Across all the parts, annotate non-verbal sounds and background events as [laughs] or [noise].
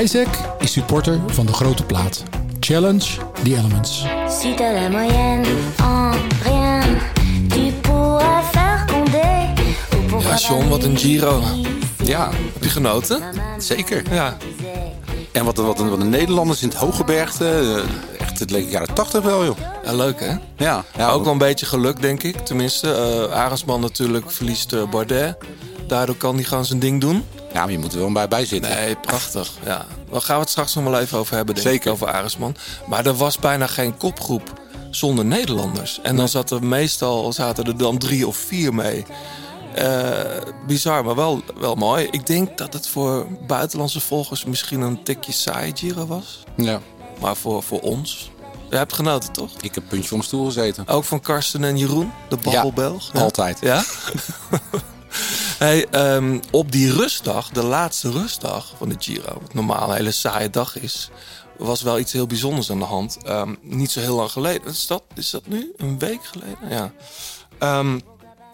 Isaac is supporter van de grote plaat. Challenge the Elements. Si t'as la moyenne en rien, tu pourras faire condé. Ou pour Ja, John, wat een Giro. Ja, Heb je genoten? zeker. Ja. En wat, wat, wat de Nederlanders in het Hooggebergte. eh, Echt, het leek de jaren 80 wel, joh. ja, leuk hè? Ja, ja Ook wel een beetje geluk, denk ik. Tenminste, eh Arendsman natuurlijk verliest eh, Bardet. Daardoor kan hij gewoon zijn ding doen. Ja, maar je moet er wel bij, bij zitten. Nee, prachtig. Ja. Daar gaan we het straks nog wel even over hebben, denk Zeker. ik, over Arendsman. Maar er was bijna geen kopgroep zonder Nederlanders. En dan zat er meestal zaten er dan drie of vier mee. Eh, bizar, maar wel, wel mooi. Ik denk dat het voor buitenlandse volgers misschien een tikje saai Giro was. Ja. Maar voor, voor ons... Je hebt genoten, toch? Ik heb puntje mijn stoel gezeten. Ook van Karsten en Jeroen, de babbelbelg. altijd. Ja? [laughs] hey, ehm, op die rustdag, de laatste rustdag van de Giro... wat normaal een hele saaie dag is... was wel iets heel bijzonders aan de hand. Ehm, niet zo heel lang geleden. Is dat, is dat nu? Een week geleden? Ja. Ehm,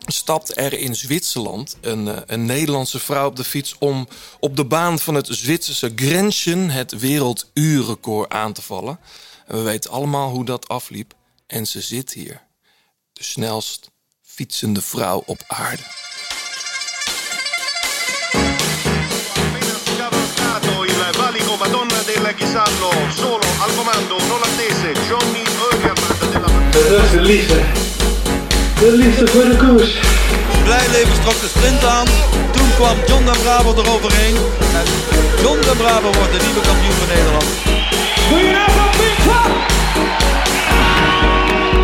stapt er in Zwitserland een, eh, een Nederlandse vrouw op de fiets... om op de baan van het Zwitserse Grenchen het werelduurrecord aan te vallen. En we weten allemaal hoe dat afliep. En ze zit hier. De snelst fietsende vrouw op aarde. Ghisallo, solo al comando, non attese, Johnny Eugerman della Dat was de liefde. De liefde voor de koers. Blijleven trok de sprint aan. Toen kwam John de Bravo eroverheen. En John de Bravo wordt de nieuwe kampioen van Nederland.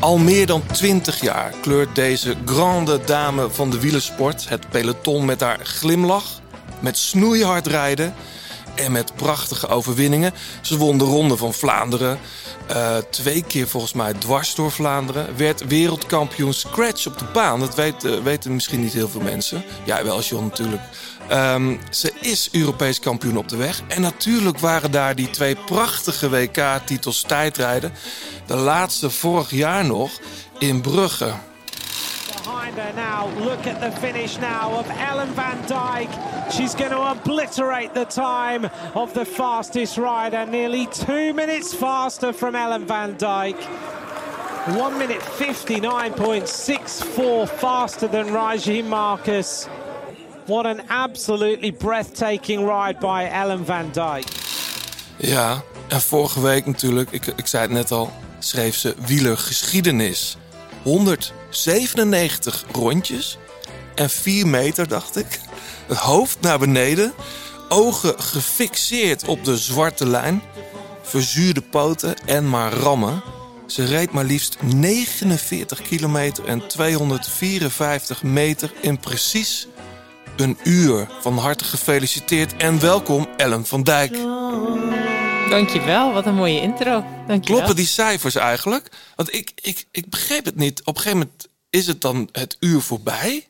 Al meer dan 20 jaar kleurt deze grande dame van de wielersport het peloton met haar glimlach, met snoeihard rijden en met prachtige overwinningen. Ze won de Ronde van Vlaanderen, eh, twee keer volgens mij dwars door Vlaanderen. Werd wereldkampioen scratch op de baan. Dat eh, weten misschien niet heel veel mensen. Ja, wel John natuurlijk. Ehm, ze is Europees kampioen op de weg. En natuurlijk waren daar die twee prachtige WK-titels tijdrijden. De laatste vorig jaar nog in Brugge. now. Look at the finish now of Ellen van Dijk. She's going to obliterate the time of the fastest rider. Nearly two minutes faster from Ellen van Dijk. 1 minute 59.64 faster than Rajim Marcus. What an absolutely breathtaking ride by Ellen van Dijk. Ja, en vorige week natuurlijk, ik, ik zei het net al, schreef ze wielergeschiedenis. 197 rondjes en 4 meter, dacht ik. Het hoofd naar beneden, ogen gefixeerd op de zwarte lijn, verzuurde poten en maar rammen. Ze reed maar liefst 49 kilometer en 254 meter in precies een uur. Van harte gefeliciteerd en welkom Ellen van Dijk. Dankjewel, wat een mooie intro. Dankjewel. Kloppen die cijfers eigenlijk? Want ik, ik, ik begreep het niet. Op een gegeven moment is het dan het uur voorbij.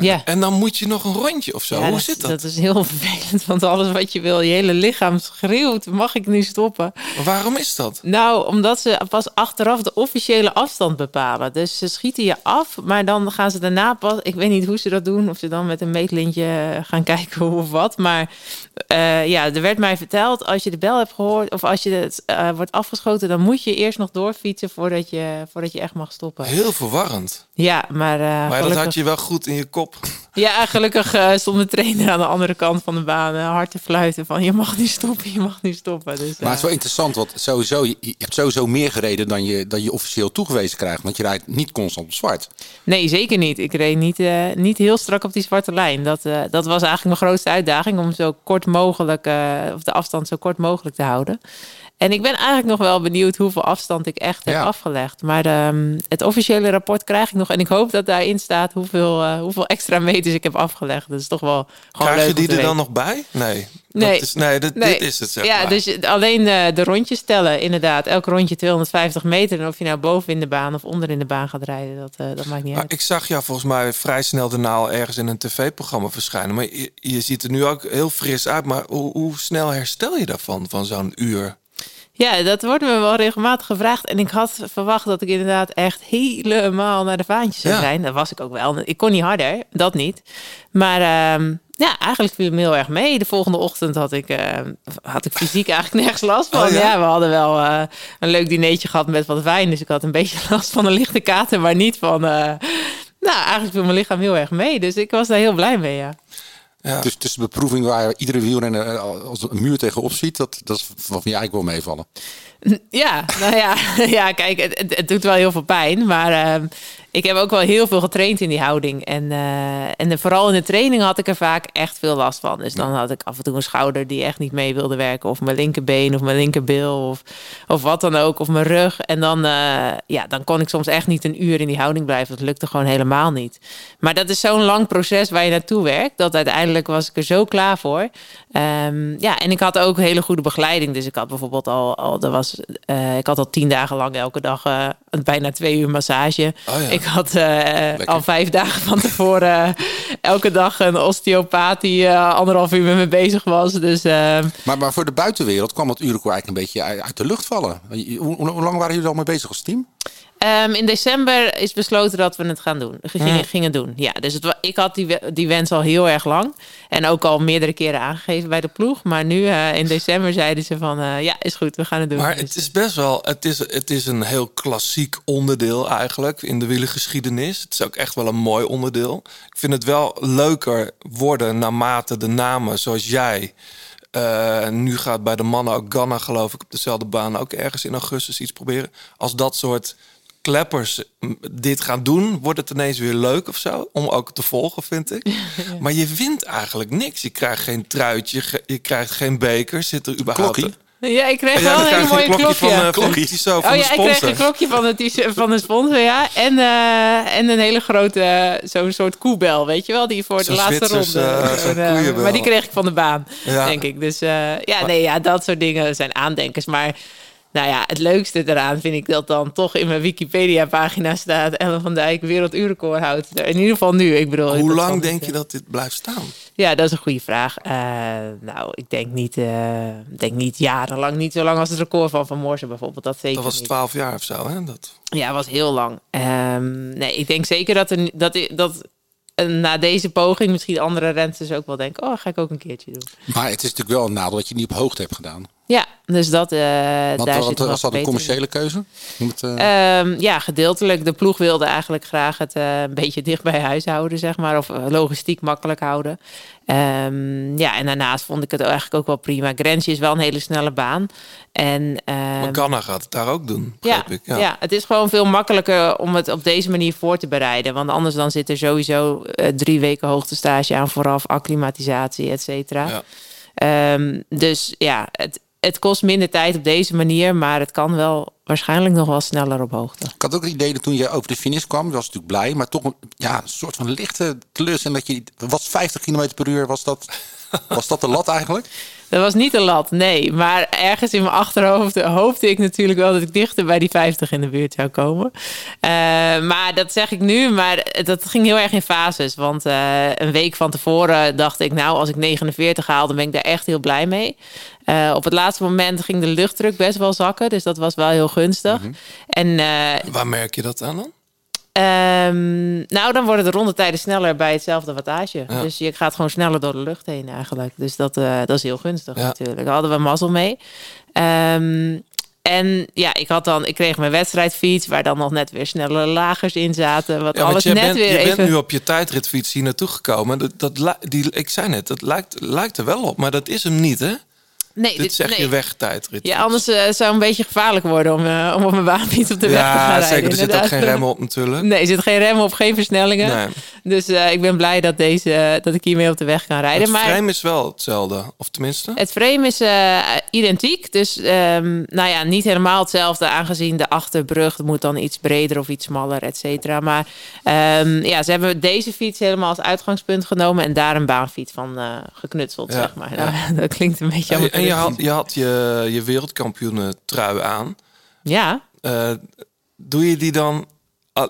Ja. En dan moet je nog een rondje of zo. Ja, Hoe zit dat? Dat is heel [laughs] vervelend, want alles wat je wil, je hele lichaam schreeuwt, mag ik nu stoppen? Maar waarom is dat? Nou, omdat ze pas achteraf de officiële afstand bepalen. Dus ze schieten je af, maar dan gaan ze daarna pas... Ik weet niet hoe ze dat doen, of ze dan met een meetlintje gaan [laughs] kijken hoe of wat. Maar eh, ja, er werd mij verteld, als je de bel hebt gehoord... of als je het eh, wordt afgeschoten, dan moet je eerst nog doorfietsen... voordat je, voordat je echt mag stoppen. Heel verwarrend. Ja, maar... eh, Maar dat had je wel goed in je kop. Ja, gelukkig eh, stond de trainer aan de andere kant van de baan eh, hard te fluiten van je mag nu stoppen, je mag nu stoppen. Dus, Maar het is eh, wel interessant, want sowieso, je, je hebt sowieso meer gereden dan je, dan je officieel toegewezen krijgt. Want je rijdt niet constant op zwart. nee, zeker niet. Ik reed niet, niet heel strak op die zwarte lijn. Dat, dat was eigenlijk mijn grootste uitdaging om zo kort mogelijk, of de afstand zo kort mogelijk te houden. En ik ben eigenlijk nog wel benieuwd hoeveel afstand ik echt heb Ja. afgelegd. Maar ehm, het officiële rapport krijg ik nog. En ik hoop dat daarin staat hoeveel, eh, hoeveel extra meters ik heb afgelegd. Dat is toch wel gewoon Krijg leuk je die er weten. dan nog bij? Nee. Nee. Dat is, nee, dit, Nee. dit is het zeg ja, maar. dus alleen de rondjes tellen, inderdaad. Elk rondje 250 meter. En of je nou boven in de baan of onder in de baan gaat rijden, dat, eh, dat maakt niet Maar uit. ik zag jou volgens mij vrij snel daarna al ergens in een tv-programma verschijnen. Maar je, je ziet er nu ook heel fris uit. Maar hoe, hoe snel herstel je daarvan, van zo'n uur? Ja, dat wordt me wel regelmatig gevraagd. En ik had verwacht dat ik inderdaad echt helemaal naar de vaantjes zou Ja. zijn. Dat was ik ook wel. Ik kon niet harder, dat niet. Maar ehm, ja, eigenlijk viel het me heel erg mee. De volgende ochtend had ik, eh, had ik fysiek eigenlijk nergens last van. Oh, ja? ja? we hadden wel eh, een leuk dinertje gehad met wat wijn. Dus ik had een beetje [laughs] last van een lichte kater, maar niet van... eh, nou, eigenlijk viel mijn lichaam heel erg mee. Dus ik was daar heel blij mee, ja. Ja. Dus tussen beproeving waar iedere wielrenner eh, als een muur tegenop ziet, dat, dat is van je eigenlijk wel meevallen. Ja, nou ja, [laughs] ja kijk, het, doet wel heel veel pijn. Maar ehm, ik heb ook wel heel veel getraind in die houding. En, eh, en vooral in de training had ik er vaak echt veel last van. Dus dan had ik af en toe een schouder die echt niet mee wilde werken. Of mijn linkerbeen of mijn linkerbil of, of wat dan ook. Of mijn rug. En dan, eh, ja, dan kon ik soms echt niet een uur in die houding blijven. Dat lukte gewoon helemaal niet. Maar dat is zo'n lang proces waar je naartoe werkt. Dat uiteindelijk was ik er zo klaar voor. Ehm, ja, en ik had ook hele goede begeleiding. Dus ik had bijvoorbeeld al, al er was, eh, ik had al tien dagen lang elke dag bijna twee uur massage. Oh ja. Ik had eh, al vijf dagen van tevoren eh, elke dag een osteopaat die eh, anderhalf uur met me bezig was. Dus Maar, maar voor de buitenwereld kwam het uurrecord eigenlijk een beetje uit de lucht vallen. Hoe, hoe, hoe lang waren jullie al mee bezig als team? Ehm, in december is besloten dat we het gaan doen. Gingen, Hmm. gingen doen. Ja, dus het, ik had die, die wens al heel erg lang. En ook al meerdere keren aangegeven bij de ploeg. Maar nu eh, in december zeiden ze van eh, ja, is goed, we gaan het doen. Maar Dus, het is best wel, het is, het is een heel klassiek onderdeel eigenlijk in de wielergeschiedenis. Het is ook echt wel een mooi onderdeel. Ik vind het wel leuker worden naarmate de namen zoals jij. eh, nu gaat bij de mannen ook Ganna geloof ik op dezelfde baan ook ergens in augustus iets proberen. Als dat soort kleppers dit gaan doen, wordt het ineens weer leuk of zo. Om ook te volgen, vind ik. [laughs] Maar je wint eigenlijk niks. Je krijgt geen truitje, je krijgt geen beker. Zit er überhaupt... Klokkie? ja, ik kreeg Ja, wel een hele mooie een klokje klokje. van, eh, van van oh de ja, ik kreeg sponsor. een klokje van de, van de sponsor, ja. En, eh, en een hele grote, zo'n soort koebel, weet je wel, die voor de laatste Zwitsers, ronde. eh, En, maar die kreeg ik van de baan, Ja. denk ik. Dus eh, ja, nee, ja, dat soort dingen zijn aandenkers. Maar nou ja, het leukste eraan vind ik dat dan toch in mijn Wikipedia-pagina staat... Ellen van Dijk werelduurrecord houdt. In ieder geval nu, ik bedoel... Hoe lang denk je dat dit blijft staan? ja, dat is een goede vraag. Eh, nou, ik denk niet, eh, denk niet jarenlang. Niet zo lang als het record van Van Morsen bijvoorbeeld. Dat zeker Dat was. 12 jaar of zo, hè? Dat... Ja, was heel lang. Ehm, nee, ik denk zeker dat, er, dat, dat eh, na deze poging misschien andere rentes ook wel denken... oh, ga ik ook een keertje doen. Maar het is natuurlijk wel een nadeel dat je niet op hoogte hebt gedaan. Ja, dus dat, eh Want, daar nog was dat een in. commerciële keuze? Het, eh, Ehm, ja, gedeeltelijk. De ploeg wilde eigenlijk graag het eh, een beetje dicht bij huis houden, zeg maar. Of logistiek makkelijk houden. Ehm, ja, en daarnaast vond ik het eigenlijk ook wel prima. Grensje is wel een hele snelle baan. En, ehm, Maar Ganna gaat het daar ook doen, ja, ik. ja. het is gewoon veel makkelijker om het op deze manier voor te bereiden. Want anders dan zit er sowieso eh, drie weken hoogtestage aan vooraf, acclimatisatie, et cetera. Ja. Ehm, dus ja, het, het kost minder tijd op deze manier, maar het kan wel waarschijnlijk nog wel sneller op hoogte. Ik had ook het idee dat toen je over de finish kwam, was natuurlijk blij, maar toch een, ja, een soort van lichte teleurstelling dat je was 50 km per uur, was dat, [laughs] was dat de lat eigenlijk? Dat was niet een lat, nee. Maar ergens in mijn achterhoofd hoopte ik natuurlijk wel dat ik dichter bij die 50 in de buurt zou komen. Eh, maar dat zeg ik nu, maar dat ging heel erg in fases. Want eh, een week van tevoren dacht ik, nou, als ik 49 haal, dan ben ik daar echt heel blij mee. Eh, op het laatste moment ging de luchtdruk best wel zakken, dus dat was wel heel gunstig. En eh, Waar merk je dat aan dan? Ehm, nou, dan worden de rondetijden sneller bij hetzelfde wattage. Ja. Dus je gaat gewoon sneller door de lucht heen eigenlijk. Dus dat, eh, dat is heel gunstig Ja. natuurlijk. Daar hadden we mazzel mee. Ehm, en ja, ik, had dan, ik kreeg mijn wedstrijdfiets... waar dan nog net weer snelle lagers in zaten. Wat Ja, alles je, net bent, weer je even... bent nu op je tijdritfiets hier naartoe gekomen. Dat, dat, die, ik zei net, dat lijkt, lijkt er wel op, maar dat is hem niet, hè? Nee, dit, dit- nee. je wegtijdrit. Ja, anders eh, zou het een beetje gevaarlijk worden om, eh, om op mijn baanfiets op de weg te gaan rijden. zeker. Er zit ook geen remmen op natuurlijk. Nee, er zit geen remmen op, geen versnellingen. Nee. Dus eh, ik ben blij dat, deze, dat ik hiermee op de weg kan rijden. Het maar frame is wel hetzelfde. Of tenminste. het frame is identiek. Dus ehm, nou ja, niet helemaal hetzelfde. Aangezien de achterbrug moet dan iets breder of iets smaller, et cetera. Maar ehm, ja, ze hebben deze fiets helemaal als uitgangspunt genomen. En daar een baanfiets van geknutseld, Ja, zeg maar. ja. Nou, [laughs] dat klinkt een beetje en je had, je, had je, je wereldkampioenen trui aan. Ja, Eh, doe je die dan...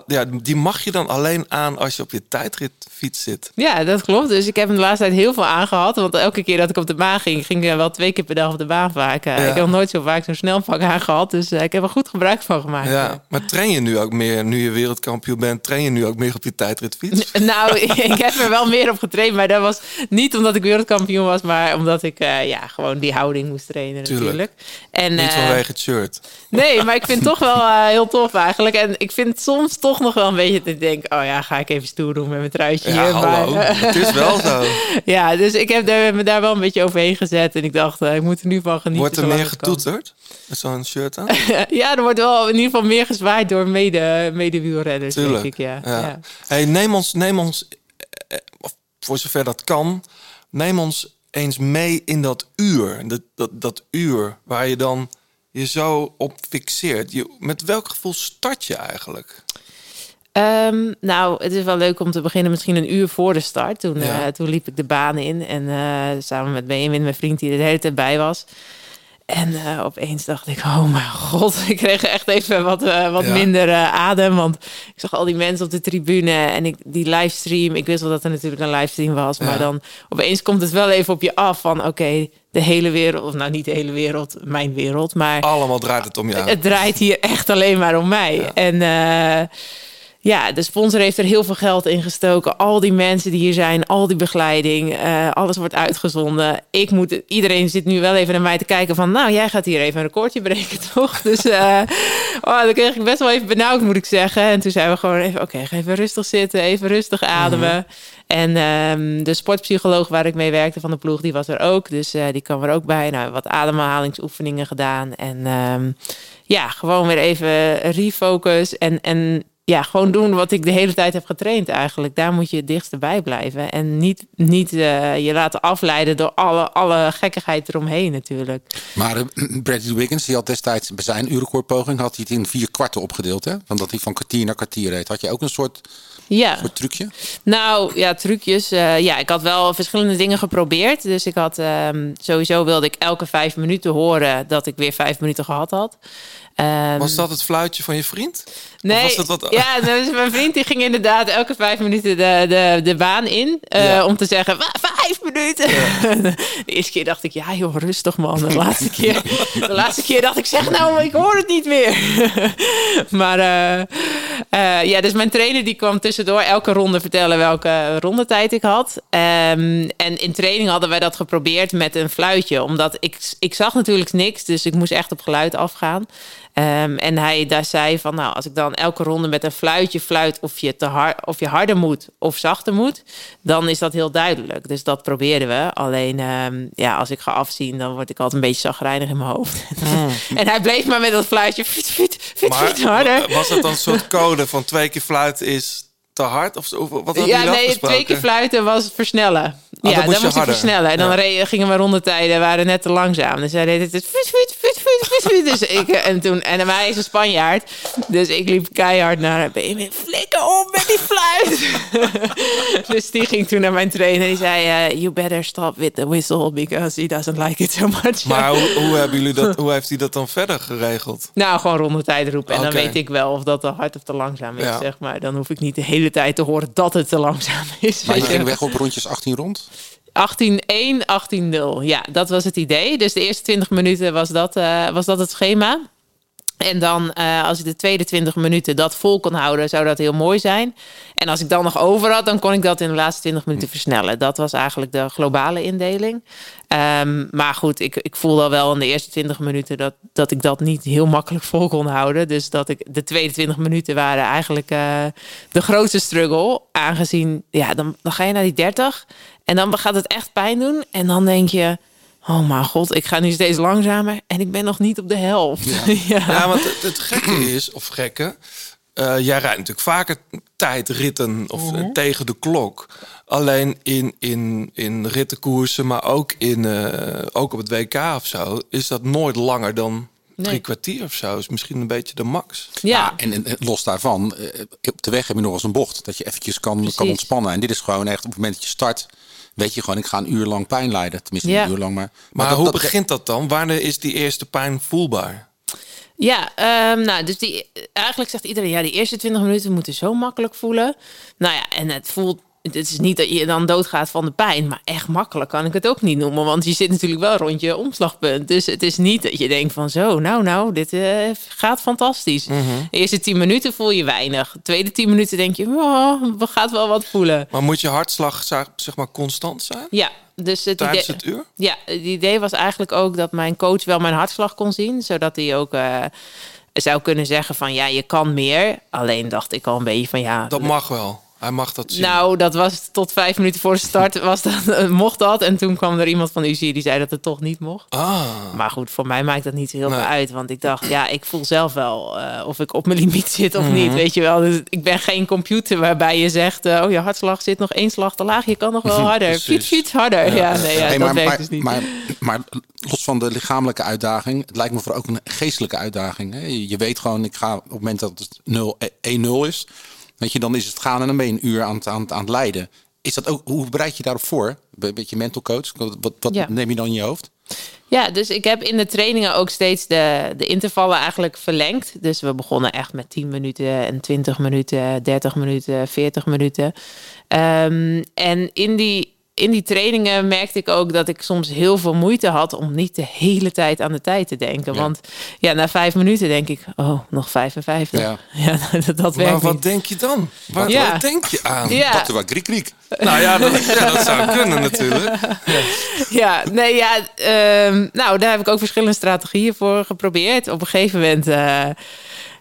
Ja, die mag je dan alleen aan als je op je tijdritfiets zit. Ja, dat klopt. Dus ik heb hem de laatste tijd heel veel aangehad. Want elke keer dat ik op de baan ging, ging ik wel twee keer per dag op de baan vaak. Ja. Ik heb nog nooit zo vaak zo'n snelpak aangehad. Dus eh, ik heb er goed gebruik van gemaakt. Ja, maar train je nu ook meer, nu je wereldkampioen bent, train je nu ook meer op je tijdritfiets? [laughs] Nou, [laughs] ik heb er wel meer op getraind. Maar dat was niet omdat ik wereldkampioen was. Maar omdat ik eh, ja, gewoon die houding moest trainen Tuurlijk. natuurlijk. En, Niet eh, vanwege het shirt. Nee, maar ik vind het toch wel heel tof eigenlijk. En ik vind soms toch nog wel een beetje dat ik denk... oh ja, ga ik even stoer doen met mijn truitje Ja, hier. hallo. Maar, eh, Het is wel zo. [laughs] ja, dus ik heb daar, me daar wel een beetje overheen gezet. En ik dacht, eh, ik moet er nu van genieten. Wordt er meer getoeterd? Met zo'n shirt aan? [laughs] ja, er wordt wel in ieder geval meer gezwaaid door mede, medewielrenners, denk Tuurlijk. ik. Ja. Ja. Ja. Hey, neem ons, neem ons eh, voor zover dat kan, neem ons eens mee in dat uur. Dat, dat, dat uur waar je dan je zo op fixeert. Je, met welk gevoel start je eigenlijk? Ehm, nou, het is wel leuk om te beginnen misschien een uur voor de start. Toen, Ja. eh, toen liep ik de baan in. En eh, samen met Benjamin, mijn vriend die er de hele tijd bij was. En eh, opeens dacht ik, oh mijn god. [laughs] Ik kreeg echt even wat, wat Ja. minder adem. Want ik zag al die mensen op de tribune. En ik, die livestream. Ik wist wel dat er natuurlijk een livestream was. Maar dan opeens komt het wel even op je af. Van oké, de hele wereld. Of nou niet de hele wereld, mijn wereld. Maar Allemaal draait het om jou. het draait hier echt alleen maar om mij. En ja, de sponsor heeft er heel veel geld in gestoken. Al die mensen die hier zijn, al die begeleiding, eh, alles wordt uitgezonden. Ik moet, iedereen zit nu wel even naar mij te kijken van, nou, jij gaat hier even een recordje breken, [laughs] toch? Dus eh oh, dan kreeg ik best wel even benauwd, moet ik zeggen. En toen zeiden we gewoon even, oké, ga even rustig zitten, even rustig ademen. En ehm, de sportpsycholoog waar ik mee werkte van de ploeg, die was er ook. Dus eh, die kwam er ook bij. Nou, wat ademhalingsoefeningen gedaan. En ehm, ja, gewoon weer even refocus. En, en ja, gewoon doen wat ik de hele tijd heb getraind eigenlijk. Daar moet je het dichtst bij blijven. En niet, niet eh, je laten afleiden door alle, alle gekkigheid eromheen natuurlijk. Maar eh, [clears throat] Bradley Wiggins, die had destijds bij zijn uurrecordpoging... had hij het in vier kwarten opgedeeld. Hè? Van dat hij van kwartier naar kwartier reed. Had je ook een soort, Ja. soort trucje? Nou ja, trucjes. Eh, ja, ik had wel verschillende dingen geprobeerd. Dus ik had ehm, sowieso wilde ik elke vijf minuten horen dat ik weer vijf minuten gehad had. Ehm, Was dat het fluitje van je vriend? Nee, was dat wat- ja, dus mijn vriend die ging inderdaad elke vijf minuten de, de, de baan in. eh, Ja. Om te zeggen, "Wa- vijf minuten. [laughs] de eerste keer dacht ik, ja joh, rustig man. De [laughs] laatste keer, de laatste keer dacht ik, zeg nou, ik hoor het niet meer. [laughs] maar eh, eh, ja, dus mijn trainer die kwam tussendoor elke ronde vertellen welke rondetijd ik had. Ehm, en in training hadden wij dat geprobeerd met een fluitje. Omdat ik, ik zag natuurlijk niks, dus ik moest echt op geluid afgaan. Ehm, en hij daar zei van, nou, als ik dan elke ronde met een fluitje fluit of je, te hard, of je harder moet of zachter moet, dan is dat heel duidelijk. Dus dat probeerden we. Alleen, ehm, ja, als ik ga afzien, dan word ik altijd een beetje zagrijnig in mijn hoofd. [laughs] en hij bleef maar met dat fluitje, fiet, fiet, fiet, Maar fiet, harder. was het dan een soort code van twee keer fluiten is te hard? Of zo? Wat Ja, nee, afgesproken? twee keer fluiten was versnellen. dan ja, moest dan je moest ik versnellen. En dan Ja. reden- gingen mijn rondetijden waren net te langzaam. Dus hij deed het. Dus ik, eh, en toen, en hij is een Spanjaard. Dus ik liep keihard naar Benjamin. Flikker op met die fluit. [laughs] dus die ging toen naar mijn trainer. Die zei, eh, you better stop with the whistle because he doesn't like it so much. Maar hoe, [laughs] hoe, hebben jullie dat, hoe heeft hij dat dan verder geregeld? Nou, gewoon rondetijden roepen. En dan weet ik wel of dat te hard of te langzaam is, Ja. zeg maar. Dan hoef ik niet de hele tijd te horen dat het te langzaam is. Maar je ging weg op rondjes 18 rond? 18-1, 18-0. Ja, dat was het idee. Dus de eerste 20 minuten was dat, eh, was dat het schema. En dan, eh, als ik de tweede 20 minuten dat vol kon houden, zou dat heel mooi zijn. En als ik dan nog over had, dan kon ik dat in de laatste 20 minuten versnellen. Dat was eigenlijk de globale indeling. Ehm, maar goed, ik, ik voelde al wel in de eerste 20 minuten dat, dat ik dat niet heel makkelijk vol kon houden. Dus dat ik de tweede 20 minuten waren eigenlijk eh, de grootste struggle. Aangezien, ja, dan, dan ga je naar die 30 en dan gaat het echt pijn doen. En dan denk je, oh mijn god, ik ga nu steeds langzamer en ik ben nog niet op de helft. Ja, [laughs] Ja, want het, het gekke [clears throat] is, of gekke... eh, jij rijdt natuurlijk vaker tijdritten of eh, tegen de klok. Alleen in, in, in rittenkoersen, maar ook, in, eh, ook op het WK of zo... is dat nooit langer dan drie kwartier of zo. Is misschien een beetje de max. ja. En, en, en los daarvan, op de weg heb je nog eens een bocht. Dat je eventjes kan, kan ontspannen. En dit is gewoon echt op het moment dat je start... weet je gewoon, ik ga een uur lang pijn lijden. Tenminste, Ja. een uur lang. Maar, Maar dat- hoe dat- begint dat dan? Wanneer is die eerste pijn voelbaar? Ja, ehm, nou, dus die, eigenlijk zegt iedereen, ja, die eerste 20 minuten moeten zo makkelijk voelen. Nou ja, en het voelt, het is niet dat je dan doodgaat van de pijn, maar echt makkelijk kan ik het ook niet noemen, want je zit natuurlijk wel rond je omslagpunt. Dus het is niet dat je denkt van zo, nou, nou, dit eh, gaat fantastisch. Mhm. De eerste 10 minuten voel je weinig. De tweede 10 minuten denk je, oh, we gaat wel wat voelen. Maar moet je hartslag zeg zeg maar constant zijn? Ja, dus het Tijdens idee, het uur? Ja, het idee was eigenlijk ook dat mijn coach wel mijn hartslag kon zien, zodat hij ook eh, zou kunnen zeggen van ja, je kan meer. Alleen dacht ik al een beetje van ja. Dat mag wel. Hij mag dat zien. Nou, dat was tot vijf minuten voor de start [laughs] was dat, eh, mocht dat. En toen kwam er iemand van de UCI die zei dat het toch niet mocht. Ah. Maar goed, voor mij maakt dat niet zo heel Nee. veel uit. Want ik dacht, ja, ik voel zelf wel eh, of ik op mijn limiet [laughs] zit of Mhm. niet. Weet je wel, dus ik ben geen computer waarbij je zegt... eh, oh, je hartslag zit nog één slag te laag. Je kan nog wel [laughs] harder. Fiets, fiets harder. Ja, nee, ja, Hey, dat maar, werkt maar, dus niet. maar, maar los van de lichamelijke uitdaging, het lijkt me voor ook een geestelijke uitdaging. Hè? Je je weet gewoon, ik ga op het moment dat het 0 1-0 is, weet je, dan is het gaan en dan ben je een uur aan het, aan, het- aan het leiden. Is dat ook, hoe bereid je daarop voor? Een beetje mental coach? Wat, wat, Ja. neem je dan in je hoofd? Ja, dus ik heb in de trainingen ook steeds de, de intervallen eigenlijk verlengd. Dus we begonnen echt met 10 minuten en 20 minuten, 30 minuten, 40 minuten. Ehm, en in die, in die trainingen merkte ik ook dat ik soms heel veel moeite had om niet de hele tijd aan de tijd te denken. Want ja, na vijf minuten denk ik, oh, nog 55. Ja. [laughs] Ja, dat, dat maar werkt wat niet. denk je dan? Wat, Ja. wat denk je aan? Ja. Dat wat kriek kriek. Nou ja dat, ja, dat zou kunnen natuurlijk. [laughs] Ja, nee, ja. ehm, nou, daar heb ik ook verschillende strategieën voor geprobeerd. Op een gegeven moment, eh,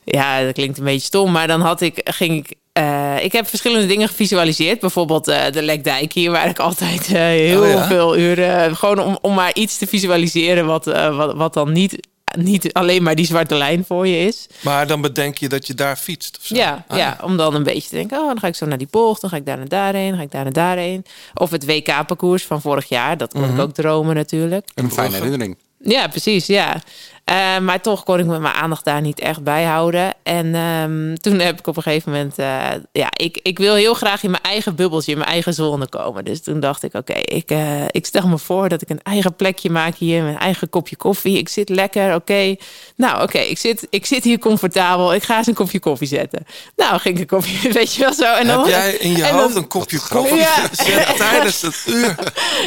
ja, dat klinkt een beetje stom, maar dan had ik, ging ik. Eh, ik heb verschillende dingen gevisualiseerd. Bijvoorbeeld eh, de Lekdijk hier, waar ik altijd eh, heel Oh ja? veel uren... Gewoon om, om maar iets te visualiseren wat, wat, wat dan niet, niet alleen maar die zwarte lijn voor je is. Maar dan bedenk je dat je daar fietst of zo. Ja, Ah, ja, om dan een beetje te denken, oh, dan ga ik zo naar die bocht, dan ga ik daar naar daarheen, dan ga ik daar naar daarheen. Of het WK-parcours van vorig jaar, dat kon ik ook dromen natuurlijk. Een fijne herinnering. Ja, precies, ja. Eh, maar toch kon ik me mijn aandacht daar niet echt bij houden. En ehm, toen heb ik op een gegeven moment... eh, ja, ik, ik wil heel graag in mijn eigen bubbeltje, in mijn eigen zone komen. Dus toen dacht ik, oké, ik, eh, ik stel me voor dat ik een eigen plekje maak hier. Mijn eigen kopje koffie. Ik zit lekker, oké. Nou, oké, ik, zit, ik zit hier comfortabel. Ik ga eens een kopje koffie zetten. Nou, ging ik een kopje, [laughs] weet je wel zo. En dan, Heb jij in je en dan- hoofd een kopje koffie [laughs] Ja. tijdens het uur?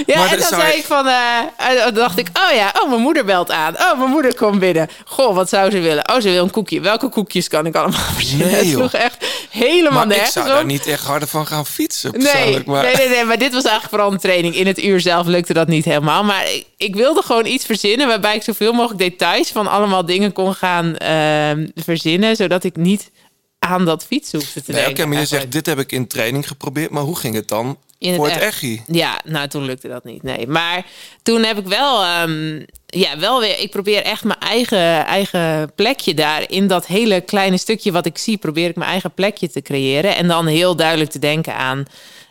Ja, Maar en dan zei ik van, eh, dan dacht ik, oh ja, oh, mijn moeder belt aan. Oh, mijn moeder komt binnen. Goh, wat zou ze willen? Oh, ze wil een koekje. Welke koekjes kan ik allemaal [laughs] verzinnen? Nee, het sloeg echt helemaal Maar ik nergens zou op. daar niet echt harder van gaan fietsen Nee, maar... nee, nee, nee, maar dit was eigenlijk vooral een training. In het uur zelf lukte dat niet helemaal. Maar ik, ik wilde gewoon iets verzinnen waarbij ik zoveel mogelijk details van allemaal dingen kon gaan ehm, verzinnen, zodat ik niet aan dat fietsen hoefde te Nee, denken. oké, maar je eigenlijk. zegt, dit heb ik in training geprobeerd. Maar hoe ging het dan In voor het het echt. Ja, nou toen lukte dat niet. Nee, maar toen heb ik wel, ehm, ja, wel weer. Ik probeer echt mijn eigen, eigen plekje daar in dat hele kleine stukje wat ik zie, probeer ik mijn eigen plekje te creëren en dan heel duidelijk te denken aan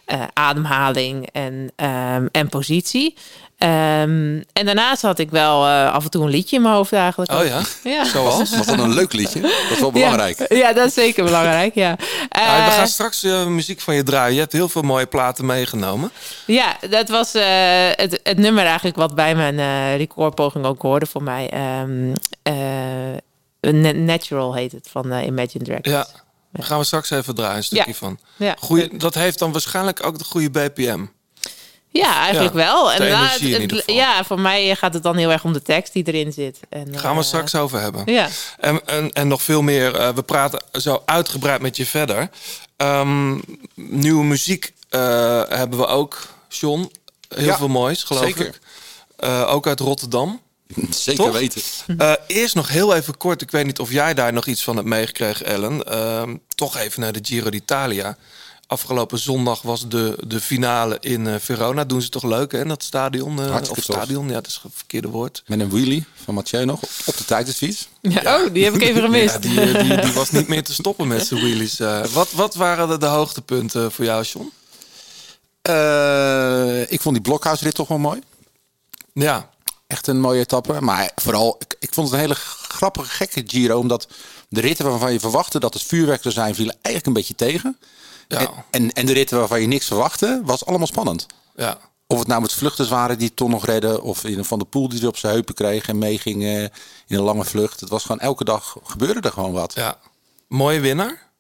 eh, ademhaling en, ehm, en positie. Ehm, en daarnaast had ik wel eh, af en toe een liedje in mijn hoofd eigenlijk. Oh ja? [laughs] Ja. Zoals? Was dat een leuk liedje? Dat is wel belangrijk. Ja, ja, dat is zeker belangrijk. Ja. We Eh, gaan straks muziek van je draaien. Je hebt heel veel mooie platen meegenomen. Ja, dat was het, het nummer eigenlijk wat bij mijn recordpoging ook hoorde voor mij. Ehm, eh, Na- Natural heet het van Imagine Dragons. Ja, daar gaan we straks even draaien, een stukje Ja. van. Ja. Goeie, dat heeft dan waarschijnlijk ook de goede BPM. Ja, eigenlijk Ja, wel. En daarna energie in het- ieder het- geval. ja, voor mij gaat het dan heel erg om de tekst die erin zit. En, Gaan we eh, straks over hebben. Ja. En, en, en nog veel meer. eh, we praten zo uitgebreid met je verder. Ehm, nieuwe muziek eh, hebben we ook, John. Heel Ja, veel moois, geloof zeker. ik. Eh, ook uit Rotterdam. [laughs] Zeker Toch? weten. Eh, eerst nog heel even kort. Ik weet niet of jij daar nog iets van hebt meegekregen, Ellen. Ehm, toch even naar de Giro d'Italia. afgelopen zondag was de, de finale in eh, Verona. Doen ze toch leuk, hè? Dat stadion. eh, of tof. stadion, ja, dat is het verkeerde woord. Met een wheelie van Mathieu nog op de tijdensfiets. Ja, Oh, die heb ik even gemist. [laughs] Ja, die, die, die was niet meer te stoppen met zijn wheelies. eh. wat, wat waren de, de hoogtepunten voor jou, John? Eh, ik vond die blokhuisrit toch wel mooi. Ja, Echt een mooie etappe. Maar vooral, ik, ik vond het een hele grappige, gekke Giro. Omdat de ritten waarvan je verwachtte dat het vuurwerk zou zijn, vielen eigenlijk een beetje tegen. ja, En, en, en de ritten waarvan je niks verwachtte, was allemaal spannend. ja. Of het nou met vluchters waren die het toch nog redden. Of in Van de Poel die er op zijn heupen kreeg en meeging eh, in een lange vlucht. Het was gewoon elke dag gebeurde er gewoon wat. ja. Mooie winnaar.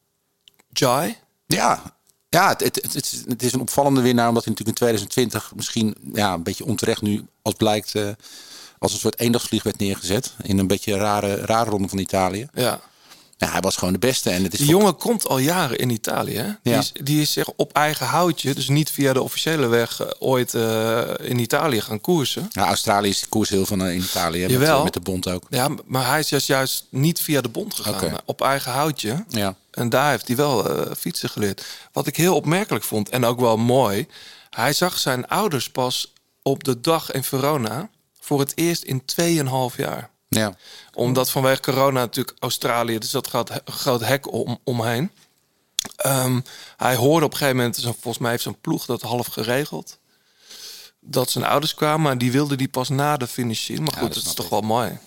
Jai. Ja, ja het, het, het is een opvallende winnaar. Omdat hij natuurlijk in 2020 misschien ja, een beetje onterecht nu als blijkt... eh, als een soort eendagsvlieg werd neergezet. In een beetje rare, rare ronde van Italië. Ja. Ja, hij was gewoon de beste. En het is Die jongen komt al jaren in Italië. Hè? Die, Ja. is, die is zich op eigen houtje, dus niet via de officiële weg, eh, ooit eh, in Italië gaan koersen. ja, Australië is de koers heel van in Italië. Met, Jawel. eh, met de bond ook. Ja, maar hij is juist, juist niet via de bond gegaan, op eigen houtje. Ja. En daar heeft hij wel fietsen geleerd. Wat ik heel opmerkelijk vond en ook wel mooi. Hij zag zijn ouders pas op de dag in Verona voor het eerst in 2,5 jaar. Ja. Omdat vanwege corona natuurlijk Australië, dus dat gaat een groot hek om, omheen. Ehm, hij hoorde op een gegeven moment, volgens mij heeft zijn ploeg dat half geregeld. Dat zijn ouders kwamen, maar die wilden die pas na de finish zien. Maar goed, dat dat is toch ik. wel mooi.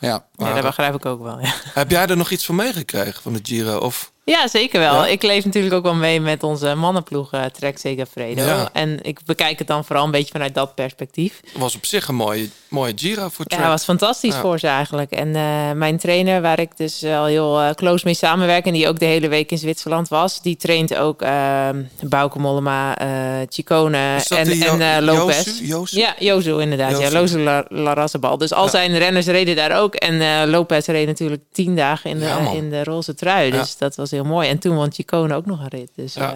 Ja. Ja, dat begrijp ik ook wel. Ja. Heb jij er nog iets van meegekregen van de Giro? Of Ja, zeker wel. Ja? Ik leef natuurlijk ook wel mee met onze mannenploeg uh, Trek Segafredo. Ja. En ik bekijk het dan vooral een beetje vanuit dat perspectief. was op zich een mooie, mooie Giro voor Ja, Trek? was fantastisch Ja. voor ze eigenlijk. En eh, mijn trainer, waar ik dus al heel eh, close mee samenwerk... en die ook de hele week in Zwitserland was... die traint ook eh Bauke Mollema, eh Chicone en, Jo- en eh, Lopez. Josu? Josu? Ja, Jozu inderdaad. Josu. Ja, Lozu La-. Dus al Ja. zijn renners reden daar ook. En eh, Lopez reed natuurlijk tien dagen in de, Ja, in de roze trui. Dus Ja. dat was heel mooi. En toen won Chicone ook nog een rit. Dus Ja.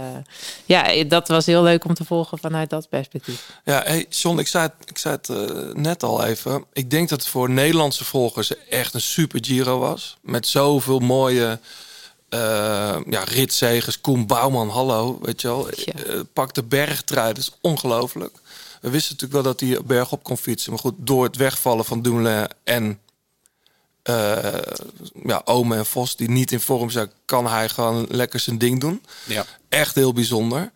ja. ja, dat was heel leuk om te volgen vanuit dat perspectief. Ja, hey, John, ik zei het, ik zei het eh, net al even. Ik denk dat het voor Nederlandse volgers echt een super Giro was. Met zoveel mooie eh ja, ritzegers. Koen Bouwman, hallo, weet je wel. Ja. Eh, pak de bergtrui, dat is ongelooflijk. We wisten natuurlijk wel dat hij bergop kon fietsen. Maar goed, door het wegvallen van Dumoulin en eh ja, Ome en Vos... die niet in vorm zijn, kan hij gewoon lekker zijn ding doen. Ja. Echt heel bijzonder.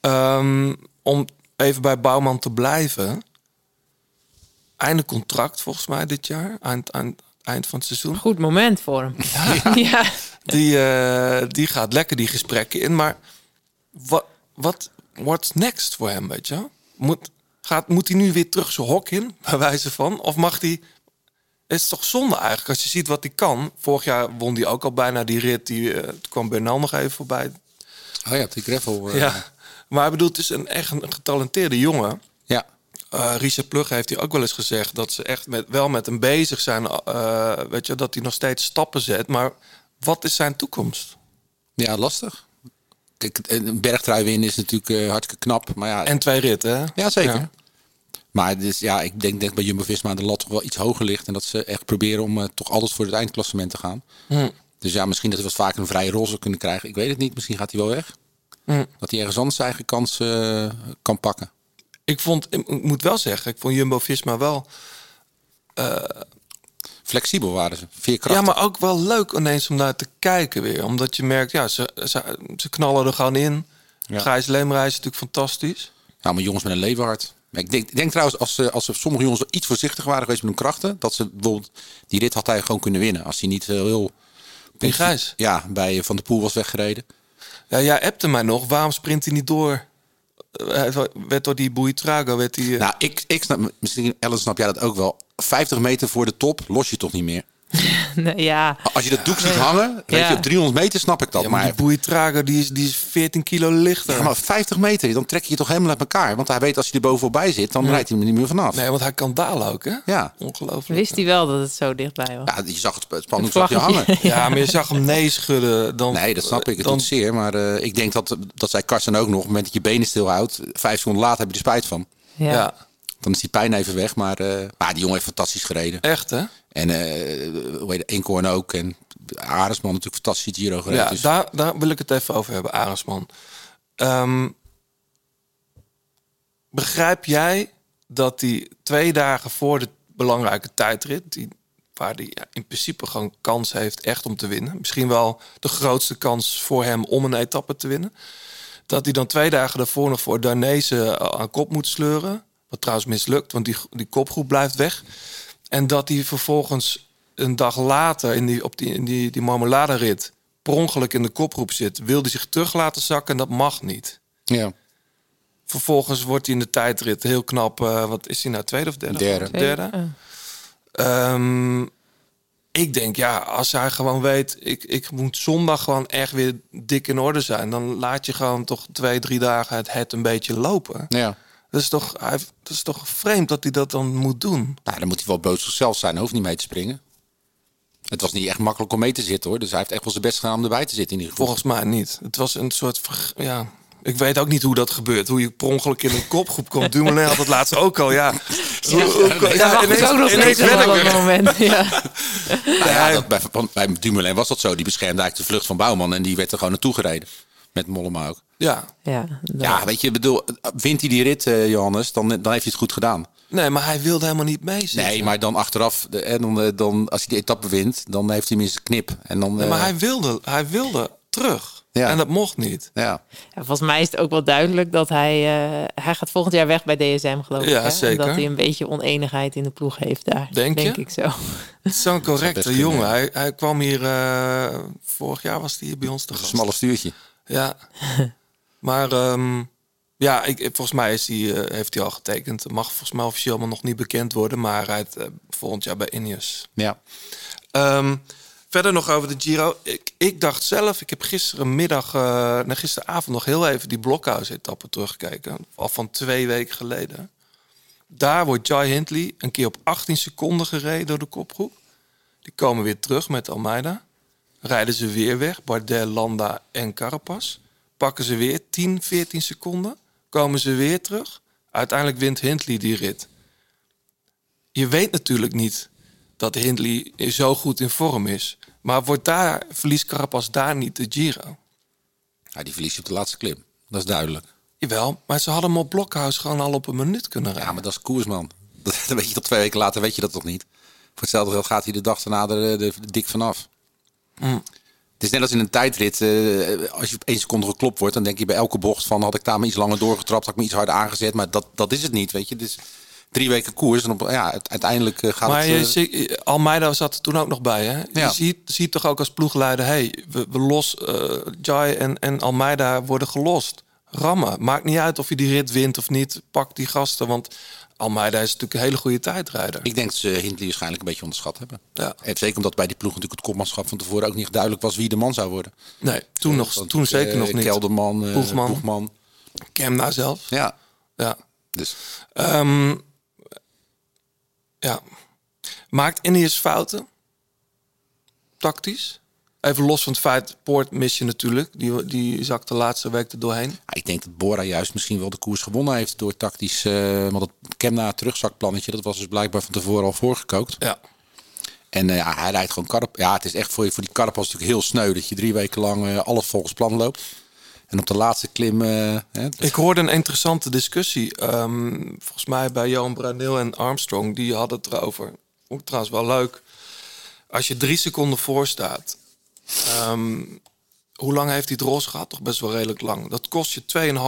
Ehm, om even bij Bouwman te blijven. Einde contract volgens mij dit jaar. Eind, eind, eind van het seizoen. Goed moment voor hem. [laughs] ja. Die, eh, die gaat lekker die gesprekken in. Maar wat, wat what's next voor hem, weet je? Moet, gaat, moet hij nu weer terug zijn hok in, [laughs] bij wijze van? Of mag hij... Het is toch zonde eigenlijk, als je ziet wat hij kan. Vorig jaar won hij ook al bijna die rit. Die, eh, toen kwam Bernal nog even voorbij. Oh ja, die gravel. eh, Ja, maar ik bedoel, het is een echt een getalenteerde jongen. ja. Eh Richard Plugge heeft hij ook wel eens gezegd dat ze echt met, wel met hem bezig zijn. eh, weet je, dat hij nog steeds stappen zet. Maar wat is zijn toekomst? Ja, lastig. Kijk, een bergtrui winnen is natuurlijk eh, hartstikke knap. Maar ja, En twee ritten, hè? ja zeker. Ja. Maar dus, ja, ik denk dat bij Jumbo-Visma de lat toch wel iets hoger ligt. En dat ze echt proberen om toch altijd voor het eindklassement te gaan. Hm. Dus ja, misschien dat we wat vaker een vrije rol zou kunnen krijgen. Ik weet het niet. Misschien gaat hij wel weg. Hm. Dat hij ergens anders zijn eigen kans kan pakken. Ik vond, ik moet wel zeggen, ik vond Jumbo-Visma wel... Flexibel waren ze. Veerkrachtig. Ja, maar ook wel leuk ineens om naar te kijken weer. Omdat je merkt, ja, ze, ze, ze knallen er gewoon in. Ja. Gijs Leemreis is natuurlijk fantastisch. Ja, maar jongens met een. Maar Ik denk, ik denk trouwens, als, ze, als ze sommige jongens iets voorzichtig waren geweest met hun krachten, dat ze bijvoorbeeld die rit had hij gewoon kunnen winnen. Als hij niet heel, heel Gijs? ja, bij Van der Poel was weggereden. Ja, jij appte mij nog. Waarom sprint hij niet door? Eh, Hij werd door die Buitrago, werd hij... eh, Nou, ik, ik snap, misschien Ellen snap jij dat ook wel. 50 meter voor de top los je toch niet meer. [laughs] Nee, ja. Als je dat doek ziet hangen, weet Ja. je, op 300 meter snap ik dat. ja, maar maar, die Buitrago, die is, die is 14 kilo lichter. ja, maar 50 meter, dan trek je je toch helemaal uit elkaar. Want hij weet als hij er bovenbij zit, dan rijdt hij er niet meer vanaf. Nee, want hij kan dalen ook, hè? Ja. Ongelooflijk. Wist hij wel dat het zo dichtbij was? ja, je zag het sp- spandoek Het zag je hangen. [laughs] Ja, maar je zag hem nee schudden. Dan, Nee, dat snap ik. Het dan, doet zeer. Maar eh, ik denk dat, dat zei Karsten ook nog. Op het moment dat je benen stilhoudt, vijf seconden later heb je er spijt van. Ja. ja. Dan is die pijn even weg. Maar, eh, maar die jongen heeft fantastisch gereden. echt, hè? En eh hoe heet het, Eenkorn ook. En Aresman natuurlijk fantastisch Giro gereden. Ja, dus, daar, daar wil ik het even over hebben, Arendsman. Ehm, begrijp jij dat hij twee dagen voor de belangrijke tijdrit, die, waar hij ja, in principe gewoon kans heeft echt om te winnen, misschien wel de grootste kans voor hem om een etappe te winnen, dat hij dan twee dagen daarvoor nog voor Danezen aan kop moet sleuren, wat trouwens mislukt, want die, die kopgroep blijft weg, en dat hij vervolgens een dag later in die, op die, in die, die marmeladerit per ongeluk in de kopgroep zit, wil hij zich terug laten zakken en dat mag niet. Ja. Vervolgens wordt hij in de tijdrit heel knap. eh, wat is hij nou, tweede of derde? Derde. Derde. Ehm, ik denk, ja, als hij gewoon weet, ik, ik moet zondag gewoon echt weer dik in orde zijn, dan laat je gewoon toch twee, drie dagen het, het een beetje lopen. Ja. Dat is, toch, hij, dat is toch vreemd dat hij dat dan moet doen. Nou, dan moet hij wel boos op zichzelf zijn. Hij hoeft niet mee te springen. Het was niet echt makkelijk om mee te zitten hoor. Dus hij heeft echt wel zijn best gedaan om erbij te zitten in ieder geval. Volgens mij niet. Het was een soort, ja, ik weet ook niet hoe dat gebeurt. Hoe je per ongeluk in een kopgroep komt. Dumoulin had het laatst ook al, ja. [laughs] Wacht ik ook nog ineens ben moment. [laughs] Ja. Nou ja, dat, bij, bij Dumoulin was dat zo. Die beschermde eigenlijk de vlucht van Bouwman. En die werd er gewoon naartoe gereden. Met Mollema ook. Ja. Ja, Ja, weet je, ik bedoel, wint hij die rit, eh, Johannes, dan, dan heeft hij het goed gedaan. Nee, maar hij wilde helemaal niet meezitten. Nee, maar dan achteraf, de, en dan, eh, dan, als hij die etappe wint, dan heeft hij minstens knip. En dan, Nee, maar eh, hij wilde, hij wilde terug. Ja. En dat mocht niet. ja. Ja, volgens mij is het ook wel duidelijk dat hij... eh, hij gaat volgend jaar weg bij DSM, geloof ik. Ja, hè? En zeker. dat hij een beetje oneenigheid in de ploeg heeft daar. Denk je? ik zo. Het is zo'n [laughs] correcte jongen. Hij, hij kwam hier, eh, vorig jaar was hij hier bij ons te Een gast. smalle stuurtje. Ja. [laughs] maar ehm, ja, ik, volgens mij is eh, heeft hij al getekend. Het mag volgens mij officieel allemaal nog niet bekend worden. Maar hij eh, volgend jaar bij Ineos. Ja. Ehm, verder nog over de Giro. Ik, ik dacht zelf, ik heb gisterenmiddag, eh nee, gisteravond nog heel even die blokhuis-etappe teruggekeken. Al van twee weken geleden. Daar wordt Jai Hindley een keer op 18 seconden gereden door de kopgroep. Die komen weer terug met Almeida. Rijden ze weer weg, Bardet, Landa en Carapaz. Pakken ze weer 10, 14 seconden. Komen ze weer terug. Uiteindelijk wint Hindley die rit. Je weet natuurlijk niet dat Hindley zo goed in vorm is. Maar wordt daar, verliest Carapaz daar niet de Giro? ja, die verliest je op de laatste klim. Dat is duidelijk. Jawel, maar ze hadden hem op Blokhuis gewoon al op een minuut kunnen rijden. Ja, maar dat is koersman. [laughs] Dat, weet je tot twee weken later, weet je dat toch niet? Voor hetzelfde geld gaat hij de dag daarna er, eh, dik vanaf. Mm. Het is net als in een tijdrit. eh, als je op één seconde geklopt wordt, dan denk je bij elke bocht van... had ik daar maar iets langer doorgetrapt, had ik me iets harder aangezet. Maar dat, dat is het niet, weet je. Is drie weken koers en op, ja, uiteindelijk eh, gaat Maar het... je, eh, zie- Almeida zat er toen ook nog bij. Hè? Ja. Je ziet, ziet toch ook als ploegleider... hey, we, we los, eh Jai en, en Almeida worden gelost. Rammen. Maakt niet uit of je die rit wint of niet. Pak die gasten, want Almeida is natuurlijk een hele goede tijdrijder. Ik denk dat ze Hindley waarschijnlijk een beetje onderschat hebben. Ja. En zeker omdat bij die ploeg natuurlijk het kopmanschap van tevoren ook niet duidelijk was wie de man zou worden. Nee, toen, nog, Want, toen zeker eh, nog niet. Kelderman, eh, Boegman. Boegman. Kemna zelf. Ja, Ja. dus Ehm, ja. Maakt Ineos fouten? Tactisch? Even los van het feit, Poort mis je natuurlijk. Die, die zakt de laatste week er doorheen. Ja, ik denk dat Bora juist misschien wel de koers gewonnen heeft door tactisch. eh want het Kemna terugzakplannetje, dat was dus blijkbaar van tevoren al voorgekookt. Ja. En eh, ja, hij rijdt gewoon karp. Ja, het is echt voor, je, voor die karpas natuurlijk heel sneu dat je drie weken lang eh, alles volgens plan loopt. En op de laatste klim. hè, Ik hoorde een interessante discussie. ehm, volgens mij bij Johan Brunel en Armstrong. Die hadden het erover. Ook trouwens wel leuk. Als je drie seconden voor staat. Ehm, hoe lang heeft hij het ros gehad? Toch best wel redelijk lang. Dat kost je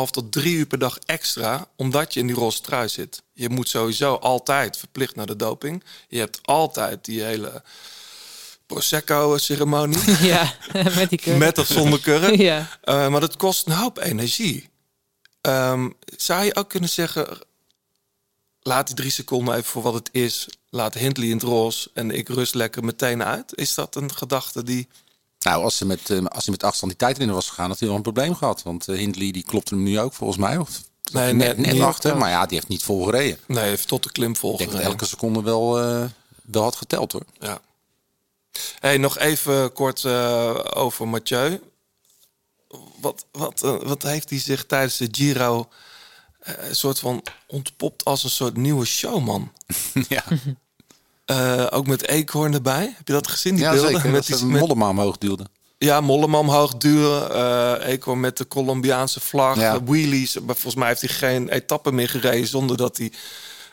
2,5 tot 3 uur per dag extra. Omdat je in die roze trui zit. Je moet sowieso altijd verplicht naar de doping. Je hebt altijd die hele Prosecco-ceremonie. [laughs] Ja, [laughs] met die kurk. Met of zonder kurk. [laughs] Ja. Eh, maar dat kost een hoop energie. Ehm, zou je ook kunnen zeggen... laat die drie seconden even voor wat het is. Laat Hindley in het roze en ik rust lekker meteen uit. Is dat een gedachte die... Nou, als ze met, eh, als hij met afstand die tijd in was gegaan, had hij wel een probleem gehad. Want eh, Hindley die klopte hem nu ook volgens mij. Of, Nee, net, net achter. Maar ja, die heeft niet vol gereden. Nee, heeft tot de klim Ik denk dat elke seconde wel, eh, wel had geteld hoor. Ja. Hey, nog even kort over Mathieu. Wat, wat, wat heeft hij zich tijdens de Giro... een soort van ontpopt als een soort nieuwe showman. [laughs] ja, Eh, ook met Eekhoorn erbij. Heb je dat gezien? Die ja beelden? zeker. [laughs] Met die, met, Mollema omhoog duwde. Ja, Mollema omhoog duwen. Eco met de Colombiaanse vlag. Ja. eh, wheelies. Maar volgens mij heeft hij geen etappe meer gereden zonder dat hij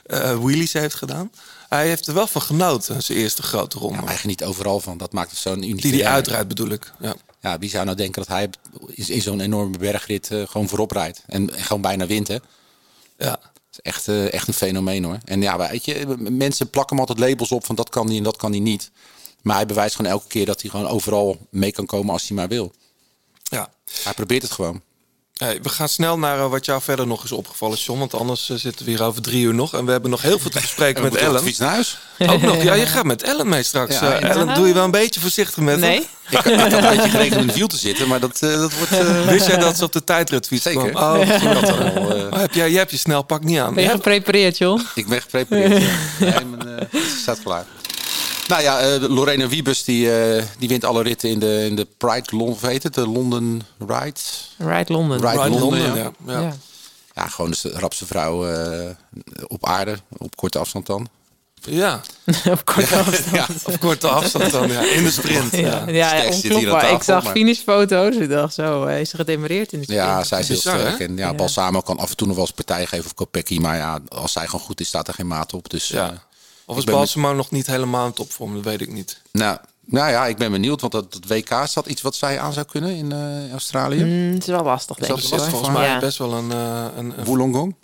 eh, wheelies heeft gedaan. Hij heeft er wel van genoten, zijn eerste grote ronde. Ja, maar hij geniet overal van. Dat maakt het zo'n uniek. die die uitrijdt bedoel ik. Ja. Ja, wie zou nou denken dat hij in zo'n enorme bergrit gewoon voorop rijdt. En, en gewoon bijna wint, hè? Ja. Echt, eh, echt een fenomeen, hoor. En ja, weet je, mensen plakken hem altijd labels op van dat kan hij en dat kan hij niet. Maar hij bewijst gewoon elke keer dat hij gewoon overal mee kan komen als hij maar wil. ja. Hij probeert het gewoon. Hey, we gaan snel naar eh, wat jou verder nog is opgevallen, John. Want anders eh, zitten we hier over drie uur nog. En we hebben nog heel veel te bespreken [laughs] met Ellen. Fiets naar huis. Ook nog. Ja, je [laughs] gaat met Ellen mee straks. Ja, Eh. Ellen, doe je wel een beetje voorzichtig met Nee. hem? Ik, ik had een beetje geregeld in de wiel te zitten, maar dat, dat wordt... eh, [laughs] Wist jij dat ze op de tijdritfiets Zeker. kwam? Oh, Ik had al, oh, heb jij, jij hebt je snel pak niet aan. Ben je geprepareerd, John? Ik ben geprepareerd. ja. Nee, mijn, eh, staat klaar. Nou ja, eh, Lorena Wiebes die, eh, die wint alle ritten in de, in de Pride London, of heet het? De London Ride. Ride London. Ride Ride London, London, ja. ja. Ja. Ja. Ja, gewoon de rapste vrouw eh, op aarde, op korte afstand dan. Ja, [laughs] Op korte afstand. Ja, op korte afstand dan. Ja. In de sprint. Ja, Ja. onklopbaar. Ik zag maar- finishfoto's. Ik dacht zo, hij is gedemereerd in de sprint. ja zij is heel Bizar, sterk. hè? En ja, Ja. Balsamo kan af en toe nog wel eens partij geven of Kopecky. Maar ja, als zij gewoon goed is, staat er geen maat op. Dus Ja. Of ben Balsamo nog niet helemaal in topvorm? Dat weet ik niet. nou, nou ja, ik ben benieuwd. Want dat, dat WK, is dat iets wat zij aan zou kunnen in eh, Australië? Mm, het is wel lastig, denk dat ik. Er zit volgens mij Ja. best wel een... eh, een, een Wollongong?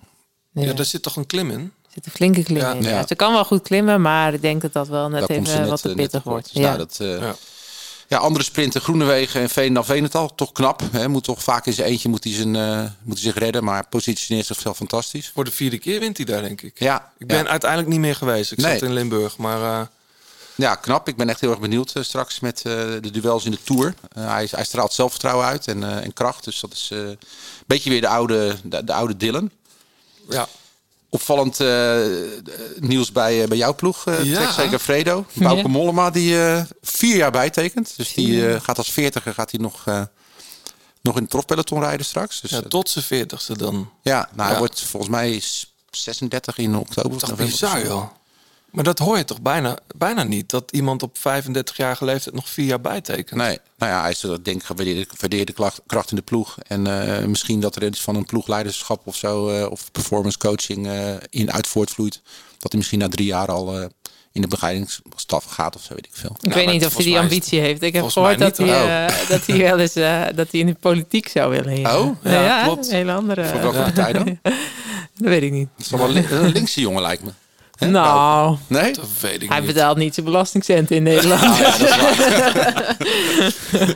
Ja. ja, daar zit toch een klim in? Er zit een flinke klim Ja. in. Ja. Ja. Ze kan wel goed klimmen, maar ik denk dat dat wel net Daar even net, wat te eh, pittig wordt. Dus Ja. nou, dat, eh, Ja. Andere sprinten, Groenewegen en Veenendaal Veenendaal, toch knap. Hè? Moet toch vaak in zijn eentje moet hij, zijn, eh, moet hij zich redden, maar positioneert zichzelf fantastisch. Voor de vierde keer wint hij daar, denk ik. Ja, Ik ben ja. uiteindelijk niet meer geweest. Ik Nee. zat in Limburg, maar... eh, ja, knap. Ik ben echt heel erg benieuwd eh, straks met de duels in de Tour. Hij, hij straalt zelfvertrouwen uit en, en kracht, dus dat is een beetje weer de oude, de, de oude Dylan. ja. Opvallend eh, nieuws bij, eh, bij jouw ploeg, eh Ja. zeker Fredo. Bauke Ja. Mollema, die eh, vier jaar bijtekent. Dus die eh, gaat als veertiger gaat hij nog, eh, nog in het profpeloton rijden straks. Dus, ja, tot zijn veertigste dan. Ja, nou, hij wordt volgens mij s- 36 in oktober. Toch november. bizar, joh. Maar dat hoor je toch bijna, bijna niet? Dat iemand op 35-jarige leeftijd nog vier jaar bijtekent? Nee, nou ja, hij is er, denk ik gewaardeerde, gewaardeerde klacht- kracht in de ploeg. En eh, misschien dat er iets van een ploegleiderschap of zo, eh, of performance coaching eh, in uit voortvloeit. Dat hij misschien na drie jaar al eh, in de begeleidingsstaf gaat of zo, weet ik veel. Ik weet niet of hij die ambitie heeft. Ik heb volgens gehoord dat hij, eh, dat hij wel eens eh, dat hij in de politiek zou willen. heen. Oh, ja, ja, klopt. Een hele andere. Voor welke partij dan? [laughs] dat weet ik niet. Het is wel een linkse jongen, lijkt me. Hè? Nou, Nee? Dat weet ik hij niet. betaalt niet zijn belastingcenten in Nederland. Ah, ja, dat is waar. [laughs]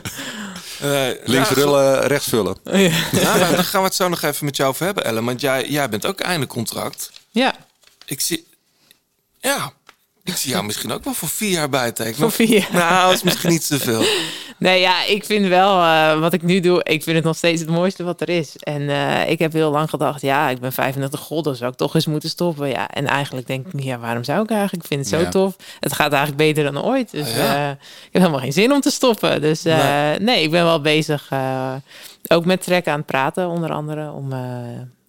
Eh, Links ja, rullen, rechts vullen. Ja, maar daar gaan we het zo nog even met jou over hebben, Ellen. Want jij, jij bent ook einde contract. ja, Ik zie... Ja, ik zie jou misschien ook wel voor vier jaar bijtekenen. voor vier. Nou, dat is misschien niet te veel. [laughs] Nee, ja, ik vind wel eh, wat ik nu doe, ik vind het nog steeds het mooiste wat er is. En eh, ik heb heel lang gedacht, ja, ik ben 35 god, dan zou ik toch eens moeten stoppen. Ja, en eigenlijk denk ik, ja, waarom zou ik eigenlijk? Ik vind het zo Ja. tof. Het gaat eigenlijk beter dan ooit. Dus Ah, ja. eh, ik heb helemaal geen zin om te stoppen. Dus eh, Nee. nee. ik ben wel bezig, eh, ook met Trek aan het praten, onder andere, om, eh,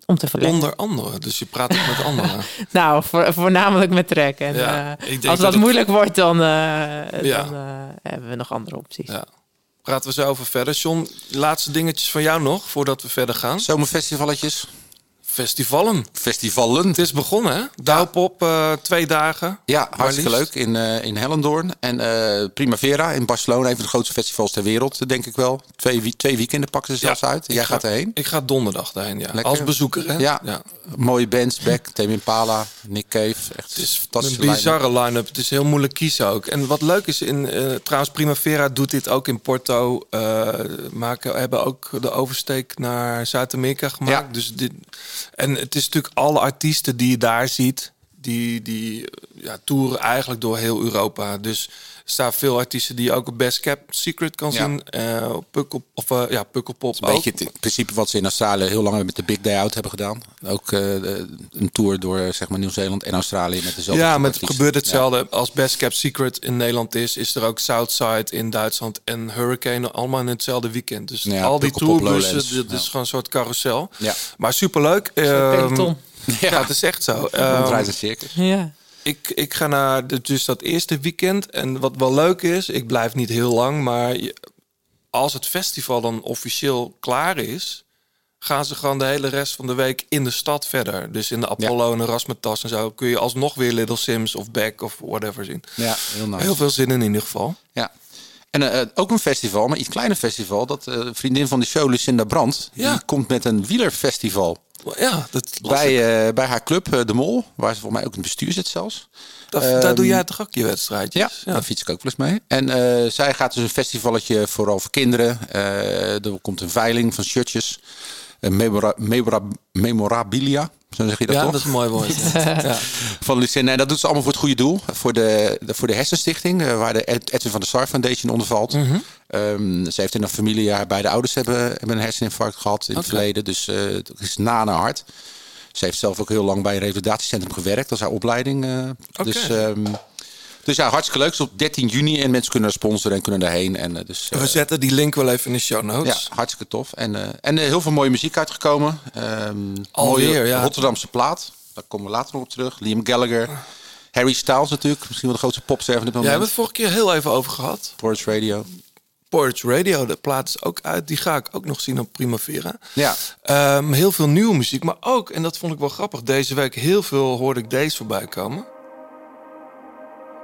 om te verlengen. Onder andere. Dus je praat ook met anderen. [laughs] Nou, voor, voornamelijk met Trek. En Ja, eh, als dat dat het- moeilijk wordt, dan, eh, Ja. dan eh, hebben we nog andere opties. Ja. Praten we zo over verder. John, laatste dingetjes van jou nog, voordat we verder gaan. Zomerfestivaletjes, Festivalen. festivalen. Het is begonnen, hè? Douwpop, eh, twee dagen. Ja, hartstikke leuk in, eh in Hellendoorn. En eh, Primavera in Barcelona, een van de grootste festivals ter wereld, denk ik wel. Twee, twee weekenden pakken ze zelfs uit. Jij ga- gaat erheen. Ik ga donderdag daarheen, ja. Lekker. Als bezoeker, hè? Ja. Mooie bands, Beck, Tame Impala, Nick Cave. Echt Het is een fantastische bizarre line-up. Het is heel moeilijk kiezen ook. En wat leuk is, in, trouwens, Primavera doet dit ook in Porto. maken, hebben ook de oversteek naar Zuid-Amerika gemaakt. Ja. Dus dit, en het is natuurlijk alle artiesten die je daar ziet, die, die ja, toeren eigenlijk door heel Europa. Dus er staan veel artiesten die je ook op Best Kept Secret kan Ja. zien. eh op Pukkel, of uh, ja, Pukkelpop Een beetje het principe wat ze in Australië heel lang met de Big Day Out hebben gedaan. Ook eh, een tour door zeg maar Nieuw-Zeeland en Australië met dezelfde Ja, met het gebeurt hetzelfde. Als Best Kept Secret in Nederland is, is er ook Southside in Duitsland en Hurricane allemaal in hetzelfde weekend. Dus Ja, al die tourbussen, dit is ja. gewoon een soort carousel. Ja. Maar superleuk. Ehm, peloton. [laughs] ja, het is echt zo. [laughs] Ja, Ehm, Rondreis en circus. Ja. ik, ik ga naar de, dus dat eerste weekend. En wat wel leuk is, ik blijf niet heel lang, maar je- als het festival dan officieel klaar is, gaan ze gewoon de hele rest van de week in de stad verder. Dus in de Apollo en Erasmus en zo kun je alsnog weer Little Sims of Beck of whatever zien. Ja, heel nice. Heel veel zin in in ieder geval. Ja. En eh, ook een festival, maar iets kleiner festival. Dat eh, vriendin van de show, Lucinda Brandt, Ja. die komt met een wielerfestival. Ja, dat. Bij, eh, bij haar club, eh, De Mol, waar ze volgens mij ook in het bestuur zit zelfs. Daar, daar Ehm, doe jij toch ook je wedstrijdjes? Ja, daar fiets ik ook wel eens mee. En eh, zij gaat dus een festivalletje vooral voor kinderen. Eh, er komt een veiling van shirtjes. Een memora, memora, memorabilia, zo zeg je dat Ja, toch? dat is een mooi woord. ja. [laughs] Van Lucinda. En dat doet ze allemaal voor het goede doel. Voor de, de- voor de Hersenstichting, eh, waar de Ed- Edwin van der Sar Foundation onder valt. Ehm, ze heeft in haar familie, haar beide ouders hebben, hebben een herseninfarct gehad in het verleden. Dus eh, het is na naar hart. Ze heeft zelf ook heel lang bij een revalidatiecentrum gewerkt. Dat is haar opleiding. eh. Dus, ehm, dus ja, hartstikke leuk. Het is op 13 juni en mensen kunnen sponsoren en kunnen daarheen. En, eh, dus, eh, We zetten die link wel even in de show notes. ja, hartstikke tof. En, eh, en eh, heel veel mooie muziek uitgekomen. Ehm Alweer, mooie ja. Rotterdamse plaat. Daar komen we later nog op terug. Liam Gallagher. Harry Styles natuurlijk. Misschien wel de grootste popster van dit Jij moment. hebt het vorige keer heel even over gehad. Porridge Radio. Porridge Radio, de plaat is ook uit. Die ga ik ook nog zien op Primavera. Ja. Ehm, heel veel nieuwe muziek, maar ook, en dat vond ik wel grappig, deze week heel veel hoorde ik deze voorbij komen.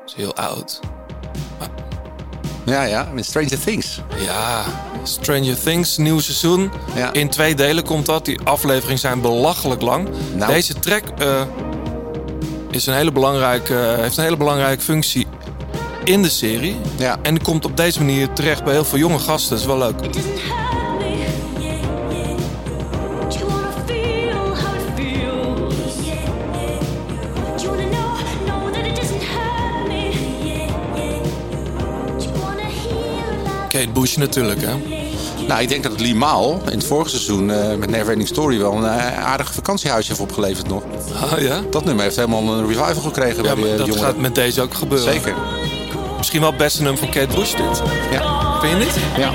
Dat is heel oud. Ja, ja. Met Stranger Things. Ja, Stranger Things, nieuw seizoen. Ja. In twee delen komt dat. Die afleveringen zijn belachelijk lang. Nou. Deze track eh, is een hele belangrijke, heeft een hele belangrijke functie in de serie. Ja. En die komt op deze manier terecht bij heel veel jonge gasten. Dat is wel leuk. Kate Bush natuurlijk, hè? Nou, ik denk dat het Limaal in het vorige seizoen eh, met Neverending Story wel een eh, aardig vakantiehuisje heeft opgeleverd nog. Oh ja? Dat nummer heeft helemaal een revival gekregen Ja, bij de dat jongeren. gaat met deze ook gebeuren. Zeker. Misschien wel het beste nummer van Kate Bush dit. Ja. Vind je niet? Ja.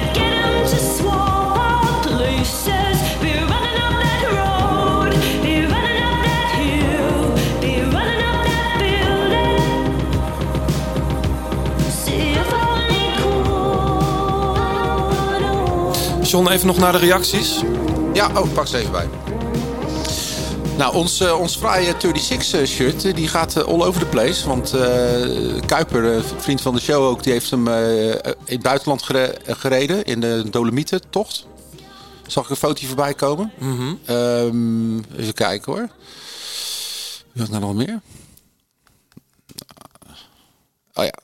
John, even nog naar de reacties. Ja, oh, pak ze even bij. Nou, ons, eh, ons fraaie 36 shirt eh, die gaat eh, all over the place. Want eh, Kuiper, eh, vriend van de show ook, die heeft hem eh, in het buitenland gere- gereden. In de Dolomieten tocht. Zag ik een foto voorbij komen. Mhm. Ehm, even kijken hoor. Wie had ik nou nog meer? Oh ja.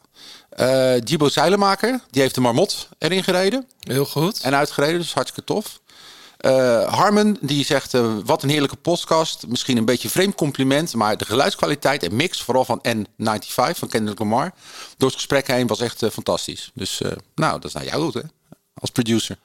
Eh Gibo Zeilenmaker, die heeft de Marmot erin gereden. Heel goed. En uitgereden, dus hartstikke tof. Eh, Harmon, die zegt, eh, wat een heerlijke podcast. Misschien een beetje vreemd compliment, maar de geluidskwaliteit en mix, vooral van N95, van Kendrick Lamar, door het gesprek heen was echt fantastisch. Dus nou, dat is naar jou goed, hè? Als producer.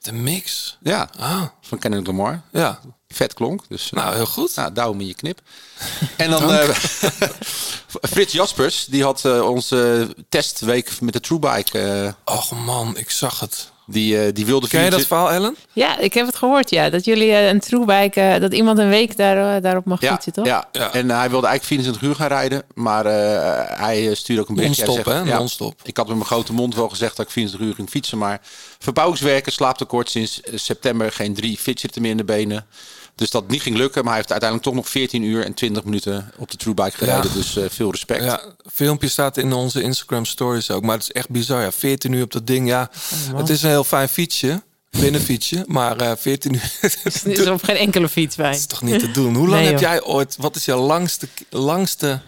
De mix. Ja, Ah, van Kendrick Lamar. ja. Vet klonk. Dus, Nou, heel goed. nou, douw hem in je knip. [laughs] En dan eh, [laughs] Frits Jaspers, die had eh, onze testweek met de Truebike. eh Och man, ik zag het. die, eh, die wilde Ken je dat 24 verhaal, Ellen? Ja, ik heb het gehoord, ja. Dat jullie een troebike, eh, dat iemand een week daar, daarop mag Ja, fietsen, toch? ja. Ja. en hij wilde eigenlijk 24 uur gaan rijden. Maar eh, hij stuurde ook een berichtje. Hij Non-stop, hè? ja, Non-stop. Ik had met mijn grote mond wel gezegd dat ik 24 uur ging fietsen. Maar verbouwingswerken, slaaptekort sinds september. Geen drie fietsen meer in de benen. Dus dat niet ging lukken. Maar hij heeft uiteindelijk toch nog 14 uur en 20 minuten op de Truebike gereden. Ja. Dus eh, veel respect. Ja, filmpje staat in onze Instagram stories ook. Maar het is echt bizar. Ja, 14 uur op dat ding. Ja, het is een heel fijn fietsje. Binnenfietsje. Maar eh 14 uur... [laughs] Er is op geen enkele fiets bij. Dat is toch niet te doen? Hoe lang Nee, heb jij ooit... Wat is jouw langste, langste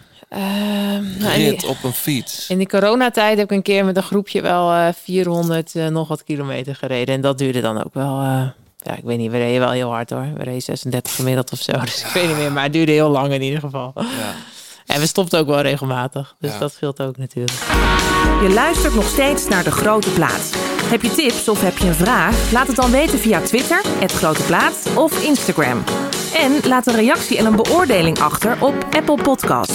nou, die, op een fiets? in die coronatijd heb ik een keer met een groepje wel eh 400 eh, nog wat kilometer gereden. En dat duurde dan ook wel... ja, ik weet niet, we reden wel heel hard hoor. We reden 36 gemiddeld of zo. [laughs] Dus ik weet niet meer, maar het duurde heel lang in ieder geval. Ja. [laughs] En we stopten ook wel regelmatig. Dus Ja. dat scheelt ook natuurlijk. Je luistert nog steeds naar De Grote Plaat. Heb je tips of heb je een vraag? Laat het dan weten via Twitter, het Grote Plaat of Instagram. En laat een reactie en een beoordeling achter op Apple Podcast.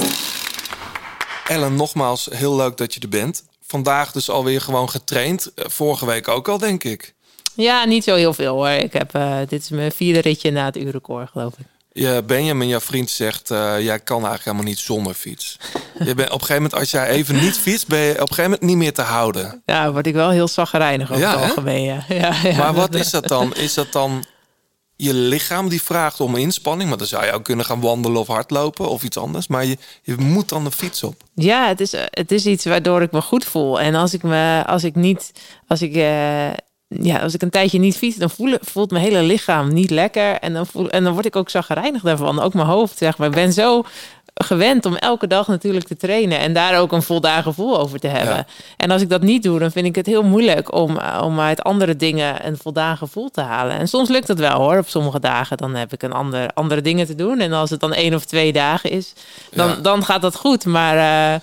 Ellen, nogmaals, heel leuk dat je er bent. Vandaag dus alweer gewoon getraind. Eh, Vorige week ook al, denk ik. Ja, niet zo heel veel hoor. Ik heb, eh, dit is mijn vierde ritje na het uurrecord, geloof ik. Je, Benjamin, jouw vriend, zegt... eh, jij kan eigenlijk helemaal niet zonder fiets. [laughs] je bent, op een gegeven moment, als jij even niet fietst... ben je op een gegeven moment niet meer te houden. Ja, word ik wel heel zaggerijnig over Ja, het algemeen. Ja. [laughs] Ja, ja, maar wat is dat dan? Is dat dan je lichaam die vraagt om inspanning? Maar dan zou je ook kunnen gaan wandelen of hardlopen of iets anders. Maar je, je moet dan de fiets op. Ja, het is, het is iets waardoor ik me goed voel. En als ik me, als ik niet, als ik, eh, ja, als ik een tijdje niet fiets, dan voel, voelt mijn hele lichaam niet lekker. En dan, voel, en dan word ik ook zagrijnig daarvan. Ook mijn hoofd, zeg maar. Ik ben zo gewend om elke dag natuurlijk te trainen en daar ook een voldaan gevoel over te hebben. Ja. En als ik dat niet doe, dan vind ik het heel moeilijk om, om uit andere dingen een voldaan gevoel te halen. En soms lukt dat wel hoor. Op sommige dagen dan heb ik een ander, andere dingen te doen. En als het dan één of twee dagen is, dan, Ja. dan gaat dat goed. Maar eh,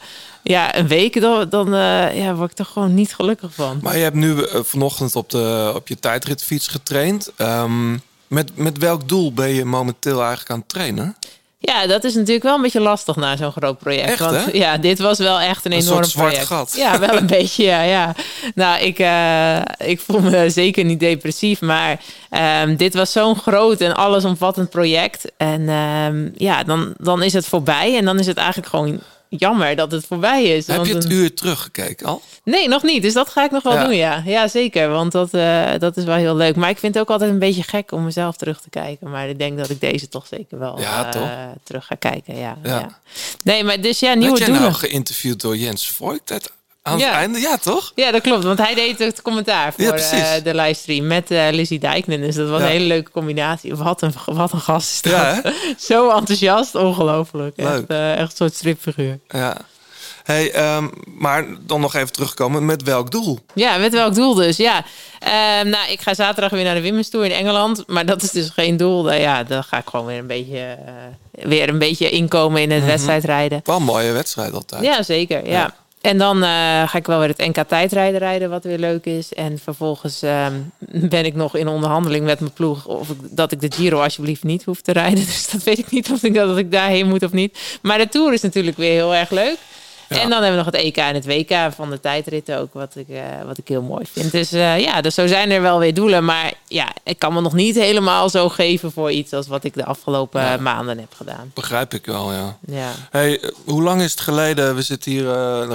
ja, een week, dan, dan eh, ja, word ik er gewoon niet gelukkig van. Maar je hebt nu eh, vanochtend op, de, op je tijdritfiets getraind. Ehm, met, met welk doel ben je momenteel eigenlijk aan het trainen? Ja, dat is natuurlijk wel een beetje lastig na zo'n groot project. Echt, want hè? ja, dit was wel echt een, Een enorm soort zwart project. gat. Ja, wel een [laughs] beetje, ja. ja. Nou, ik, eh, ik voel me zeker niet depressief, maar ehm, dit was zo'n groot en allesomvattend project. En ehm, ja, dan, dan is het voorbij en dan is het eigenlijk gewoon jammer dat het voorbij is. Heb je het een- uur teruggekeken al? Nee, nog niet. Dus dat ga ik nog wel Ja. doen, ja. Ja, zeker. Want dat, eh, dat is wel heel leuk. Maar ik vind het ook altijd een beetje gek om mezelf terug te kijken. Maar ik denk dat ik deze toch zeker wel Ja, eh, toch? terug ga kijken. Ja, Ja. ja. Nee, maar dus ja, nieuwe Werd jij doelen. nou geïnterviewd door Jens Voigt aan Ja. het einde? Ja, toch? Ja, dat klopt. Want hij deed het commentaar Ja, voor precies. eh, de livestream met eh Lizzie Dijknen. Dus dat was Ja. een hele leuke combinatie. Wat een, wat een gast is dat. Ja? [laughs] Zo enthousiast. Ongelooflijk. Echt, eh, echt een soort stripfiguur. Ja. Hey, ehm, maar dan nog even terugkomen. Met welk doel? Ja, met welk doel dus? Ja, Ehm, nou, ik ga zaterdag weer naar de Women's Tour in Engeland. Maar dat is dus geen doel. Nou ja, dan ga ik gewoon weer een beetje, weer een beetje inkomen in het Mhm. wedstrijdrijden. Wel een mooie wedstrijd altijd. Ja, zeker. Ja. Ja. En dan eh, ga ik wel weer het NK tijdrijden rijden, wat weer leuk is. En vervolgens ehm, [laughs] ben ik nog in onderhandeling met mijn ploeg of ik, dat ik de Giro alsjeblieft niet hoef te rijden. [laughs] Dus dat weet ik niet of ik, dat ik daarheen moet of niet. Maar de Tour is natuurlijk weer heel erg leuk. En dan hebben we nog het EK en het WK van de tijdritten ook, wat ik, eh, wat ik heel mooi vind. Dus eh, ja, dus zo zijn er wel weer doelen. Maar ja, ik kan me nog niet helemaal zo geven voor iets als wat ik de afgelopen Ja. maanden heb gedaan. Begrijp ik wel, ja. Ja. Hey, hoe lang is het geleden, we zitten hier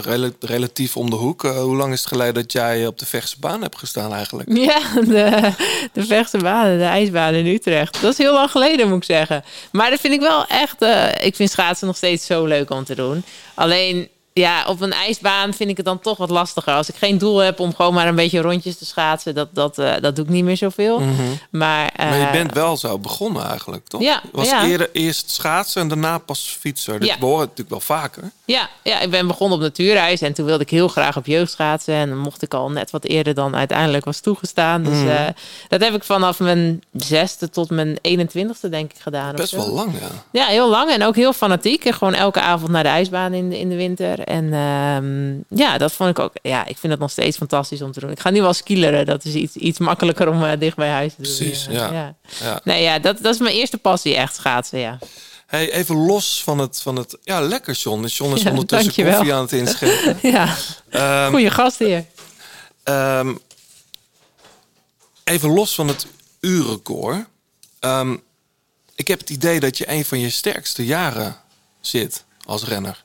rela- relatief om de hoek. Hoe lang is het geleden dat jij op de Vechtse baan hebt gestaan eigenlijk? [laughs] Ja, de, de vechtse banen, de ijsbaan in Utrecht. Dat is heel lang geleden, moet ik zeggen. Maar dat vind ik wel echt... ik vind schaatsen nog steeds zo leuk om te doen. Alleen, ja, op een ijsbaan vind ik het dan toch wat lastiger. Als ik geen doel heb om gewoon maar een beetje rondjes te schaatsen... dat, dat, eh, dat doe ik niet meer zoveel. Mhm. Maar, eh, Maar je bent wel zo begonnen eigenlijk, toch? Ja, was ja. eerder eerst schaatsen en daarna pas fietser. Dit Ja. we horen het natuurlijk wel vaker. Ja, ja, ik ben begonnen op natuurreis en toen wilde ik heel graag op jeugdschaatsen. En dan mocht ik al net wat eerder dan uiteindelijk was toegestaan. Dus Mhm. eh, dat heb ik vanaf mijn zesde tot mijn 21ste denk ik gedaan. Best wel lang, ja. Ja, heel lang en ook heel fanatiek. En gewoon elke avond naar de ijsbaan in de, in de winter. En ehm, ja, dat vond ik ook. Ja, ik vind het nog steeds fantastisch om te doen. Ik ga nu wel skileren. Dat is iets, iets makkelijker om eh, dicht bij huis te doen. Precies, ja. Ja. Nee, ja, dat, dat is mijn eerste passie, echt schaatsen, ja. Hey, even los van het, van het... Ja, lekker, John. John is Ja, ondertussen dankjewel. koffie aan het inschenken. [laughs] ja, Ehm, goede gast hier. Ehm, even los van het uurrecord. Ehm, ik heb het idee dat je een van je sterkste jaren zit als renner.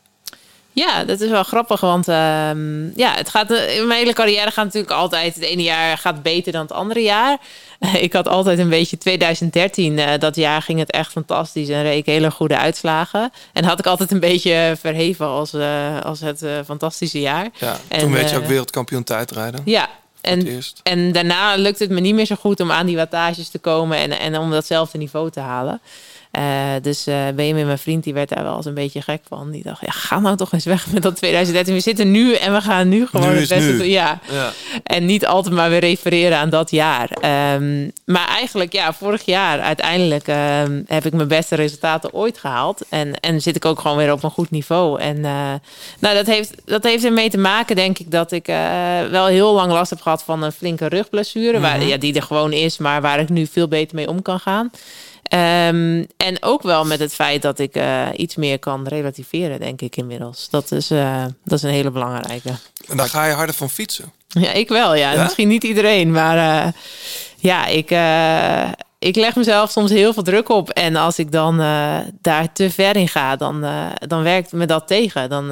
Ja, dat is wel grappig, want ehm, ja, het gaat, in mijn hele carrière gaat natuurlijk altijd, het ene jaar gaat beter dan het andere jaar. [laughs] Ik had altijd een beetje 2013, eh, dat jaar ging het echt fantastisch en reed ik hele goede uitslagen. En had ik altijd een beetje verheven als, eh, als het eh, fantastische jaar. Ja, En, toen werd je eh, ook wereldkampioen tijdrijden. Ja, en, en daarna lukt het me niet meer zo goed om aan die wattages te komen en, en om datzelfde niveau te halen. Eh, dus eh Benjamin, mijn vriend, die werd daar wel eens een beetje gek van. Die dacht, ja, ga nou toch eens weg met dat 2013. We zitten nu en we gaan nu gewoon Nu het beste doen. Ja. Ja. En niet altijd maar weer refereren aan dat jaar. Ehm, maar eigenlijk, ja, vorig jaar uiteindelijk ehm, heb ik mijn beste resultaten ooit gehaald. En, en zit ik ook gewoon weer op een goed niveau. En eh, nou, dat heeft, dat heeft ermee te maken, denk ik, dat ik wel heel lang last heb gehad van een flinke rugblessure. waar, Mhm. ja, die er gewoon is, maar waar ik nu veel beter mee om kan gaan. Ehm, en ook wel met het feit dat ik eh, iets meer kan relativeren, denk ik inmiddels. Dat is, eh, dat is een hele belangrijke. En dan ga je harder van fietsen. Ja, ik wel. Ja. Ja? Misschien niet iedereen, maar eh, ja, ik, ik leg mezelf soms heel veel druk op. En als ik dan daar te ver in ga, dan, dan werkt me dat tegen. Dan,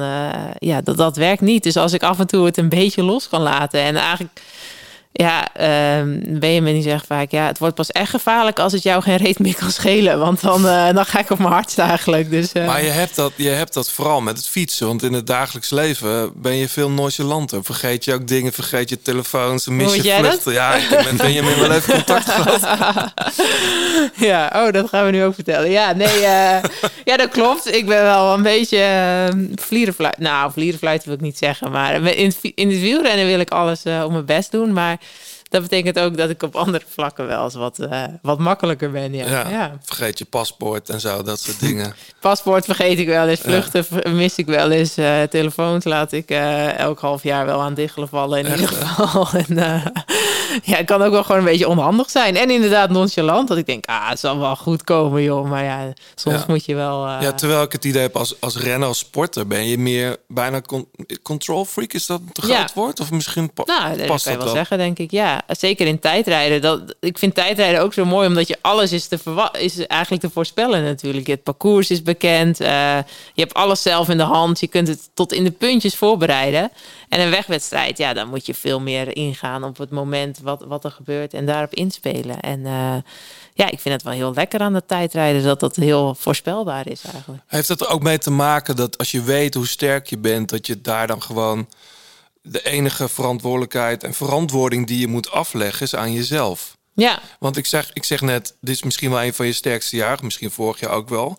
ja, dat, dat werkt niet. Dus als ik af en toe het een beetje los kan laten. En eigenlijk ja, um, Benjamin die zegt vaak... ja, het wordt pas echt gevaarlijk als het jou geen reet meer kan schelen. Want dan, uh, dan ga ik op mijn hart eigenlijk. Dus, uh... Maar je hebt, dat, je hebt dat vooral met het fietsen. Want in het dagelijks leven ben je veel nonchalanter. Vergeet je ook dingen, vergeet je telefoons, mis je vluchten. Ja, ik met Benjamin wel even contact gehad. [laughs] ja, oh, dat gaan we nu ook vertellen. Ja, nee, uh, ja, dat klopt. Ik ben wel een beetje uh, vlierenfluit. Nou, vlierenfluit wil ik niet zeggen. Maar in het, in het wielrennen wil ik alles om mijn best doen. Maar dat betekent ook dat ik op andere vlakken wel eens wat, uh, wat makkelijker ben. Ja. Ja, Ja. Vergeet je paspoort en zo, dat soort dingen. [laughs] Paspoort vergeet ik wel eens, vluchten ja. mis ik wel eens. Uh, telefoons laat ik uh, elk half jaar wel aan diggelen vallen in Echt, ieder geval. [laughs] en, [laughs] ja, kan ook wel gewoon een beetje onhandig zijn. En inderdaad nonchalant, dat ik denk, ah, het zal wel goed komen joh. Maar ja, soms Ja. moet je wel... Ja, terwijl ik het idee heb als, als renner, als sporter, ben je meer bijna con- control freak. Is dat een te Ja. groot woord? Of misschien pa- Nou, dat kan je wel zeggen, denk ik. Ja, zeker in tijdrijden. Dat, ik vind tijdrijden ook zo mooi, omdat je alles is, te is eigenlijk te voorspellen natuurlijk. Het parcours is bekend. eh, je hebt alles zelf in de hand. Je kunt het tot in de puntjes voorbereiden. En een wegwedstrijd, ja, dan moet je veel meer ingaan op het moment wat, wat er gebeurt en daarop inspelen. En eh, ja, ik vind het wel heel lekker aan de tijdrijden, dat dat heel voorspelbaar is eigenlijk. Heeft het er ook mee te maken dat als je weet hoe sterk je bent, dat je daar dan gewoon de enige verantwoordelijkheid en verantwoording die je moet afleggen is aan jezelf? Ja, Want ik zeg, ik zeg net, dit is misschien wel een van je sterkste jaren, misschien vorig jaar ook wel.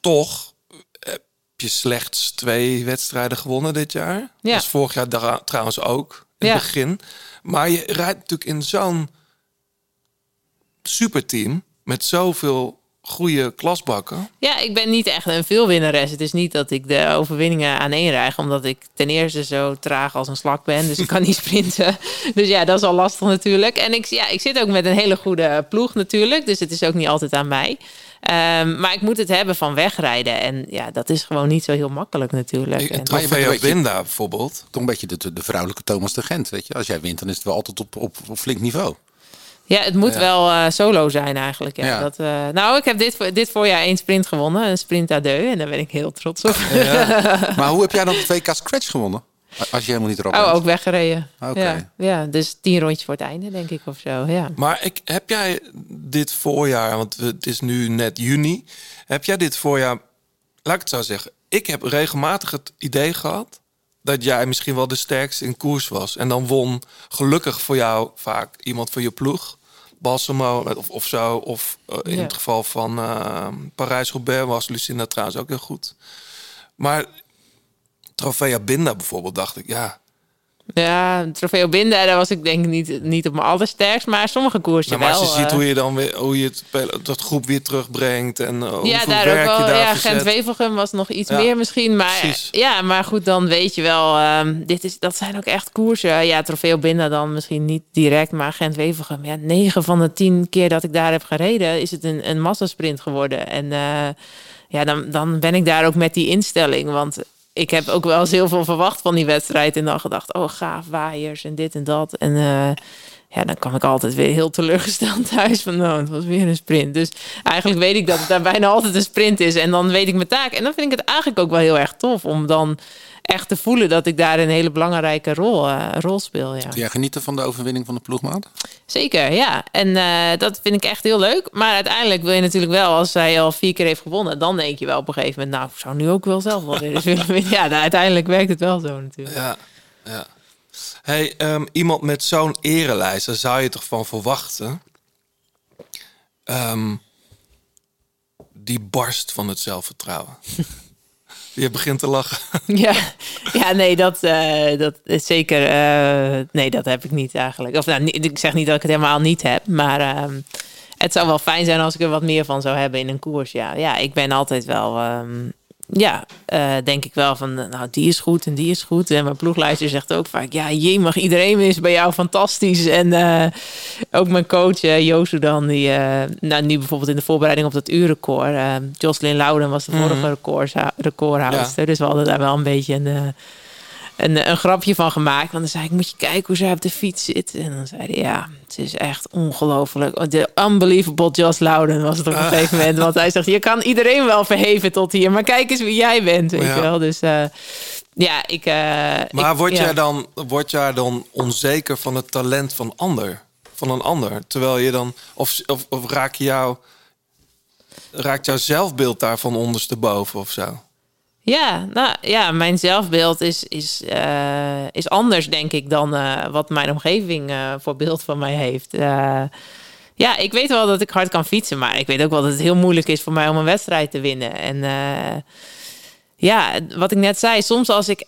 Toch heb je slechts twee wedstrijden gewonnen dit jaar. Ja. Dat is vorig jaar trouwens ook, in Ja. het begin. Maar je rijdt natuurlijk in zo'n superteam met zoveel goede klasbakken. Ja, ik ben niet echt een veelwinnares. Het is niet dat ik de overwinningen aan één rijg, omdat ik ten eerste zo traag als een slak ben. Dus ik kan niet [laughs] sprinten. Dus ja, dat is al lastig natuurlijk. En ik, ja, ik zit ook met een hele goede ploeg natuurlijk. Dus het is ook niet altijd aan mij. Ehm, maar ik moet het hebben van wegrijden. En ja, dat is gewoon niet zo heel makkelijk natuurlijk. Ik- En- Maar je bent Binda bijvoorbeeld. Toch een beetje de, de vrouwelijke Thomas de Gent, weet je. Als jij wint, dan is het wel altijd op, op, op flink niveau. Ja, het moet Ja. wel eh, solo zijn eigenlijk. Ja. Ja. Dat, eh, nou, ik heb dit, voor- dit voorjaar één sprint gewonnen. Een sprint à deux. En daar ben ik heel trots op. [laughs] Maar hoe heb jij dan de 2K Scratch gewonnen? Als je helemaal niet erop Oh, ook weggereden. Oké. Ja, ja, dus tien rondjes voor het einde, denk ik, of zo. Ja. Maar ik, heb jij dit voorjaar, want het is nu net juni, heb jij dit voorjaar, laat ik het zo zeggen, ik heb regelmatig het idee gehad dat jij misschien wel de sterkste in koers was. En dan won gelukkig voor jou vaak iemand van je ploeg. Balsamo of, of zo. Of eh, in Ja. het geval van eh, Parijs-Roubaix was Lucinda trouwens ook heel goed. Maar Trofea Binda bijvoorbeeld, dacht ik, ja. Ja, Trofeo Binda, daar was ik denk ik niet, niet op mijn allersterkst. Maar sommige koersen Nou, maar als wel. je ziet eh. hoe je dan weer hoe je het dat groep weer terugbrengt en uh, ja, daar ook werk wel. je daar Ja. Gent-Wevelgem was nog iets Ja, meer misschien. Maar precies. ja, maar goed, dan weet je wel. ehm, dit is, dat zijn ook echt koersen. Ja, Trofeo Binda dan misschien niet direct. Maar Gent-Wevelgem, ja, negen van de tien keer dat ik daar heb gereden... is het een, een massasprint geworden. En eh, ja, dan, dan ben ik daar ook met die instelling. Want ik heb ook wel eens heel veel verwacht van die wedstrijd. En dan gedacht, oh gaaf, waaiers en dit en dat. En eh, ja, dan kwam ik altijd weer heel teleurgesteld [laughs] thuis. Van, nou, het was weer een sprint. Dus eigenlijk weet ik dat het daar bijna altijd een sprint is. En dan weet ik mijn taak. En dan vind ik het eigenlijk ook wel heel erg tof om dan echt te voelen dat ik daar een hele belangrijke rol, eh, rol speel. Ja. Genieten van de overwinning van de ploegmaat? Zeker, ja. En eh, dat vind ik echt heel leuk. Maar uiteindelijk wil je natuurlijk wel, als hij al vier keer heeft gewonnen, dan denk je wel op een gegeven moment, nou, ik zou nu ook wel zelf wel willen winnen. Ja, nou, uiteindelijk werkt het wel zo natuurlijk. Ja, ja. Hey, ehm, iemand met zo'n erelijst, daar zou je toch van verwachten. Ehm, die barst van het zelfvertrouwen. [laughs] je begint te lachen. [laughs] Ja, ja nee, dat, eh, dat is zeker. eh, nee, dat heb ik niet eigenlijk. Of nou, ik zeg niet dat ik het helemaal niet heb, maar ehm, het zou wel fijn zijn als ik er wat meer van zou hebben in een koers. Ja, ja ik ben altijd wel. ehm, ja, eh, denk ik wel van, nou, die is goed en die is goed. En mijn ploegleider zegt ook vaak, ja, je mag iedereen is bij jou fantastisch. En eh, ook mijn coach, uh, Josu dan, die, eh, nou, nu bijvoorbeeld in de voorbereiding op dat uurrecord. eh Jocelyn Louden was de vorige Mhm. records, recordhoudster. Dus we hadden daar wel een beetje een, eh, een, een grapje van gemaakt. Want dan zei ik, moet je kijken hoe zij op de fiets zit. En dan zei hij, ja, het is echt ongelooflijk. De unbelievable Josh Loudon was het op een Ah. gegeven moment. Want hij zegt, je kan iedereen wel verheven tot hier. Maar kijk eens wie jij bent, weet Ja. je wel. Dus eh, ja, ik... eh, Maar ik- word, ja. jij dan, word jij dan onzeker van het talent van, ander, van een ander? Terwijl je dan... Of, of, of raak jou, raakt jouw zelfbeeld daarvan ondersteboven of zo? Ja, nou ja, mijn zelfbeeld is, is, eh, is anders, denk ik, dan eh, wat mijn omgeving eh, voor beeld van mij heeft. Ja, ik weet wel dat ik hard kan fietsen, maar ik weet ook wel dat het heel moeilijk is voor mij om een wedstrijd te winnen. En ja, wat ik net zei, soms als ik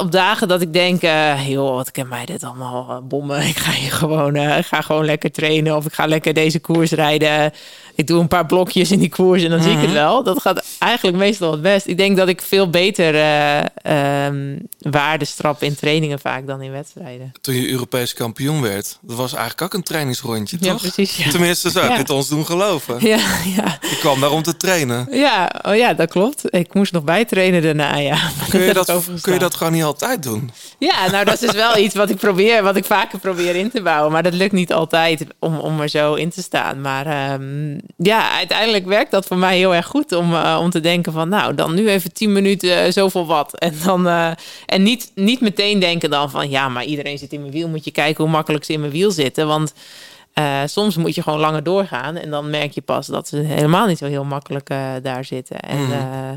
op dagen dat ik denk, eh joh, wat kan mij dit allemaal eh, bommen. [laughs] Ik ga hier gewoon, eh, ik ga gewoon lekker trainen of ik ga lekker deze koers rijden. Ik doe een paar blokjes in die koers en dan zie ik het wel. Dat gaat eigenlijk meestal het best. Ik denk dat ik veel beter eh ehm, waarde strap in trainingen vaak dan in wedstrijden. Toen je Europees kampioen werd, dat was eigenlijk ook een trainingsrondje, Ja, toch? precies, ja. Tenminste, zo heb je Ja. het ons doen geloven. Ja, ja. Je kwam daar om te trainen. Ja, oh ja, dat klopt. Ik moest nog bijtrainen daarna, ja. Maar [laughs] Kun je, dat, ik kun je dat gewoon niet altijd doen? Ja, nou dat is wel [laughs] iets wat ik probeer, wat ik vaker probeer in te bouwen. Maar dat lukt niet altijd om, om er zo in te staan. Maar ehm, ja, uiteindelijk werkt dat voor mij heel erg goed om, eh, om te denken van nou, dan nu even 10 minuten eh, zoveel wat. [laughs] En dan eh, en niet, niet meteen denken dan van ja, maar iedereen zit in mijn wiel. Moet je kijken hoe makkelijk ze in mijn wiel zitten. Want soms moet je gewoon langer doorgaan. En dan merk je pas dat ze helemaal niet zo heel makkelijk daar zitten. En Mhm.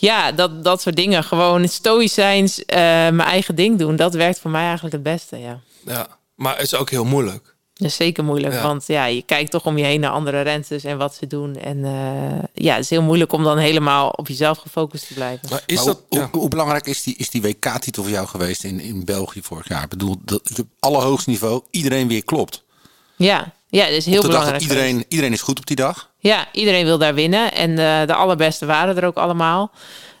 Ja, dat, dat soort dingen. Gewoon stoïcijns eh mijn eigen ding doen. Dat werkt voor mij eigenlijk het beste, ja. Ja, maar het is ook heel moeilijk. Dat is zeker moeilijk, Ja. want ja, je kijkt toch om je heen naar andere rentes en wat ze doen. En eh, ja, het is heel moeilijk om dan helemaal op jezelf gefocust te blijven. Maar is Maar dat... hoe, ja. hoe, hoe belangrijk is die, is die WK-titel voor jou geweest in, in België vorig jaar? Ik bedoel, dat is op allerhoogste niveau iedereen weer klopt. Ja, ja, dat is heel belangrijk. iedereen, iedereen is goed op die dag. Ja, iedereen wil daar winnen. En eh, de allerbeste waren er ook allemaal.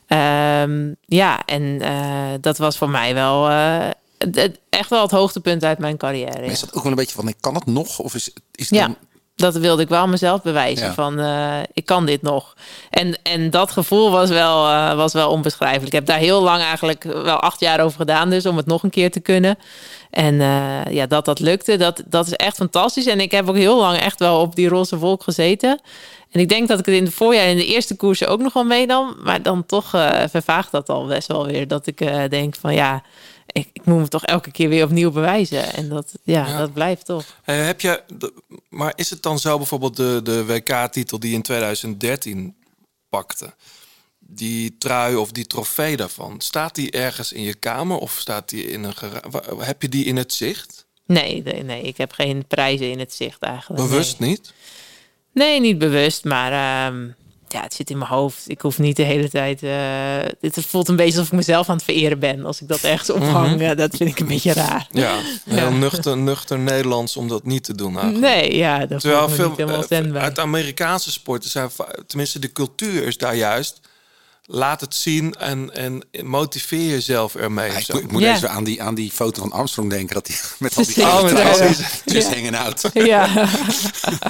Ehm, ja, en eh, dat was voor mij wel eh, het- echt wel het hoogtepunt uit mijn carrière. Maar is dat ook wel een beetje van, ik kan het nog? Of is, is het Ja, dan... dat wilde ik wel mezelf bewijzen. Ja. Van, ik kan dit nog. En, en dat gevoel was wel, was wel onbeschrijfelijk. Ik heb daar heel lang eigenlijk wel acht jaar over gedaan. Dus om het nog een keer te kunnen. En eh, ja, dat dat lukte, dat, dat is echt fantastisch. En ik heb ook heel lang echt wel op die roze wolk gezeten. En ik denk dat ik het in het voorjaar in de eerste koersen ook nog wel meenam. Maar dan toch eh, vervaagt dat al best wel weer. Dat ik eh, denk van ja, ik, ik moet me toch elke keer weer opnieuw bewijzen. En dat, ja, Ja. dat blijft toch. Heb je, maar is het dan zo bijvoorbeeld de, de WK-titel die je in 2013 pakte? Die trui of die trofee daarvan, staat die ergens in je kamer of staat die in een Heb je die in het zicht? Nee, nee, nee, ik heb geen prijzen in het zicht eigenlijk. Bewust nee. niet? Nee, niet bewust, maar ehm, ja, het zit in mijn hoofd. Ik hoef niet de hele tijd. eh, het voelt een beetje alsof ik mezelf aan het vereren ben als ik dat ergens ophang. Mhm. Eh, dat vind ik een beetje raar. Ja, [laughs] heel nuchter, nuchter Nederlands om dat niet te doen. Eigenlijk. Nee, ja, dat Terwijl veel niet helemaal eh, uit Amerikaanse sporten zijn, tenminste de cultuur is daar juist. Laat het zien en, en motiveer jezelf ermee. Ja, ik, zo. moet- ik moet Ja. even aan die, aan die foto van Armstrong denken. Dat hij [laughs] met al die. [laughs] Oh, met al truien die- [laughs] just Ja. hanging out. Ja,